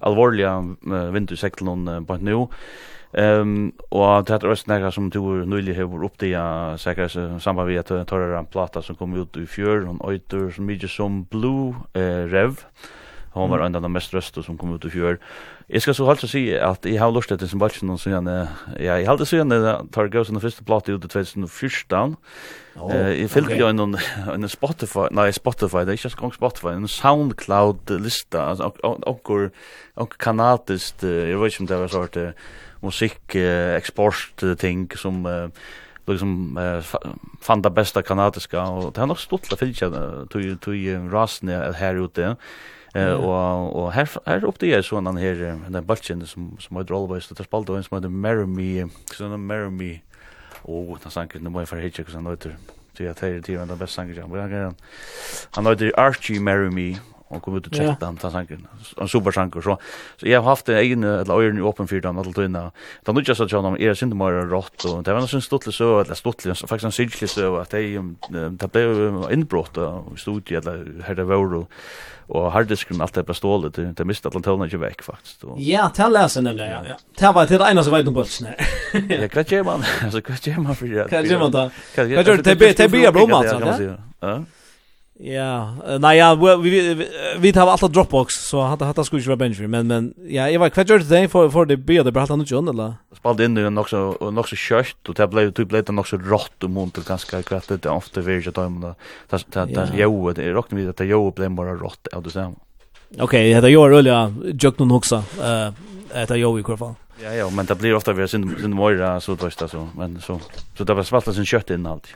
alvorliga uh, vinterseklen uh, bant nu. Um, og det er også nekka som du nylig hever oppdia sikkert samband vi at tørre en plata som kom ut i fjør, hon øyter så mykje som Blue uh, Rev, hon var mm. en av de mest røste som kom ut i fjør. Jeg skal så holdt å si at jeg har lyst til det som bare noen siden. Ja, jeg hadde siden jeg tar gav sin første plate ut i 2014. Oh, eh, jeg fyllte jo en, en Spotify, nei Spotify, det er ikke en Spotify, en SoundCloud-lista, anker kanadisk, jeg vet ikke om det var sånn uh, musikk, uh, eksport-ting som... Uh, liksom eh, fann det bästa kanadiska och det har nog stått att fylla tog tog rasen här ute Eh och och här här uppe det är sån den här den bulten som som har drallböst det spalt och som heter Marry Me. Sån en Marry Me. Och den sanken den var för hitch och sån där så jag tar det till den bästa sanken jag kan han heter Archie Marry Me og kom ut och checkade yeah. den sanken. En super sanker så. Så jag har haft det egen eller øyren i öppen för den att tvinna. Då nu just att jag är synd mer rått och det var någon stottlig så eller stottlig faktisk faktiskt en syrklig så att det det ble inbrott och stod eller her det var och harddisken allt det bara stålet det miste att ikke vekk, faktisk. faktiskt. Ja, det läsen nämligen. Ja. Det var till ena så vet om bulsen. Ja, gjør man. altså, hva gjør man för det. Kvatjer man då. gjør det det blir blommat så. Ja. Ja, nej ja, vi vi tar alltid Dropbox så hade hade skulle ju vara bench men men ja, jag var kvar det för för det blir det bara han inte eller. Spelade in den också och också kött och det blev typ lite också rått och mont och ganska kvätt lite ofta vi jag tar med det det det jo det rockar vi att det jo blev bara rått av det sen. Okej, det gör rulla jag någon också. Eh, det jo i alla fall. Ja ja, men det blir ofta vi sin sin mer så då så men så så det var svalt sin kött innan allt.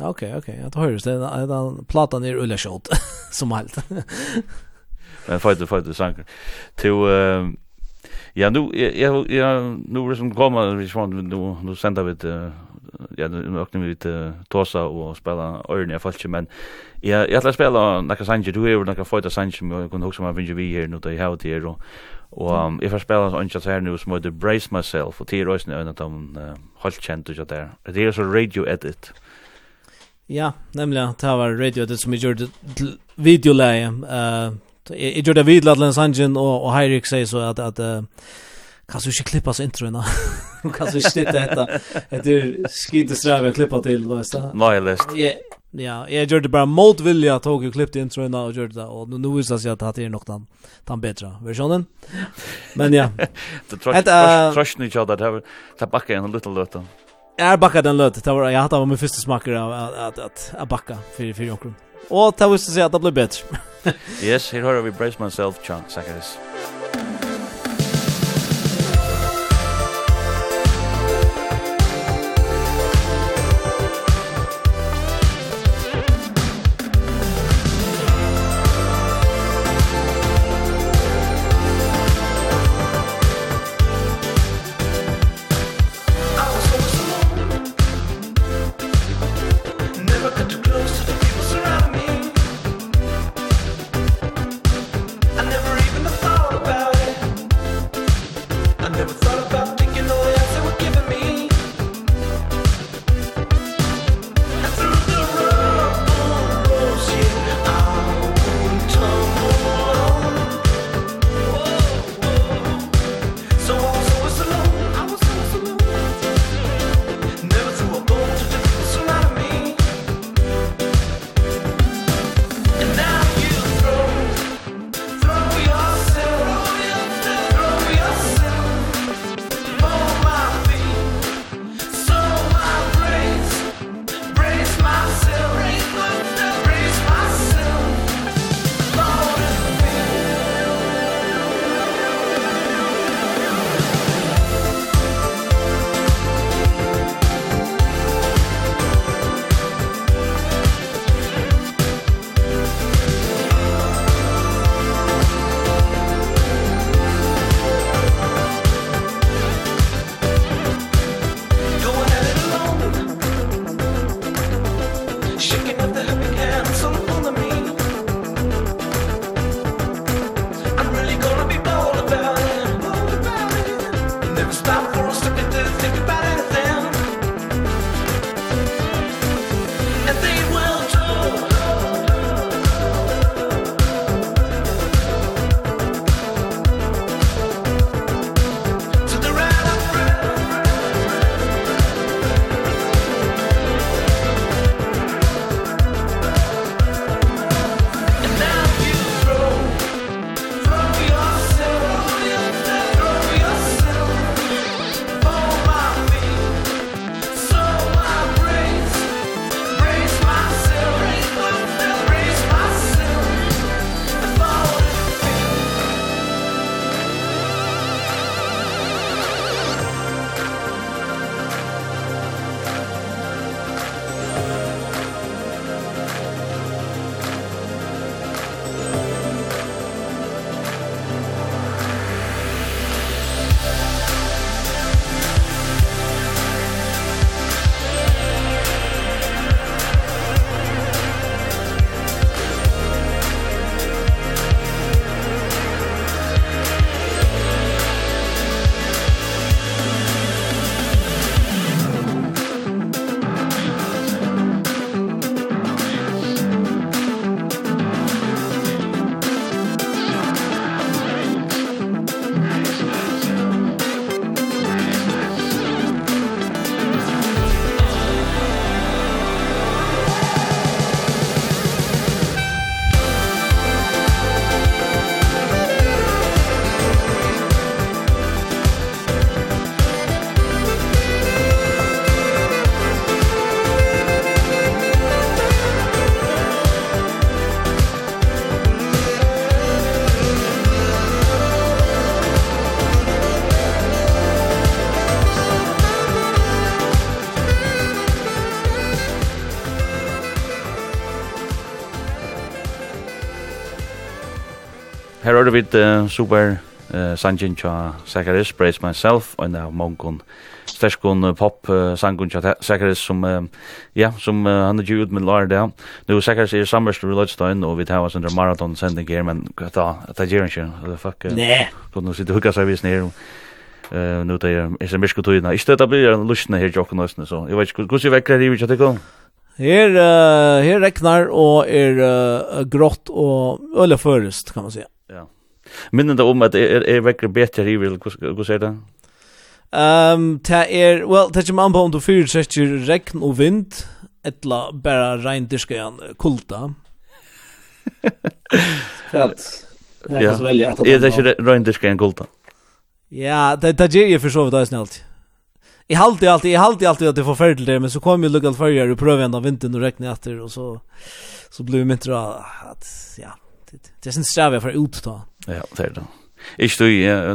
Okej, okej. Jag tar det. Den platan är ulla shot *laughs* som allt. *laughs* Men fight fight sanker. Till Ja, nu jag jag nu som kommer vi svant nu nu sända vi ja nu öknar vi lite Tosa och spela örn i fallet men ja, jag vill spela några sanger du är några fighter sanger men jag kan också man vinner vi här nu det har det och och if jag spelar så inte så här nu som heter brace myself och till rösten av de håll känt och så där. Det är så radio edit. Ja, nämligen det var radio det som gjorde videoläge. Eh jag gjorde vid Ladlens Angen och och Hyrik säger så att att kan du inte klippa *laughs* så introna. Du kan så inte detta. Det är skit att sträva klippa till då så. Nej, läst. Ja. Ja, jag gjorde bara mot vilja tog och klippte introna och gjorde det och nu nu visar sig att det är något den, den bättre versionen. Men ja. *laughs* Det tror jag tror jag inte att det har tappat en liten låt. Jag backade den löt. Det var jag hade var min första smaker av att att att att backa för för Jokrum. Och det visste sig att det blev bättre. yes, here har vi brace myself chunk, Zacharias. hørte vi uh, super uh, sangen tja Zacharias, Brace Myself, og en av mongon sterskon uh, pop uh, sangen tja Zacharias som, uh, ja, som uh, han er gjud med Lara der. Nå Zacharias er samverst i Lødstein, og vi tar oss under maraton sending her, men da, det gjør han ikke, eller fuck, uh, Nei. kunne no, sitte hukka seg vis nere, Eh nu det är er det myrsko tøyna. istället det, det blir en lusjene her jokken også, så jeg vet ska vi vekker det vi ska til Her, uh, her regnar og er uh, grått og øle førest, kan man säga. Minnen det om at er, er vekker i hiver, hva sier det? Um, ta er, well, det er man på om du fyrir setter regn og vind, etla bara rein igjen kulta. Ja, er det ikke regndirska igjen kulta? Ja, det er det jeg for så vidt snällt. alltid. Jeg halte alltid, jeg halte alltid at det får forferdelig det, men så kom jo lukket farger og prøver en av vinteren og regnet etter, og så, så blir vi rå at, ja, det, det er sin strev jeg for ut da. Ja, det er det. Ikke du,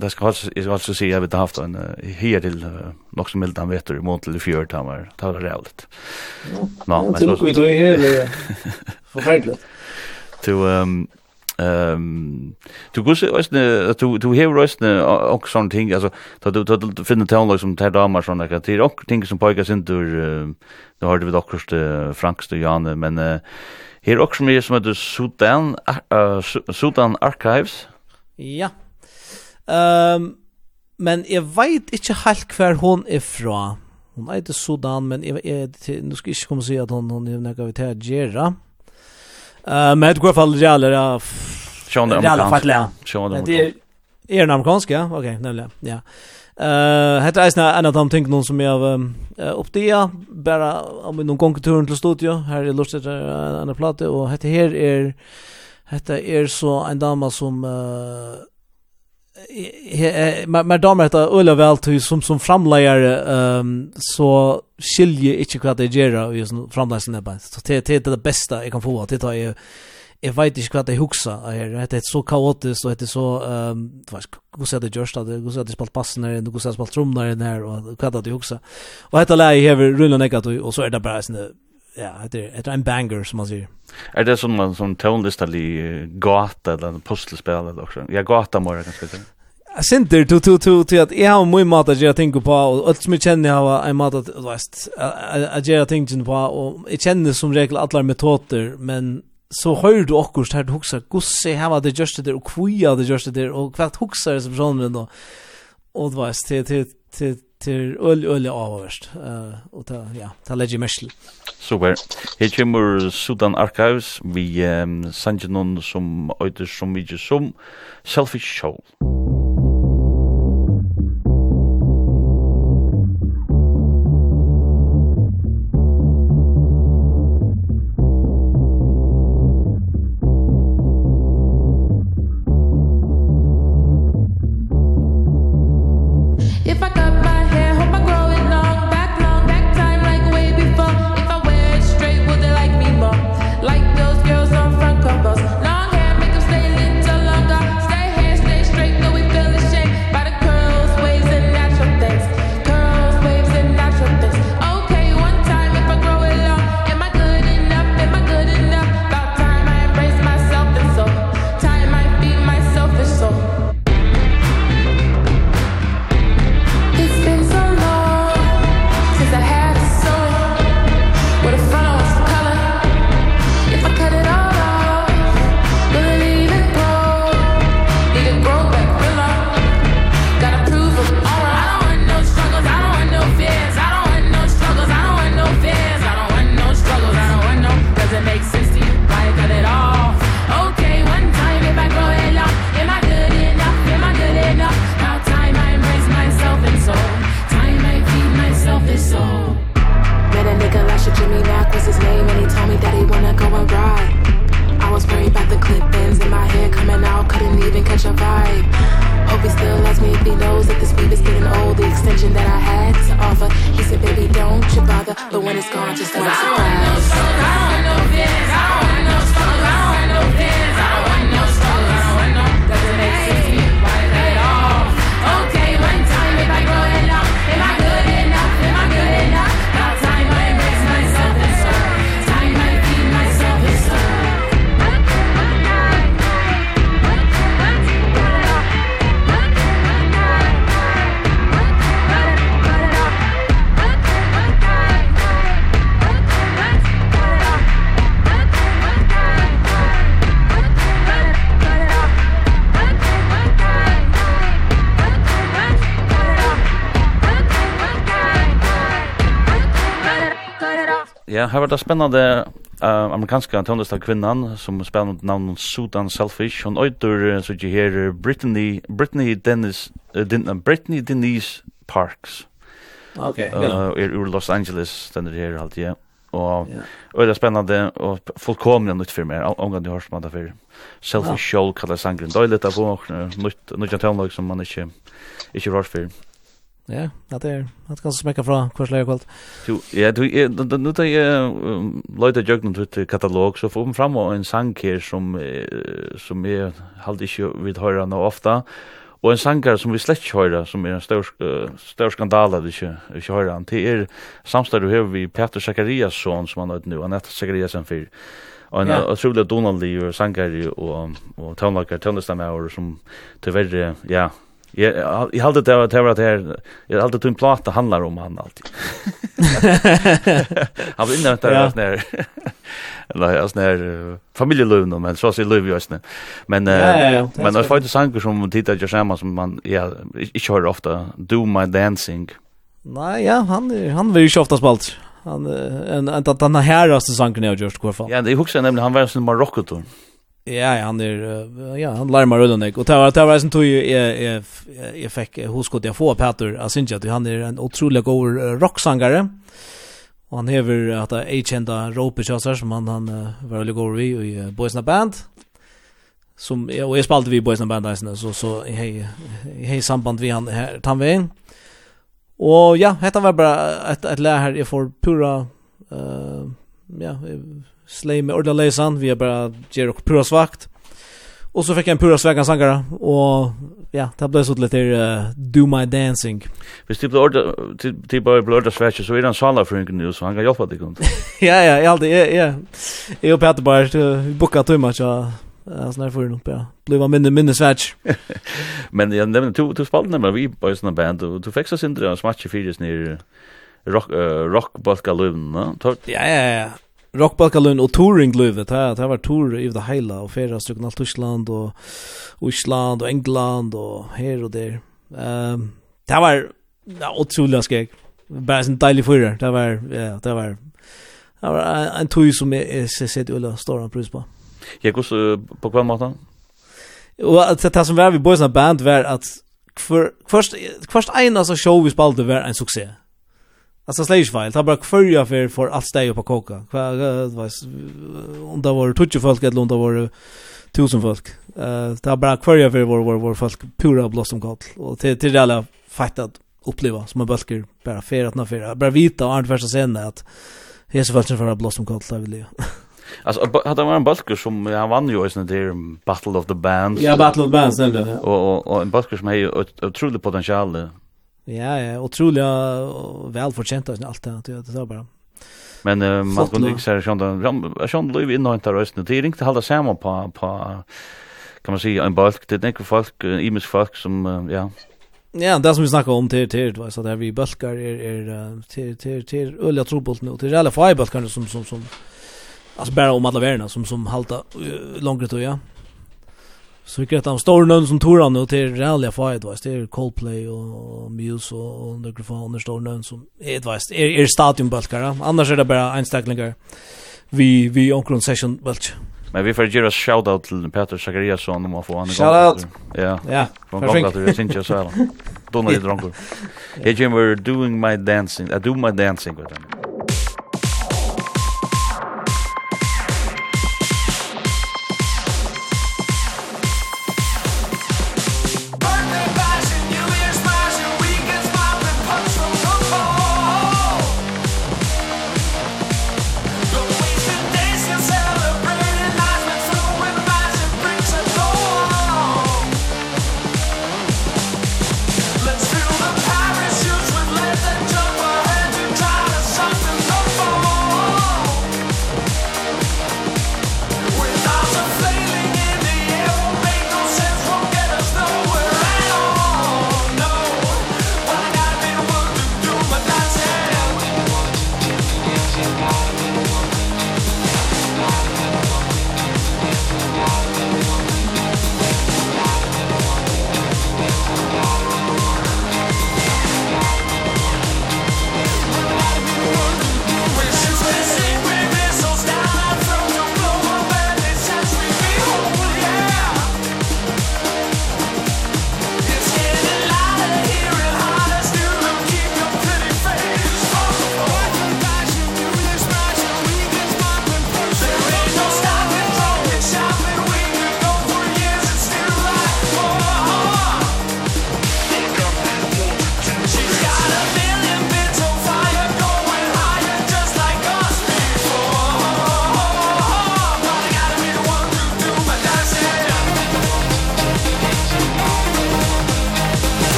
det skal altså, jeg skal altså si, jeg vet haft en her til nok som mildt han vet i måned til fjør, det var, det var rævligt. Nå, men så... vi tog her, forferdelig. *laughs* Du, um, Ehm du går gusse ösne du du hevur ösne och sån ting alltså då du då finner tal som tar damar såna kan till och ting som pojkar sin tur då har det vid också Franks och Janne men här också mer som heter Sudan Sudan Archives Ja. Um, men jeg veit ikke helt hver hun er fra. Hun er ikke Sudan, men jeg, jeg, jeg, nå skal jeg ikke komme og si at hun, hun er nekka vi til å gjøre. Uh, men jeg tror i hvert fall realer av... Sjån det amerikansk. Sjån det amerikansk. Er den amerikansk, ja? Ok, nemlig, ja. Uh, hetta er snæ ein av dei tinga som jeg har um, oppdia, bare om um, nokon gång turen til studio. Her er lustet uh, en plate og hetta her er Hetta er så en dama som uh, mer damer hetta øla vel til som som framleier um, så skilje ikkje kva det gjera og sånn framleisen der Så det det er det beste eg kan få at det tar jeg jeg vet ikke hva det hugsa er det er så kaotisk og det er så ehm du var hvordan er det gjørst det hvordan er det spalt passen her hvordan er det spalt trommer her og hva det hugsa. Og hetta leie hever rullan ekkat og så er det bare sånn ja, det är en banger som man säger. Er det som man som tonlistali gata eller pusselspel eller också. Ja, gata må jeg mer kanske det. Sinter to to to till att jag har mycket mat att jeg tänker på, och allt som jag känner jag har en mat at, veist, att jeg tänker på, och jag känner som regel alla metoder, men så hör du akkurat här du huxar gosse här var det just det och kvia det just det och kvart huxar som sånn, då och det veist, til, till till til øl øl avverst. Eh og ta ja, ta legi mesl. Super. Her kemur Sudan Archives vi um, sanjenon sum eitur sum við sum selfish show. Ja, här var det spännande uh, amerikanska tonlista kvinnan som spelar under namnet Sudan Selfish. Hon öjter så jag här Brittany, Brittany Dennis, uh, Din, uh, Brittany Denise Parks. Okej. Okay, uh, er ur Los Angeles, den er her alltid, ja. Och yeah. det er spännande och fullkomligen nytt for meg, omgang du hörs man for Selfish ja. Show kallar sangren. Det er litt av något nytt tonlag som man inte, inte rör för. Ja, det er det kan smekka fra hver slag kvalt. Jo, ja, du nu tar jeg løyta jøgnen til katalog, så får man fram en sang her som som jeg halde ikke vid høyra nå ofta, og en sanger som vi slett ikke høyra, som er en stor, stor skandal at vi ikke, ikke høyra han, det er samstad du hever vi Peter Zakariasson som han har nu, Annette heter Zakariasen fyr, og en yeah. utrolig donaldlig sanger og, og tøvnlager, tøvnlistamæver som tyverre, ja, Jag jag hade det var det var det här jag hade tog en platta handlar om han alltid. *laughs* Han vill inte ta det ner. Eller alltså när familjelöv men så ser löv just nu. Men men det var ju sanger som tittar jag samma som man ja inte hör ofta do my dancing. Nej, ja, han han vill ju ofta spalt. Han en en att han här har säsongen jag just i alla fall. Ja, det huxar nämligen han var sån Marocko då. Ja, han är ja, han larmar runt mig och tar tar reisen tog ju jeg jeg fick hur skulle jeg få Peter Asinja att han är en utrolig god rocksångare. Og han hever att det är Rope ropershotsar som han han var veldig god i i Boys Band. Som och jag spalte vi Boys Band där så så hej hej samband vi han här Tanvin. Och ja, hetta var bara ett ett lä här jag får pura eh ja, slay med ordla läsan vi är bara ger och pura svagt och så fick jag en pura svagan sangare och ja det blev så lite uh, do my dancing Hvis typ ordla typ bara blöda svärt så är han sala för nu så han kan hjälpa dig kom ja ja jag alltid ja *laughs* ja jag på att bara boka too much ja. Ja, sånn her får du ja. Blir man minne, minne svært. Men jeg nevner, du, du spalte nemlig vi på sånne band, og du fikk så sindre og smatje fyres nir rock, uh, rock balka løvnene. Ja, ja, ja. Rockbalkalun og touring livet det det var tour i det hela och flera stycken allt Tyskland och Island och England och här och där. Ehm um, det var ja, otroligt skeg Bara sån dejlig fyrer Det var ja, det var det var en tur som är sett ulla stora pris på. Jag går på kvar matan Och at det som var vi boysna band var att för först først en alltså show vi spelade var en succé. Alltså slash file, ta bara förja för för allt steg på koka. Vad vad om det var tutje folk eller om det var tusen folk. Eh ta bara förja för vår vår vår folk pura blossom gott och till till alla fattat uppleva som en bulker bara för att nafera. Bara vita och andra scenen att hesa folk *laughs* som för blossom gott där vill ju. Alltså hade han var en bulker som han vann ju sen där Battle of the Bands. Ja, Battle of the Bands nämligen. Och och en bulker som har otrolig potential Ja, ja, otroligt välförtjänt av allt det det var bara. Men uh, man kunde inte säga sånt där sån liv in nånt där rösten. Det ringte hålla sammen på på kan man si, en balk, det tänker folk i imisk folk som ja. Ja, det som vi snackar om till till vad så där vi bulkar är är till till till öliga trobolt nu. till alla alla fiberbulkar som som som alltså bara om alla värna som som halta långt då ja. Så vi grettar om stora nöjn som tog han och till ralliga fight var det är Coldplay och Muse och Underground och stora nöjn som är det var är är stadionbalkar annars är det bara einstacklingar vi vi omkring session balk Men vi får ge shoutout shout out Peter Zachariasson om att få han igång. Shout out. Ja. Ja. Från Gotland till Sinja Sala. i dronker. *laughs* Hey Jim we're doing my dancing. I do my dancing with them.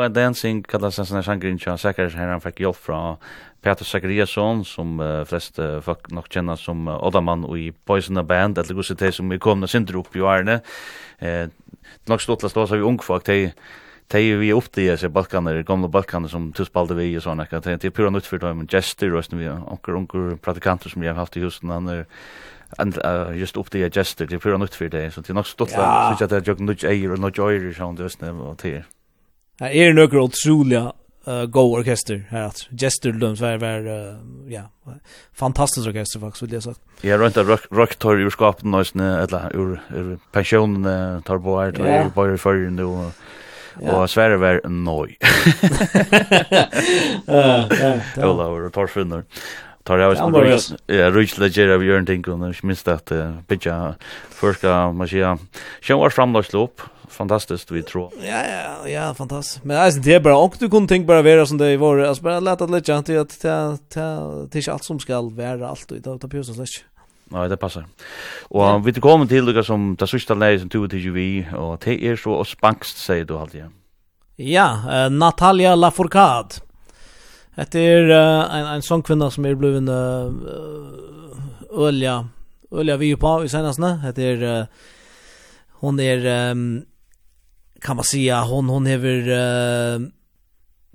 My Dancing kallas en sån här sangrin tja, säkert här han fick hjälp från Peter Zachariasson som uh, flest uh, folk nok kjenner som uh, Odaman och i Poison the Band eller gosse te som er kom och synder upp i årene Eh, nok stått last oss av ung folk, de de vi upp til seg balkaner, gamle balkaner som du spalte vi og sånne, de er pura nytt for dem, gester og vi onker, onker pratikanter som vi har haft i husen, han er and uh, just upp till gester det är pura nytt för dig så det är nog stått så att jag jag nudge eier och nudge eier så det är snäv och Här är några otroliga uh, go orkester här att Jester Lund var var uh, ja fantastisk orkester faktiskt vill jag sagt. Ja har där rock rock tor ur skapen nästan eller ur ur pension tar på här tar på i förr nu och och Sverige var noj. *laughs* Ja, ja. *laughs* Ola och Torfinner tar jag visst rus ja rus leger av Jörn Tinkel och minst att bitcha förska man ska show fram då slop fantastiskt vi tror. Ja ja ja fantastiskt. Men alltså det är bara och du kunde tänka bara vara som det var alltså bara låta det lite inte att ta ta till allt som skall vara allt och ta pjusen släck. Nej, det passar. Og yeah. vi kommer til lukka som det sørste leie som tog til vi, og det er så og spangst, sier du alltid. Ja, uh, Natalia Lafourcade. Det är uh, en en sån kvinna som är blivit uh, olja olja vi på i senaste. Det är uh, hon är um, kan man säga hon hon hever uh,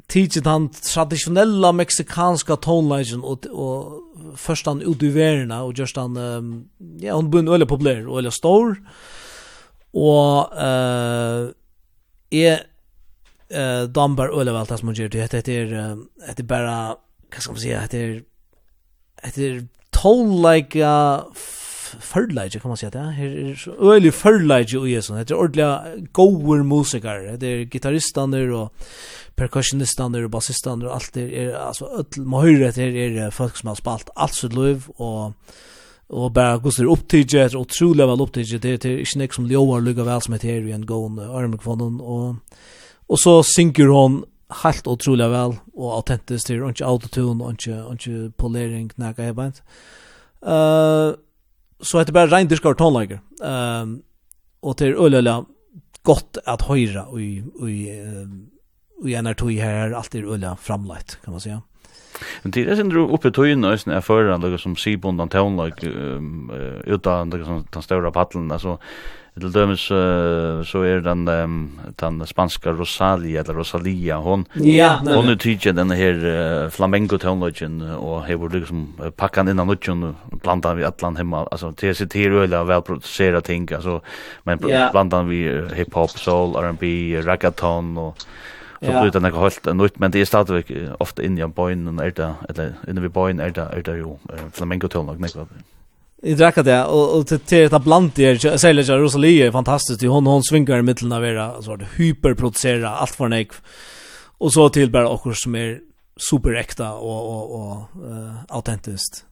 teachet han traditionella mexikanska tonelagen och och först han ut i värna och just han um, ja hon blir väldigt populär och väldigt stor och eh uh, är eh dambar eller väl tas man gör det heter det bara vad ska man säga heter heter toll like förlage kan man säga det här är så öle förlage och ju sån heter ordliga goer musiker det är gitarristen där och percussionisten där och basisten där allt det är alltså öll man hör det är folk som har spalt allt så löv och og bara er upptidje og utrolig vel upptidje det er ikke nek som ljóar lukka vel som heter i en gående armikvonen, og Og så synker hon helt utrolig vel og autentisk til, og ikke autotune, og ikke, og ikke polering, nekka jeg beint. Uh, så heter det bare rein dyrkar tonelager. Um, og til øyla godt at høyra og i, og i, og i NR2 her er alltid øyla framleit, kan man säga. Men det är syndrom uppe tøyen og sånne förra något som sibundan tonelager, um, utan det som den stora paddeln alltså Til dømes uh, så er den, um, den spanska Rosalia, eller Rosalia, hon, ja, hon er tydje den her uh, flamenco-tonløgjen, og her var liksom uh, pakkan innan och blanda vi atlan hemma, altså, til jeg sitter øyla velproducera ting, altså, men yeah. blanda vi uh, hip-hop, soul, R&B, reggaeton, og så blir det nekka holdt nytt, men det er stadigvæk ofte i av bøyen, er det, eller inn i boyen er det, er det jo uh, flamenco-tonløgjen, I drakka det och til till till blant bland det särskilt Rosalie är fantastiskt. Hon hon svinkar i middelen av era så det hyperproducera allt för nek. Och så til bare okkur som är superäkta och och og uh, autentiskt.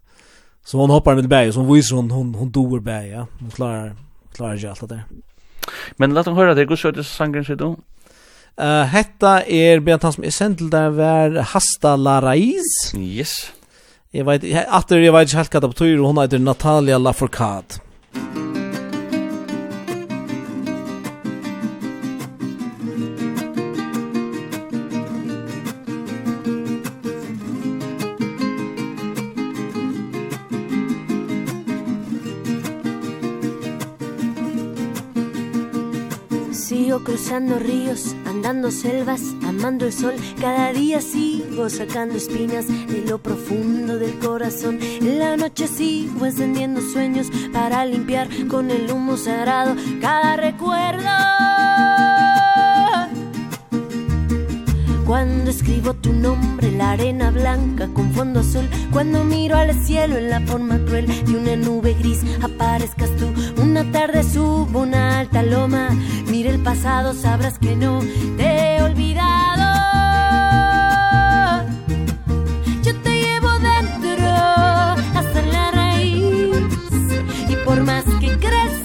Så hon hoppar med berg så hon viser hon hon hon dör bæg, ja. Hon klarar klarar ikke alt det. Men låt hon höra det går så det sangren så då. Eh uh, hetta er Bjantan, som er sendt til der var Hasta la Raiz. Yes. Jeg vet, jeg, atter, jeg vet ikke helt hva det betyr, og hun heter Natalia Lafourcade. río, cruzando ríos, andando selvas, amando el sol. Cada día sigo sacando espinas de lo profundo del corazón. En la noche sigo encendiendo sueños para limpiar con el humo sagrado cada recuerdo. Cuando escribo tu nombre en la arena blanca con fondo azul Cuando miro al cielo en la forma cruel de una nube gris Aparezcas tú Una tarde subo una alta loma, mira el pasado, sabrás que no te he olvidado. Yo te llevo dentro hasta la raíz y por más que crezca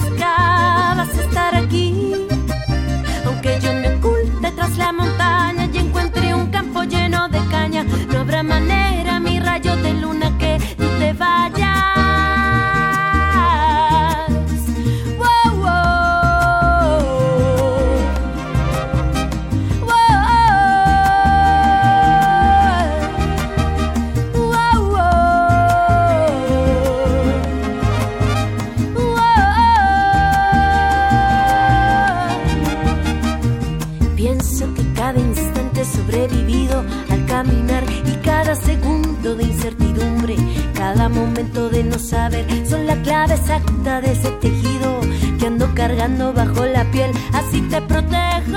cada momento de no saber son la clave exacta de ese tejido que ando cargando bajo la piel. Así te protejo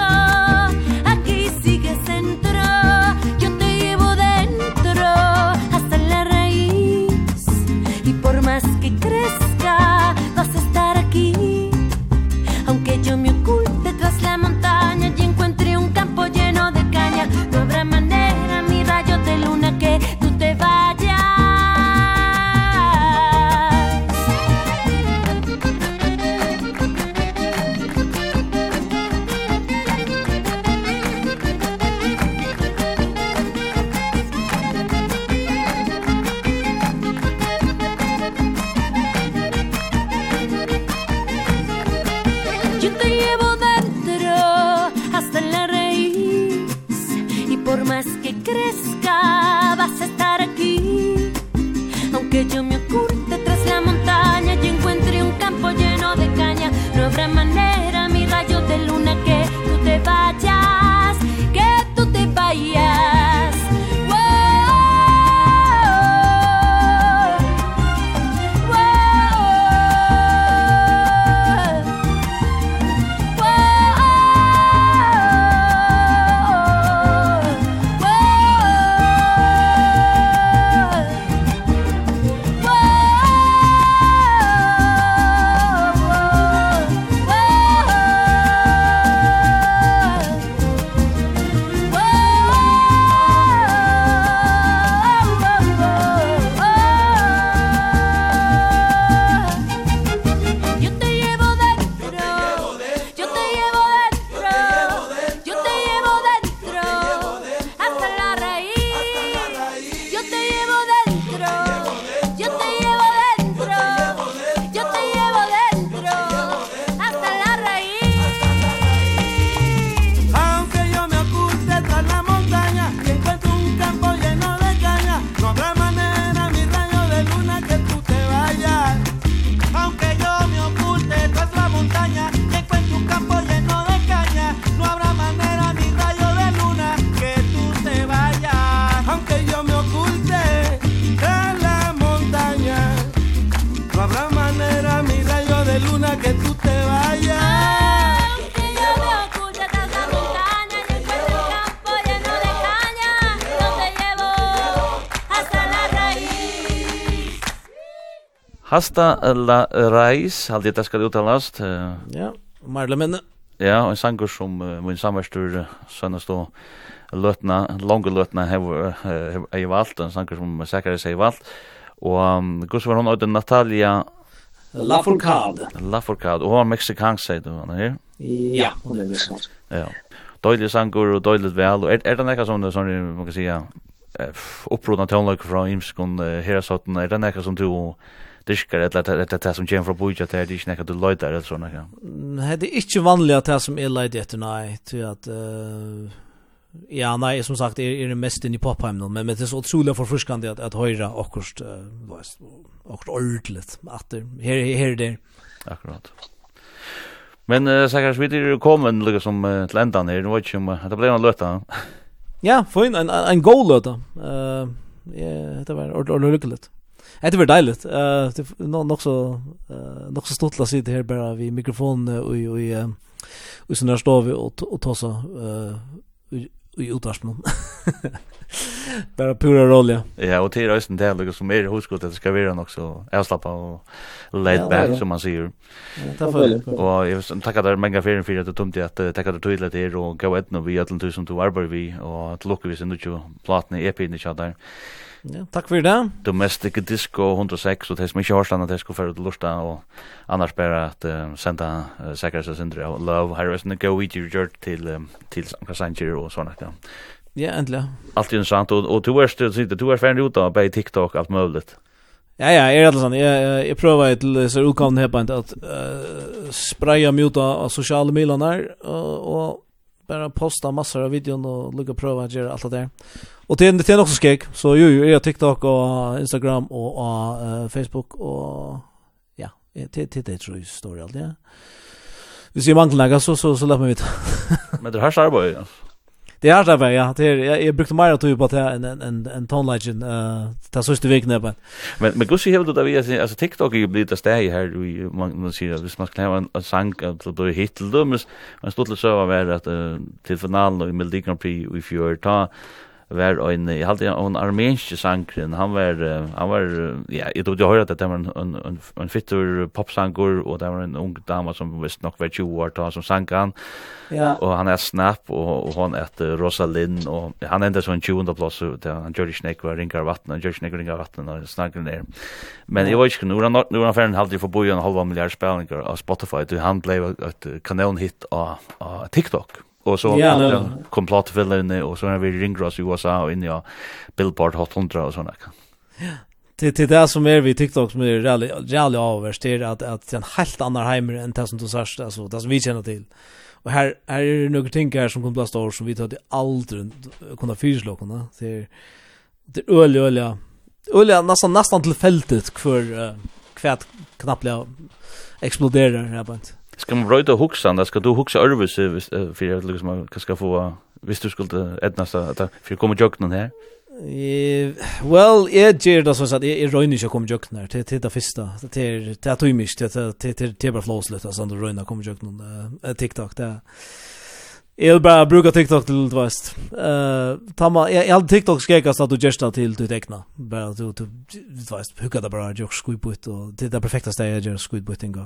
Hasta la reis, halde jeg det skal uttalast. Ja, Marle Minne. Ja, og en sanger som uh, min samverstur sønnes då løtna, lange løtna hever jeg valgt, en sanger som Sakaris hever valgt. Og um, gus var hun øyde Natalia Lafourcade. Lafourcade, og hun var mexikansk, sier du, han er her? Ja, hun er mexikansk. Ja, døylig sanger og døylig vel, og er, er det nekka som det, sånn, man kan sija, upprodna tonløk fra Imskon, uh, herasotten, er det nekka som du, diskar eller det det som kommer fra boja det er ikkje nekka du leitar eller sånn ja. Nei, det er ikkje vanlig at det som er leit etter nei til at ja nei som sagt er er mest in i popheim då men men det är så otroligt förfriskande att att höra akkurst vad akkurst ordligt att det här här där akkurat men uh, säkert vi det kommer liksom uh, till ändan här nu vet ju om det blir en löta ja fin en en goal löta eh uh, ja det var ordentligt Det var dejligt. Uh, det nog nok så uh, nok så stort la sig det här bara vi mikrofon och och och så där står vi och och tar så eh i utarspnon. *laughs* Bara pura roll ja. Ja, och det är ju inte som är huskot att det ska vara också avslappa och laid back som man säger. Därför och jag vill tacka dig många för för att du tog att tacka dig till det och gå ett nu vi att du som du arbetar vi och att lucka vi sen du platna EP ni chatar. Ja, takk for det. Domestic Disco 106, og det som ikke har stående, det skal føre til lusta og annars bare at uh, senda uh, Sækrelse og Love, her er sånn, gå i gjør til, um, til Sanka Sanger og sånne, ja. Ja, endelig. Alt sant og, og du er sitte, du er ferdig ut av bare TikTok, alt mulig. Ja, ja, er det sånn, jeg, jeg prøver til så utgavene her på en at uh, spreie meg ut av sosiale milene her, og, og bare posta massor av videoen og lukke prøve å gjøre alt det der. Og det det är också skeg så jo, jo, ju är TikTok og Instagram og, og uh, Facebook og... ja, det det det tror jeg står i alt, ja. Hvis jeg mangler noe, så så så låt mig veta. Men det här arbetet. Ja. Det är där ja. Det är jag, jag brukte mer att på det en en en en tonelagen uh, eh ta så veckan men men men gushi hevur du við altså TikTok er blitt at stæi her vi man man sier at hvis man skal hava en sang at du hittil dømis man stutla so var at uh, til finalen og Melodi Grand Prix i fjør ta var en i halde en armensk sangren han var han var ja jag trodde jag hörde att det var en en en fitter popsangur och det var en ung dama som visst nog var 20 år då som sang han. Ja. Och han är snap och och hon heter Rosalind och han ända så en 20 plus där han George Snake var ringar vatten och George Snake ringar vatten och snackar där men jag vet inte nu han nu han färden halde för bojan halva miljard spelningar av Spotify du han blev ett kanonhit av TikTok og så ja, det, kom platfällen og så er vi ringross i USA og inn i ja, Billboard Hot 100 og sånne. Ja. Till till det som är vi TikTok som är rally rally överst är att att en helt annan heimer än det som du sörst alltså det som vi känner till. Och här här är det några ting här som kommer blåst år som vi tar det aldrig kunna fyrslå kunna. Det är det öl öl öl nästan nästan till fältet för kvärt knappt exploderar här på inte. Ska man röjta huxan, där ska du huxa örvis för jag liksom man ska få hvis du skulle ätna så att för kommer joggen här. Eh well, jag ger det så att jag röjna inte kommer joggen här till till det til Det är det att mycket till till till till bara flås lite så att röjna TikTok där. Jag vill bara bruka TikTok till det värst. Uh, tamma, jag, jag TikTok skräckast att du görs det till ditt egna. Bara att du, du, du, du, det du, du, du, du, du, du, du, du, du, du, du, du, du,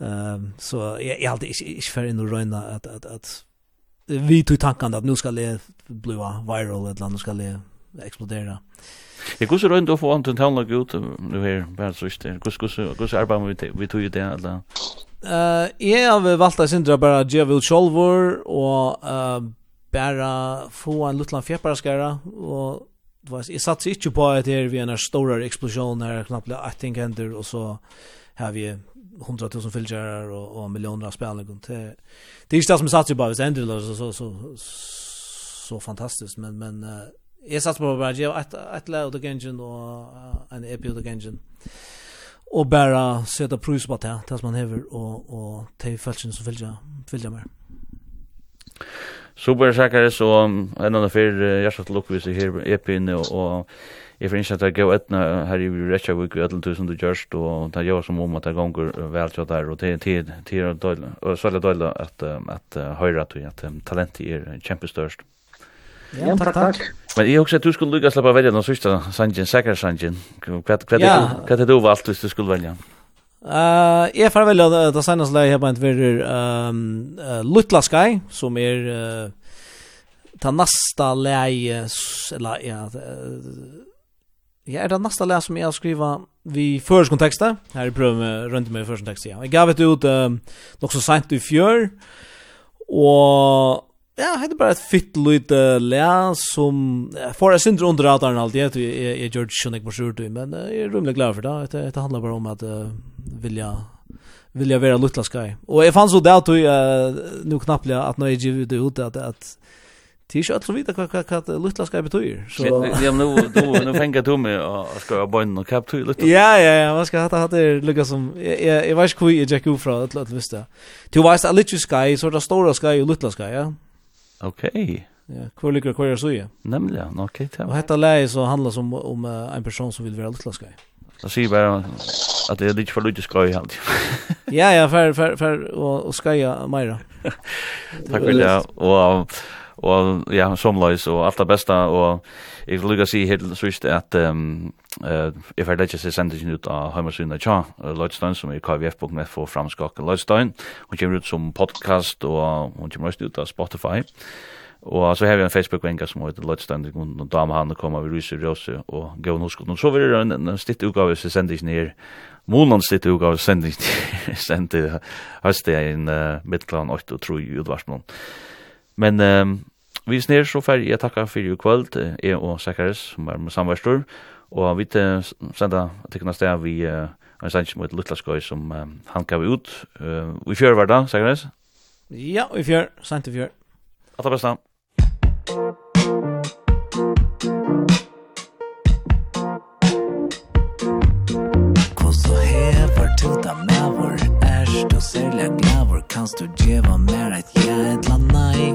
Ehm så jag jag alltid inte för in och röna att att att vi tog tanken att nu ska det bli viral eller nu ska det explodera. Jag går så runt och får anten tala ut nu här bara så just det. Kus kus kus arbetar vi vi tog ju det alla. Eh jag har valt att syndra bara Jevil Sholvor och eh bara få en liten fjäpparskara och det var jag satsade inte på att det är vi en stor explosion när knappt allting händer och så har vi hundratusen fylgjare og, og millioner av spelning. Det, det er ikke det som jeg satser på, hvis det ender så, så, så, så fantastisk, men, men uh, jeg satser på bare, jeg har et, et leie av The Gengen og uh, en EP av The Gengen, og bare sette prøys på det, det som man hever, og, og til følelsen som fylgjare mer. Super Sakaris og en annan fyrir hjertet lukkvis i her EP-en, og, og Jeg finner ikke at jeg gav etna her i Reykjavik i etter tusen du gjørst, og det gjør som om at det gonger vel til der, og det er særlig døyla at, at høyre at, at talentet er kjempestørst. Ja, takk, takk. Men jeg også at du skulle lukka slappa velja den sørste sangen, sækker sangen. Hva er det du valgt hvis du skulle velja? Uh, jeg får velja det seneste leie her på en tverrer um, uh, Lutla Sky, som er uh, ta nästa läge eller ja uh, Ja, er det nästa läs som jag har skriva vi förs kontexta. Här är pröv med runt med förs kontext. Ja. Jag gav det ut um, något så sent i fjör. Och ja, hade bara ett fitt lite lä som för jag syndrar under att han alltid jag jag George Schoenig på sjurt men jag är rumligt glad för det. Det, det handlar bara om att uh, vilja vilja vara lutla sky. Och jag fann så där att uh, nu knappt att när jag det ut att att Det är ju att vita vad vad vad lilla ska betyda. Så jag nu då nu fänga du mig och ska jag bönna och kapta lite. Ja ja ja, vad ska hata det lucka som jag jag vet ju hur jag gick från att låt vista. Du vet att lite sky så där stora sky och lilla sky, ja. Okej. Ja, kvar ligger kvar så ja. Nämligen, okej. Och hetta läge så handlar som om en person som vill vara lilla sky. Så ser bara att det är lite för lite skoj helt. Ja ja, för för för och ska jag mera. *laughs* Tack för det Och og ja, somløys og alt det beste, og jeg vil lukka si helt sørst at um, uh, jeg får lett seg sendingen ut av heimasynet av Tja, uh, Lloydstein, som er kvf.net for framskakken Lloydstein. Hun kommer ut som podcast, og hun kommer også ut av Spotify. Og så har vi en Facebook-venga som heter Lloydstein, og dame han kommer vi ryser røse og gav noe skott. Så vil det en, en stitt utgave som sendes ned, Måland stitt utgave sendes ned, sendes høstet inn uh, midtland 8 og 3 i utvarsmålen. Men um, vi snir så fer jeg takka for i kvöld, jeg og Sakaris, som er med samværstor, og vi uh, senda tikkuna sted vi uh, en sanns mot Lutlaskoj som um, han gav ut. Uh, vi fjør hver dag, Sakaris? Ja, vi fjør, sant vi fjør. Alt det beste. Hvordan hever til dem jeg størst og særlig glavor Kanst du djeva mer at jeg et land nei?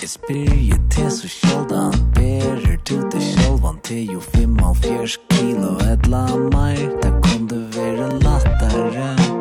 Jeg spyr je til så sjaldan Berer du til sjalvan til jo 45 kilo et la mer Da kom det være lattare